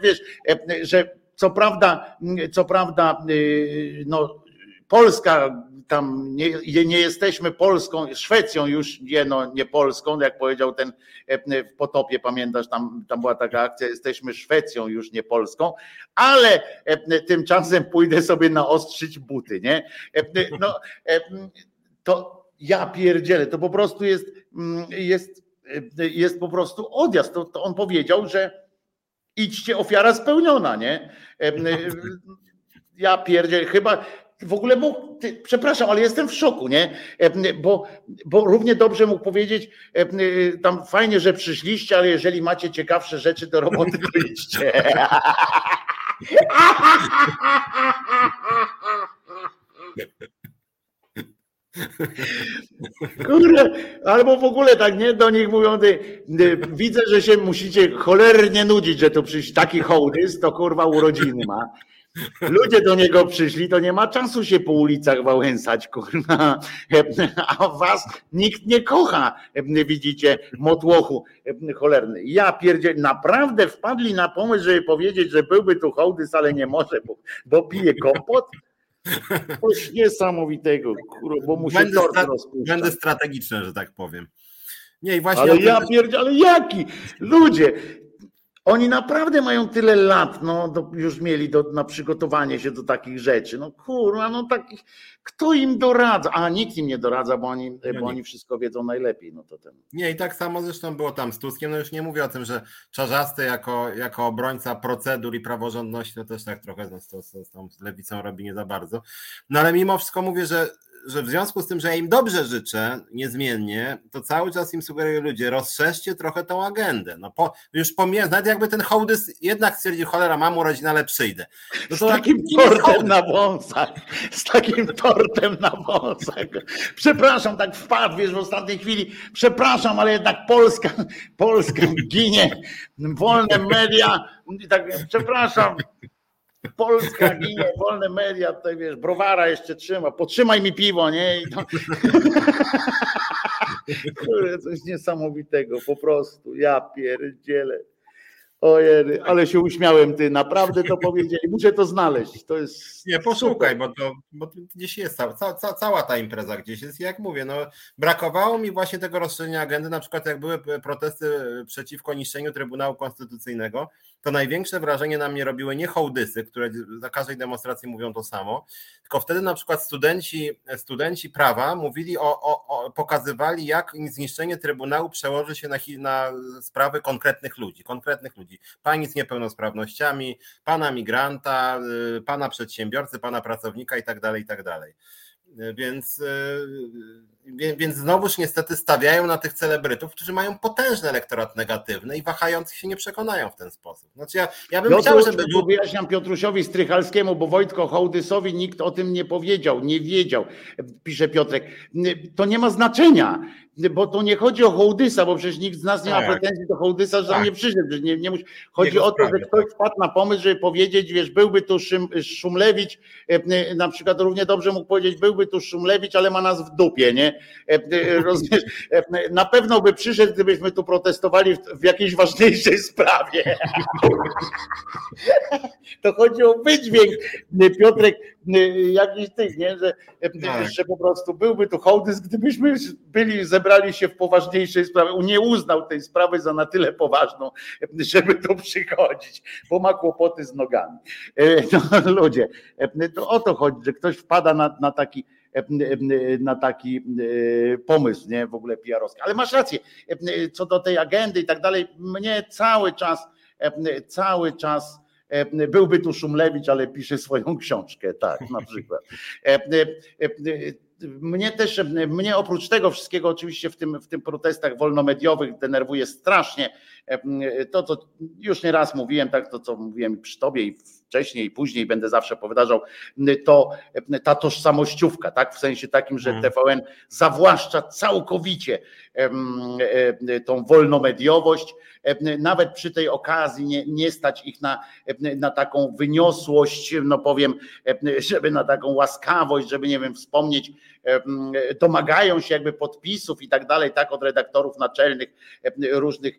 Wiesz, że co prawda, co prawda, no, Polska tam nie, nie jesteśmy Polską, Szwecją już nie, no, nie Polską, jak powiedział ten e, w potopie, pamiętasz, tam, tam była taka akcja, jesteśmy Szwecją już nie Polską, ale e, tymczasem pójdę sobie naostrzyć buty, nie? E, no, to ja pierdzielę, to po prostu jest, jest, jest po prostu odjazd. To, to on powiedział, że idźcie, ofiara spełniona, nie? Ja pierdzielę, chyba w ogóle mógł, ty, przepraszam, ale jestem w szoku, nie? Bo, bo równie dobrze mógł powiedzieć, e, tam fajnie, że przyszliście, ale jeżeli macie ciekawsze rzeczy do roboty, to idźcie. Kurde, albo w ogóle tak, nie? Do nich mówią, ty, widzę, że się musicie cholernie nudzić, że tu przyjść taki hołdys, to kurwa urodziny ma. Ludzie do niego przyszli, to nie ma czasu się po ulicach wałęsać, kurwa. A was nikt nie kocha, widzicie, motłochu cholerny. Ja pierdzie, naprawdę wpadli na pomysł, żeby powiedzieć, że byłby tu hołdys, ale nie może, bo, bo pije kompot. Coś niesamowitego, kurwa, bo mu się będę, stra będę strategiczny, że tak powiem. Nie, właśnie ale ja pierdzie, ale jaki? Ludzie, oni naprawdę mają tyle lat, no do, już mieli do, na przygotowanie się do takich rzeczy. No kurwa, no takich, kto im doradza? A nikt im nie doradza, bo oni, no bo oni wszystko wiedzą najlepiej. No to ten. Nie, i tak samo zresztą było tam z Tuskiem. No już nie mówię o tym, że Czarzasty jako, jako obrońca procedur i praworządności, to też tak trochę no, z, z, z tą lewicą robi nie za bardzo. No ale mimo wszystko mówię, że że w związku z tym, że ja im dobrze życzę, niezmiennie, to cały czas im sugeruję ludzie, rozszerzcie trochę tą agendę. No po, już pomijając, nawet jakby ten hołdys jednak stwierdził, cholera, mam urodziny, ale przyjdę. No z takim tortem na wąsach, z takim tortem na wąsach. Przepraszam, tak wpadł, wiesz, w ostatniej chwili, przepraszam, ale jednak Polska, Polska ginie, wolne media, tak, przepraszam, Polska ginie, wolne media, tutaj wiesz, browara jeszcze trzyma, potrzymaj mi piwo, nie? I to... Coś niesamowitego, po prostu, ja pierdzielę. Ojej, ale się uśmiałem, ty naprawdę to powiedzieli. Muszę to znaleźć. To jest. Nie, poszukaj, bo to, bo to gdzieś jest cała, cała, cała ta impreza gdzieś jest. Jak mówię, no brakowało mi właśnie tego rozszerzenia agendy, na przykład jak były protesty przeciwko niszczeniu Trybunału Konstytucyjnego, to największe wrażenie na mnie robiły nie hołdysy, które za każdej demonstracji mówią to samo, tylko wtedy na przykład studenci, studenci prawa mówili o, o, o pokazywali, jak zniszczenie Trybunału przełoży się na, na sprawy konkretnych ludzi, konkretnych ludzi. Pani z niepełnosprawnościami, pana migranta, y, pana przedsiębiorcy, pana pracownika i tak dalej, i tak dalej. Więc, y, więc znowuż niestety stawiają na tych celebrytów, którzy mają potężny elektorat negatywny i wahających się nie przekonają w ten sposób. Znaczy ja, ja bym chciał, żeby... Wyjaśniam Piotrusiowi Strychalskiemu, bo Wojtko Hołdysowi nikt o tym nie powiedział, nie wiedział, pisze Piotrek. To nie ma znaczenia bo to nie chodzi o Hołdysa, bo przecież nikt z nas nie ma tak. pretensji do Hołdysa, że tak. nie przyszedł. Że nie, nie musi. Chodzi o to, że ktoś wpadł na pomysł, żeby powiedzieć, wiesz, byłby tu Szym, Szumlewicz, e, e, na przykład równie dobrze mógł powiedzieć, byłby tu Szumlewicz, ale ma nas w dupie, nie? E, rozumiesz? Na pewno by przyszedł, gdybyśmy tu protestowali w, jakiejś ważniejszej sprawie. To chodzi o wydźwięk, Piotrek, jakiś tych, nie? Że, tak. że po prostu byłby tu hołdys, gdybyśmy byli zebrali się w poważniejszej sprawie. Nie uznał tej sprawy za na tyle poważną, żeby tu przychodzić, bo ma kłopoty z nogami. E, no, ludzie, e, to o to chodzi, że ktoś wpada na, na taki e, na taki pomysł, nie w ogóle PR-owski. Ale masz rację, co do tej agendy i tak dalej, mnie cały czas, cały czas byłby tu Szumlewicz, ale pisze swoją książkę, tak, na przykład mnie też, mnie oprócz tego wszystkiego, oczywiście w tym, w tym protestach wolnomediowych denerwuje strasznie to, co już nie raz mówiłem, tak to, co mówiłem przy tobie i wcześniej i później będę zawsze powtarzał, to ta tożsamościówka, tak? W sensie takim, że mhm. TVN zawłaszcza całkowicie tą wolnomediowość, nawet przy tej okazji nie, nie stać ich na, na taką wyniosłość, no powiem, żeby na taką łaskawość, żeby nie wiem, wspomnieć, domagają się jakby podpisów i tak dalej, tak od redaktorów naczelnych różnych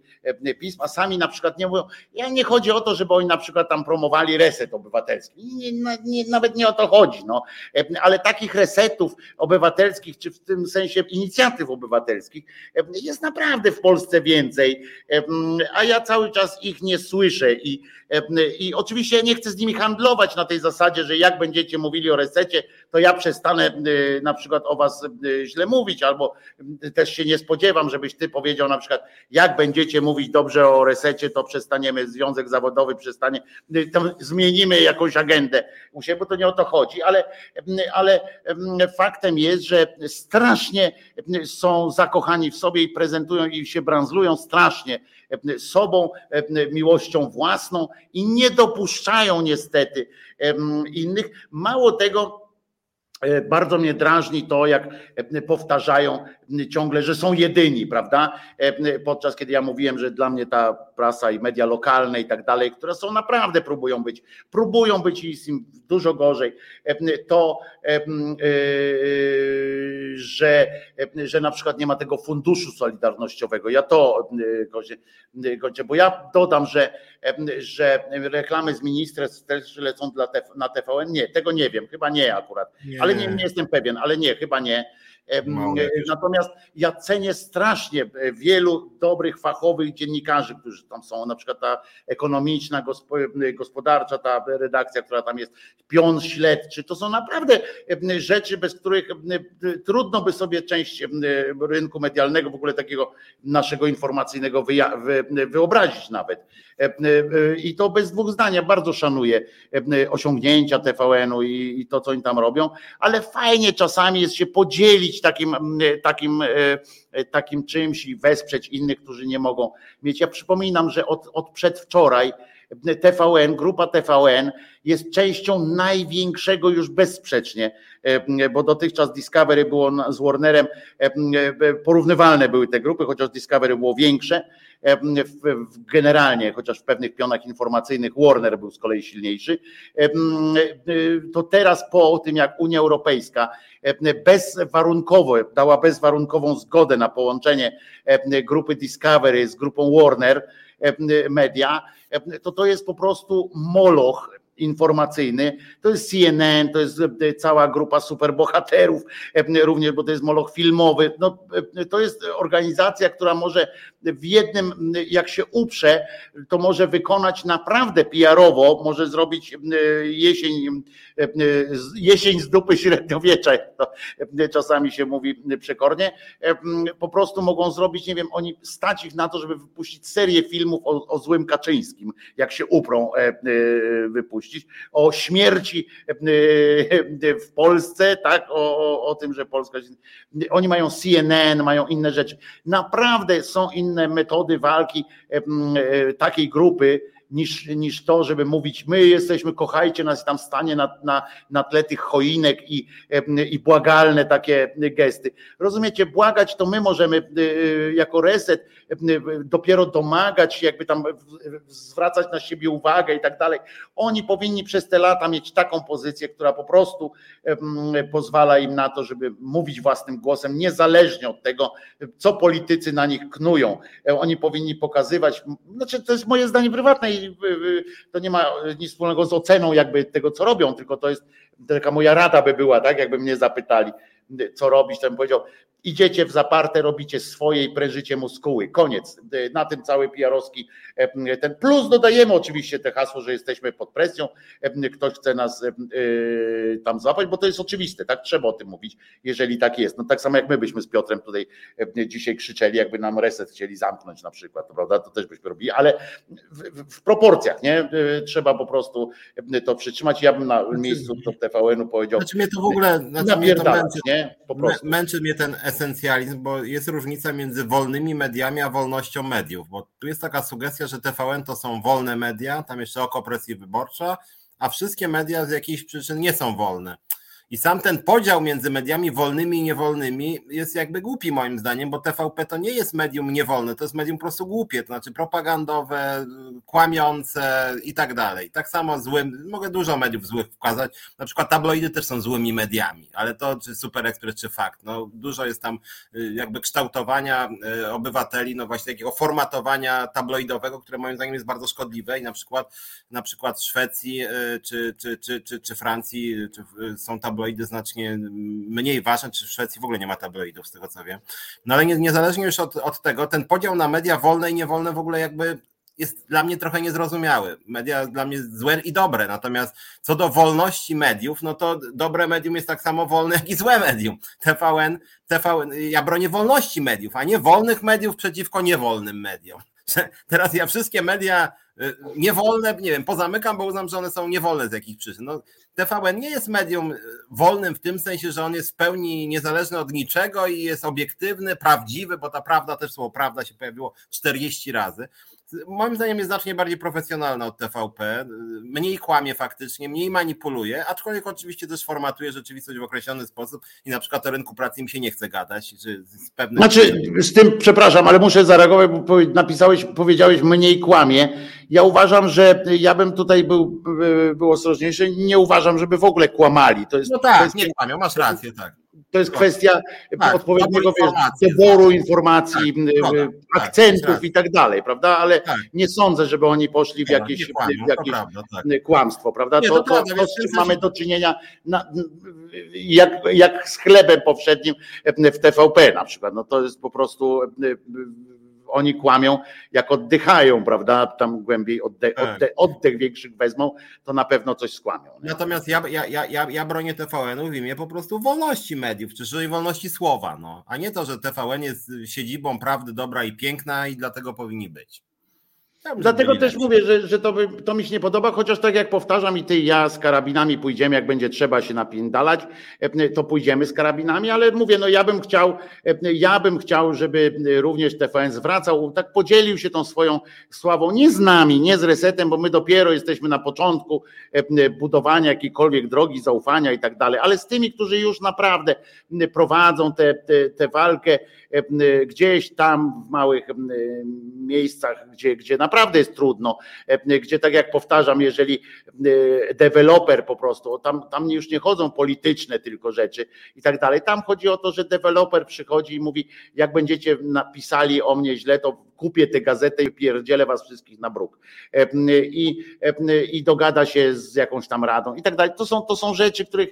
pism, a sami na przykład nie mówią, ja nie chodzi o to, żeby oni na przykład tam promowali reset obywatelski, nie, nie, nawet nie o to chodzi, no. ale takich resetów obywatelskich, czy w tym sensie inicjatyw obywatelskich jest naprawdę w Polsce więcej, a ja cały czas ich nie słyszę i, i oczywiście ja nie chcę z nimi handlować na tej zasadzie, że jak będziecie mówili o resecie, to ja przestanę na przykład o was źle mówić, albo też się nie spodziewam, żebyś ty powiedział na przykład, jak będziecie mówić dobrze o resecie, to przestaniemy, związek zawodowy przestanie, to zmienimy jakąś agendę u siebie, bo to nie o to chodzi, ale, ale faktem jest, że strasznie są zakochani w sobie i prezentują i się branzlują strasznie sobą, miłością własną i nie dopuszczają niestety innych. Mało tego, bardzo mnie drażni to, jak e, powtarzają ciągle, że są jedyni, prawda? E, podczas kiedy ja mówiłem, że dla mnie ta prasa i media lokalne i tak dalej, które są naprawdę próbują być, próbują być i jest im dużo gorzej, to że, że na przykład nie ma tego funduszu solidarnościowego. Ja to godzie, bo ja dodam, że, że reklamy z ministerstw też lecą dla, na TVN. Nie, tego nie wiem, chyba nie akurat. Nie. Ale ale nie, nie jestem pewien, ale nie, chyba nie. Natomiast Natomiast ja cenię strasznie wielu dobrych, fachowych dziennikarzy, którzy tam są, na przykład ta ekonomiczna, gospodarcza, ta redakcja, która tam jest, pion śledczy, to są naprawdę rzeczy, bez których trudno by sobie część rynku medialnego, w ogóle takiego naszego informacyjnego wyobrazić nawet. I to bez dwóch zdań. Ja bardzo szanuję osiągnięcia TVN-u i to, co oni tam robią, ale fajnie czasami jest się podzielić takim, takim, takim czymś i wesprzeć innych, którzy nie mogą mieć. Ja przypominam, że od, od przedwczoraj TVN, grupa TVN jest częścią największego już bezsprzecznie, bo dotychczas Discovery było z Warnerem, porównywalne były te grupy, chociaż Discovery było większe, generalnie, chociaż w pewnych pionach informacyjnych Warner był z kolei silniejszy, to teraz po tym jak Unia Europejska bezwarunkowo dała bezwarunkową zgodę na połączenie grupy Discovery z grupą Warner Media, to to jest po prostu moloch informacyjny. To jest CNN, to jest e, cała grupa superbohaterów, e, również, bo to jest moloch filmowy. No, e, to jest organizacja, która może w jednym, jak się uprze, to może wykonać naprawdę PR-owo, może zrobić jesień, jesień z dupy średniowiecza, to czasami się mówi przekornie. Po prostu mogą zrobić, nie wiem, oni stać ich na to, żeby wypuścić serię filmów o, o złym Kaczyńskim, jak się uprą wypuścić o śmierci e, e, w Polsce, tak, o, o, o tym, że Polska. Oni mają CNN, mają inne rzeczy. Naprawdę są inne metody walki e, takiej grupy niż, niż to, żeby mówić, my jesteśmy, kochajcie nas tam stanie na, na, na tle tych choinek i, i błagalne takie gesty. Rozumiecie, błagać to my możemy y, y, jako reset y, dopiero domagać się, jakby tam zwracać na siebie uwagę i tak dalej. Oni powinni przez te lata mieć taką pozycję, która po prostu pozwala im na to, żeby mówić własnym głosem, niezależnie od tego, co politycy na nich knują. Oni powinni pokazywać, znaczy to jest moje zdanie prywatne to nie ma nic wspólnego z oceną jakby tego, co robią, tylko to jest taka moja rada by była, tak, jakby mnie zapytali, co robić, to bym powiedział, idziecie w zaparte, robicie swoje i prężycie muskuły. Koniec. Na tym cały PR-owski e, ten plus dodajemy oczywiście te hasło, że jesteśmy pod presją, e, ktoś chce nas e, tam złapać, bo to jest oczywiste, tak? Trzeba o tym mówić, jeżeli tak jest. No tak samo jak my byśmy z Piotrem tutaj dzisiaj krzyczeli, jakby nam reset chcieli zamknąć na przykład, prawda? To też byśmy robili, ale w, w proporcjach, nie? Trzeba po prostu to przytrzymać. Ja bym na znaczy- miejscu TVN-u powiedział. Znaczy mnie to w ogóle znaczy mnie to męczy, nie? Po prostu. Męczy mnie ten esencjalizm, bo jest różnica między wolnymi mediami a wolnością mediów, bo tu jest taka sugestia, że TVN to są wolne media, tam jeszcze oko presji wyborcza, a wszystkie media z jakichś przyczyn nie są wolne. I sam ten podział między mediami wolnymi i niewolnymi jest jakby głupi moim zdaniem, bo TVP to nie jest medium niewolne, to jest medium po prostu głupie, to znaczy propagandowe, kłamiące i tak dalej. Tak samo złym, mogę dużo mediów złych wskazać, na przykład tabloidy też są złymi mediami, ale to czy Super Express, czy Fakt, no dużo jest tam y, jakby kształtowania y, obywateli, no właśnie takiego formatowania tabloidowego, które moim zdaniem jest bardzo szkodliwe i na przykład na przykład Szwecji y, czy, czy, czy, czy, czy Francji czy są tabloidy tabloidy znacznie mniej ważne, czy w Szwecji w ogóle nie ma tabloidów, z tego co wiem. No ale nie, niezależnie już od, od tego, ten podział na media wolne i niewolne w ogóle jakby jest dla mnie trochę niezrozumiały. Media dla mnie złe i dobre, natomiast co do wolności mediów, no to dobre medium jest tak samo wolne, jak i złe medium. TVN, TVN, ja bronię wolności mediów, a nie wolnych mediów przeciwko niewolnym mediom. Teraz ja wszystkie media y, niewolne, nie wiem, pozamykam, bo uznam, że one są niewolne z jakichś przyczyn. No, TVN nie jest medium y, wolnym w tym sensie, że on jest w pełni niezależny od niczego i jest obiektywny, prawdziwy, bo ta prawda też słowo prawda się pojawiło 40 razy moim zdaniem jest znacznie bardziej profesjonalna od TVP, mniej kłamie faktycznie, mniej manipuluje, aczkolwiek oczywiście też formatuje rzeczywistość w określony sposób i na przykład o rynku pracy im się nie chce gadać. Czy z pewnych... Znaczy z tym, przepraszam, ale muszę zareagować, bo napisałeś, powiedziałeś mniej kłamie. Ja uważam, że ja bym tutaj był, był ostrożniejszy, nie uważam, żeby w ogóle kłamali. To jest, no tak, to jest, nie kłamią, masz rację, tak to jest kwestia tak, odpowiedniego wiesz, doboru informacji, tak, tak, akcentów tak, i tak dalej, prawda? Ale tak. nie sądzę, żeby oni poszli w jakieś, kłamią, w jakieś tak. kłamstwo, prawda? To, to, to, to, z czym mamy do czynienia na, jak, jak z chlebem powszednim w TVP na przykład. No to jest po prostu oni kłamią, jak oddychają, prawda? Tam głębiej oddech, tak. oddech, oddech większych wezmą, to na pewno coś skłamią. Nie? Natomiast ja, ja, ja, ja bronię TVN-u w imię po prostu wolności mediów, czy wolności słowa, no, a nie to, że TVN jest siedzibą prawdy dobra i piękna i dlatego powinni być. Dlatego też mówię, że, że to, to mi się nie podoba, chociaż tak jak powtarzam i ty i ja z karabinami pójdziemy, jak będzie trzeba się napindalać, e, to pójdziemy z karabinami, ale mówię, no ja bym chciał, e, ja bym chciał, żeby również TVN zwracał, tak podzielił się tą swoją sławą, nie z nami, nie z resetem, bo my dopiero jesteśmy na początku e, budowania jakiejkolwiek drogi zaufania i tak dalej, ale z tymi, którzy już naprawdę prowadzą tę te, te, te walkę gdzieś tam w małych miejscach, gdzie, gdzie na naprawdę jest trudno, e, gdzie tak jak powtarzam, jeżeli e, deweloper po prostu, tam, tam już nie chodzą polityczne tylko rzeczy i tak dalej. Tam chodzi o to, że deweloper przychodzi i mówi, jak będziecie napisali o mnie źle, to kupię tę gazetę i pierdzielę was wszystkich na bruk. E, I, I dogada się z jakąś tam radą i tak dalej. To są, to są rzeczy, których,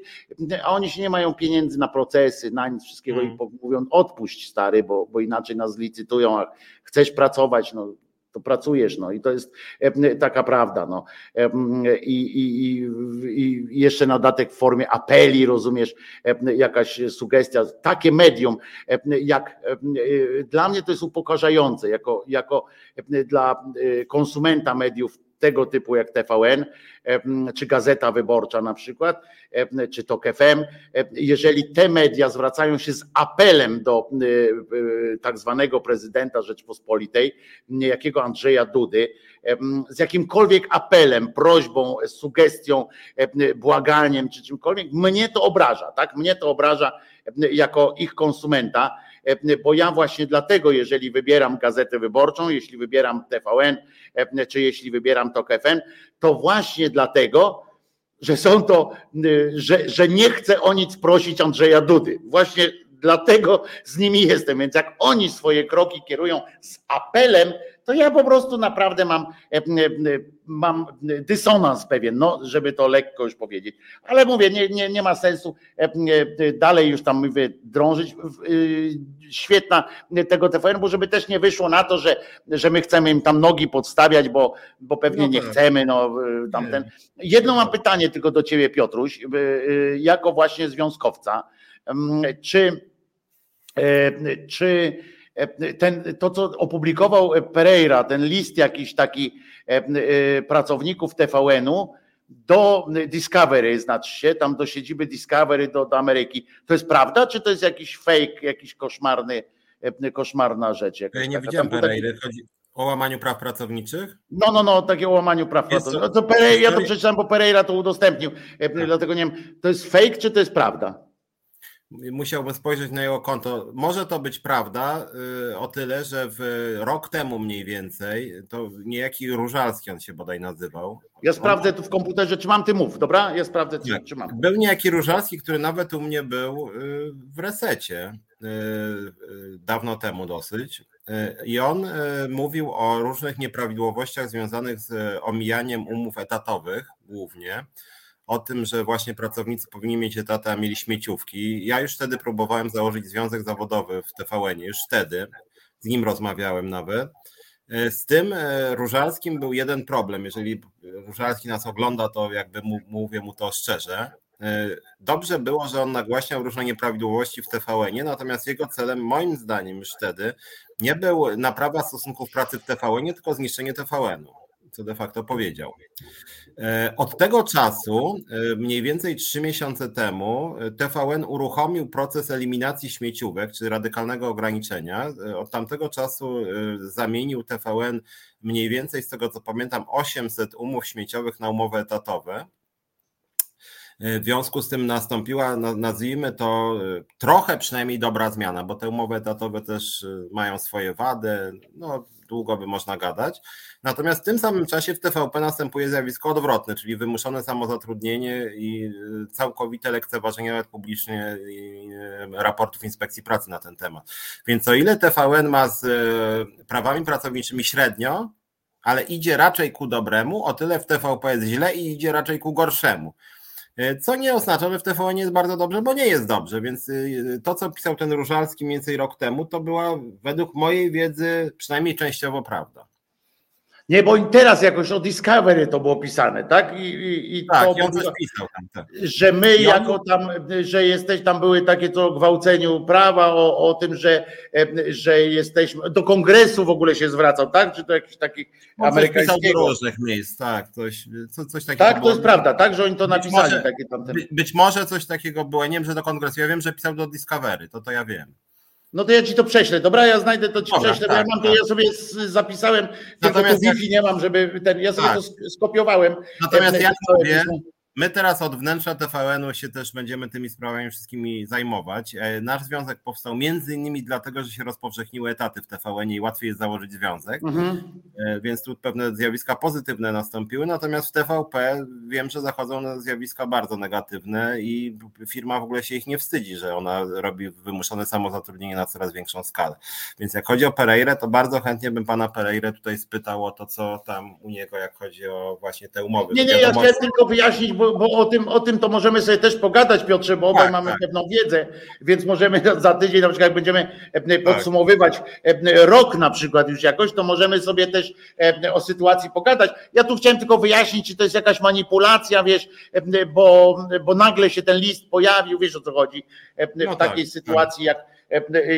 a oni się nie mają pieniędzy na procesy, na nic wszystkiego hmm. i mówią odpuść stary, bo, bo inaczej nas licytują, a chcesz pracować, no to pracujesz, no i to jest e, taka prawda, no. E, I, i, i jeszcze na datek w formie apeli, rozumiesz, e, jakaś sugestia, takie medium, jak dla mnie to jest upokarzające, jako, jako dla konsumenta mediów tego typu jak TVN, czy Gazeta Wyborcza na przykład, czy TOK FM, jeżeli te media zwracają się z apelem do tak zwanego prezydenta Rzeczpospolitej, jakiego Andrzeja Dudy, z jakimkolwiek apelem, prośbą, sugestią, błaganiem czy czymkolwiek, mnie to obraża, tak? Mnie to obraża jako ich konsumenta bo ja właśnie dlatego, jeżeli wybieram gazetę wyborczą, jeśli wybieram TVN, czy jeśli wybieram TOK FM, to właśnie dlatego, że są to, że, że nie chcę o nic prosić Andrzeja Dudy. Właśnie dlatego z nimi jestem. Więc jak oni swoje kroki kierują z apelem, to ja po prostu naprawdę mam, e, e, mam dysonans pewien, no, żeby to lekko już powiedzieć. Ale mówię, nie, nie, nie ma sensu e, dalej już tam mówię, drążyć. Świetna tego TVN, bo żeby też nie wyszło na to, że, że my chcemy im tam nogi podstawiać, bo, bo pewnie no nie tak. chcemy. No, tamten. Jedno mam pytanie tylko do ciebie, Piotruś, jako właśnie związkowca. Czy, czy ten, to, co opublikował Pereira, ten list jakiś taki e, e, pracowników TVN-u do Discovery, znaczy się, tam do siedziby Discovery do, do Ameryki. To jest prawda, czy to jest jakiś fake, jakiś koszmarny, e, koszmarna rzecz? Ja nie widziałem Pereira, chodzi o łamaniu praw pracowniczych? No, no, no, takie o łamaniu praw pracowniczych. No to Pereira, ja to przeczytałem, bo Pereira to udostępnił, tak. dlatego nie wiem, to jest fake, czy to jest prawda? Musiałbym spojrzeć na jego konto. Może to być prawda y, o tyle, że w rok temu mniej więcej, to niejaki Różalski on się bodaj nazywał. Ja sprawdzę tu w komputerze, czy mam ty mów, dobra? Ja sprawdzę, czy, czy mam. Był niejaki Różalski, który nawet u mnie był y, w resecie y, dawno temu dosyć. I on mówił o różnych nieprawidłowościach związanych z omijaniem umów etatowych głównie o tym, że właśnie pracownicy powinni mieć etatę, a mieli śmieciówki. Ja już wtedy próbowałem założyć związek zawodowy w TVN, już wtedy, z nim rozmawiałem nawet. E, z tym e, Różalskim był jeden problem. Jeżeli Różalski nas ogląda, to jakby mu, mówię mu to szczerze. E, dobrze było, że on nagłaśniał różne nieprawidłowości w TVN, natomiast jego celem, moim zdaniem, już wtedy nie był naprawa stosunków pracy w TVN, tylko zniszczenie TVN-u co de facto powiedział. E, od tego czasu, e, mniej więcej trzy miesiące temu, e, TVN uruchomił proces eliminacji śmieciówek, czy radykalnego ograniczenia. Od tamtego czasu zamienił TVN mniej więcej, z tego co pamiętam, 800 umów śmieciowych na umowy etatowe. W związku z tym nastąpiła, nazwijmy to, trochę przynajmniej dobra zmiana, bo te umowy etatowe też mają swoje wady. No, długo by można gadać. Natomiast w tym samym czasie w TVP następuje zjawisko odwrotne, czyli wymuszone samozatrudnienie i całkowite lekceważenie nawet publicznie raportów inspekcji pracy na ten temat. Więc o ile TVN ma z prawami pracowniczymi średnio, ale idzie raczej ku dobremu, o tyle w TVP jest źle i idzie raczej ku gorszemu. E, co nie oznacza, że w TVN jest bardzo dobrze, bo nie jest dobrze, więc y, to, co pisał ten Różalski mniej więcej rok temu, to była według mojej wiedzy przynajmniej częściowo prawda. Nie, bo teraz jakoś o Discovery to było pisane, tak? I, i, i tak, to, coś pisał tam. Tak. Że my jako tam, że jesteś, tam były takie to o gwałceniu prawa, o, o tym, że, że jesteśmy, do kongresu w ogóle się zwracał, tak? Czy to jakiś taki no, amerykańskiego? do różnych miejsc, tak, coś, co, coś takiego. Tak, to jest prawda, tak, że oni to być napisali. Może, takie tamte... Być może coś takiego było, nie wiem, że do kongresu, ja wiem, że pisał do Discovery, to to ja wiem. No to ja ci to prześlę. Dobra, ja znajdę to ci Dobra, prześlę, tak, bo ja mam to, tak. ja sobie zapisałem, Natomiast tylko Wi-Fi nie mam, żeby ten, ja sobie tak. to skopiowałem. Natomiast ja mówię, My teraz od wnętrza TVN-u się też będziemy tymi sprawami wszystkimi zajmować. E, nasz związek powstał między innymi dlatego, że się rozpowszechniły etaty w TVN i łatwiej jest założyć związek, mhm. E, więc tu pewne zjawiska pozytywne nastąpiły, natomiast w TVP wiem, że zachodzą zjawiska bardzo negatywne i firma w ogóle się ich nie wstydzi, że ona robi wymuszone samozatrudnienie na coraz większą skalę. Więc jak chodzi o Pereirę, to bardzo chętnie bym pana Pereirę tutaj spytał o to, co tam u niego, jak chodzi o właśnie te umowy. Nie, nie, ja chciałem tylko wyjaśnić, bo bo, o, tym, o tym to możemy sobie też pogadać, Piotrze, bo obaj tak, mamy tak. pewną wiedzę, więc możemy za tydzień, na przykład jak będziemy e, tak. podsumowywać e, rok na przykład już jakoś, to możemy sobie też e, o sytuacji pogadać. Ja tu chciałem tylko wyjaśnić, czy to jest jakaś manipulacja, wiesz, bo, bo nagle się ten list pojawił, wiesz o co chodzi, w no takiej tak, sytuacji jak,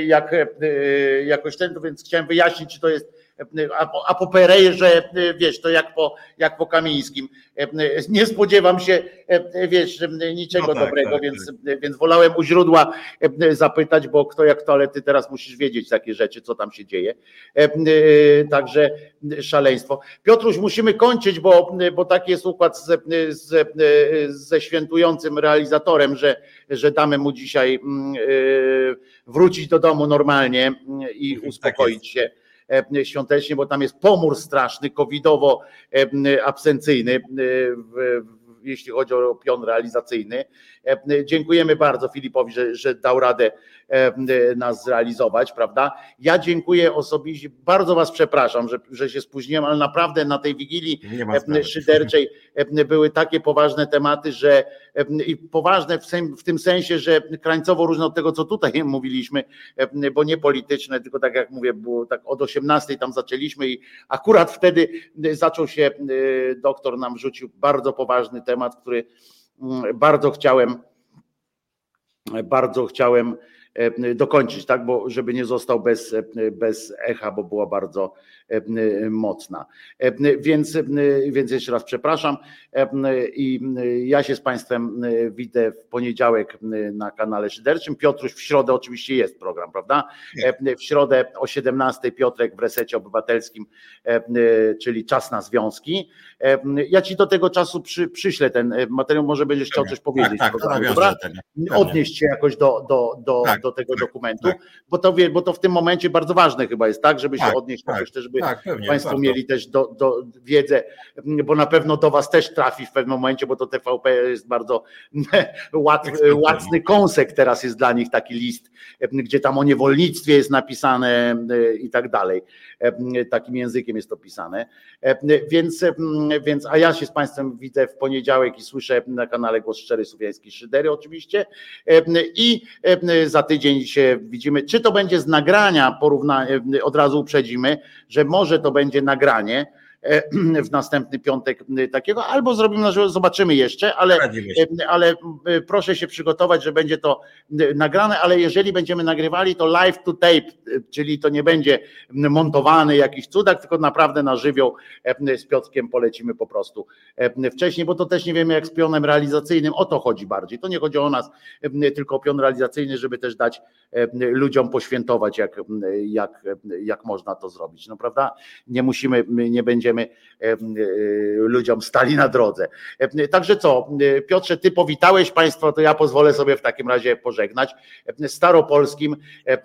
jak jakoś ten, więc chciałem wyjaśnić, czy to jest a, po Perejrze, wiesz, to jak po, jak po Kamińskim. Nie spodziewam się, wiesz, niczego no tak, dobrego, tak, więc, tak. więc wolałem u źródła zapytać, bo kto jak to, ale ty teraz musisz wiedzieć takie rzeczy, co tam się dzieje. Także szaleństwo. Piotruś, musimy kończyć, bo, bo taki jest układ z, z, ze świętującym realizatorem, że, że damy mu dzisiaj mm, wrócić do domu normalnie i tak uspokoić się świątecznie, bo tam jest pomór straszny, covidowo e, e, jeśli chodzi o pion realizacyjny. Dziękujemy bardzo Filipowi, że, że dał radę nas zrealizować, prawda? Ja dziękuję osobiście, bardzo Was przepraszam, że, że się spóźniłem, ale naprawdę na tej wigilii szyderczej były takie poważne tematy, że i poważne w, w tym sensie, że krańcowo różne od tego, co tutaj mówiliśmy, bo nie polityczne, tylko tak jak mówię, było tak od 18 tam zaczęliśmy i akurat wtedy zaczął się, doktor nam rzucił bardzo poważny temat, który bardzo chciałem, bardzo chciałem E, dokończyć, tak, bo żeby nie został bez, e, bez echa, bo była bardzo mocna. Więc, więc jeszcze raz przepraszam i ja się z Państwem widzę w poniedziałek na kanale Szyderczym. Piotruś w środę oczywiście jest program, prawda? W środę o 17 Piotrek w resecie obywatelskim, czyli czas na związki. Ja Ci do tego czasu przy, przyślę ten materiał, może będziesz chciał coś powiedzieć. Tak, tak, dobra? Odnieść się jakoś do, do, do, tak do tego tak, dokumentu, tak. Bo, to, bo to w tym momencie bardzo ważne chyba jest, tak, żeby się tak, odnieść tak, też, żeby tak, pewnie, Państwo warto. mieli też do, do wiedzę, bo na pewno do Was też trafi w pewnym momencie, bo to TVP jest bardzo łat, łatny kąsek teraz jest dla nich taki list, gdzie tam o niewolnictwie jest napisane i tak dalej. Takim językiem jest to pisane. Więc, więc a ja się z Państwem widzę w poniedziałek i słyszę na kanale Głos Szczery Słowiański Szydery oczywiście i za tydzień się widzimy. Czy to będzie z nagrania, porównania, od razu uprzedzimy, że może to będzie nagranie w następny piątek takiego, albo zrobimy, zobaczymy jeszcze, ale, e, ale e, proszę się przygotować, że będzie to nagrane, ale jeżeli będziemy nagrywali, to live to tape, czyli to nie będzie montowany jakiś cudak, tylko naprawdę na żywioł z Piotrkiem polecimy po prostu wcześniej, bo to też nie wiemy jak z pionem realizacyjnym, o to chodzi bardziej. To nie chodzi o nas, tylko o pion realizacyjny, żeby też dać ludziom poświętować, jak, jak, jak można to zrobić. No prawda? Nie musimy, nie będziemy będziemy e, ludziom stali na drodze. E, także co, e, Piotrze, ty powitałeś Państwo, to ja pozwolę sobie w takim razie pożegnać. Staropolskim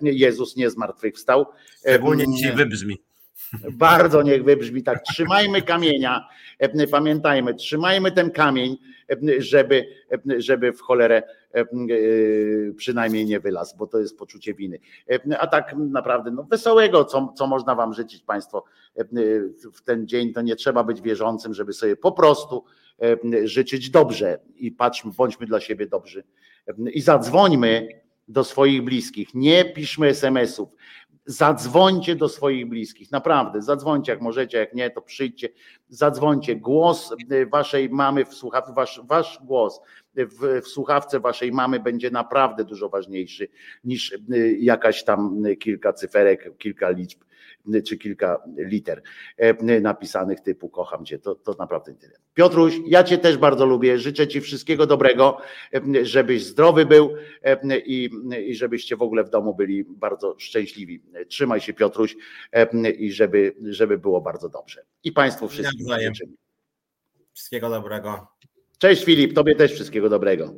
Jezus nie zmartwychwstał. Szczególnie dzisiaj wybrzmi. Bardzo niech wybrzmi tak. Trzymajmy kamienia, pamiętajmy, trzymajmy ten kamień, żeby, żeby w cholerę przynajmniej nie wylazł, bo to jest poczucie winy. A tak naprawdę no, wesołego, co, co można wam życzyć Państwo w ten dzień, to nie trzeba być wierzącym, żeby sobie po prostu życzyć dobrze i patrzmy, bądźmy dla siebie dobrzy. I zadzwońmy do swoich bliskich, nie piszmy SMS-ów, zadzwońcie do swoich bliskich, naprawdę, zadzwońcie jak możecie, jak nie, to przyjdźcie, zadzwońcie, głos waszej mamy w słuchawce, wasz, wasz głos w, w słuchawce waszej mamy będzie naprawdę dużo ważniejszy niż jakaś tam kilka cyferek, kilka liczb czy kilka liter e, napisanych typu kocham cię, to, to naprawdę tyle. Piotruś, ja cię też bardzo lubię, życzę ci wszystkiego dobrego, e, żebyś zdrowy był e, i, i żebyście w ogóle w domu byli bardzo szczęśliwi. Trzymaj się Piotruś i żeby, żeby było bardzo dobrze. I Państwu wszystkim. Wszystkiego dobrego. Cześć Filip, Tobie też wszystkiego dobrego.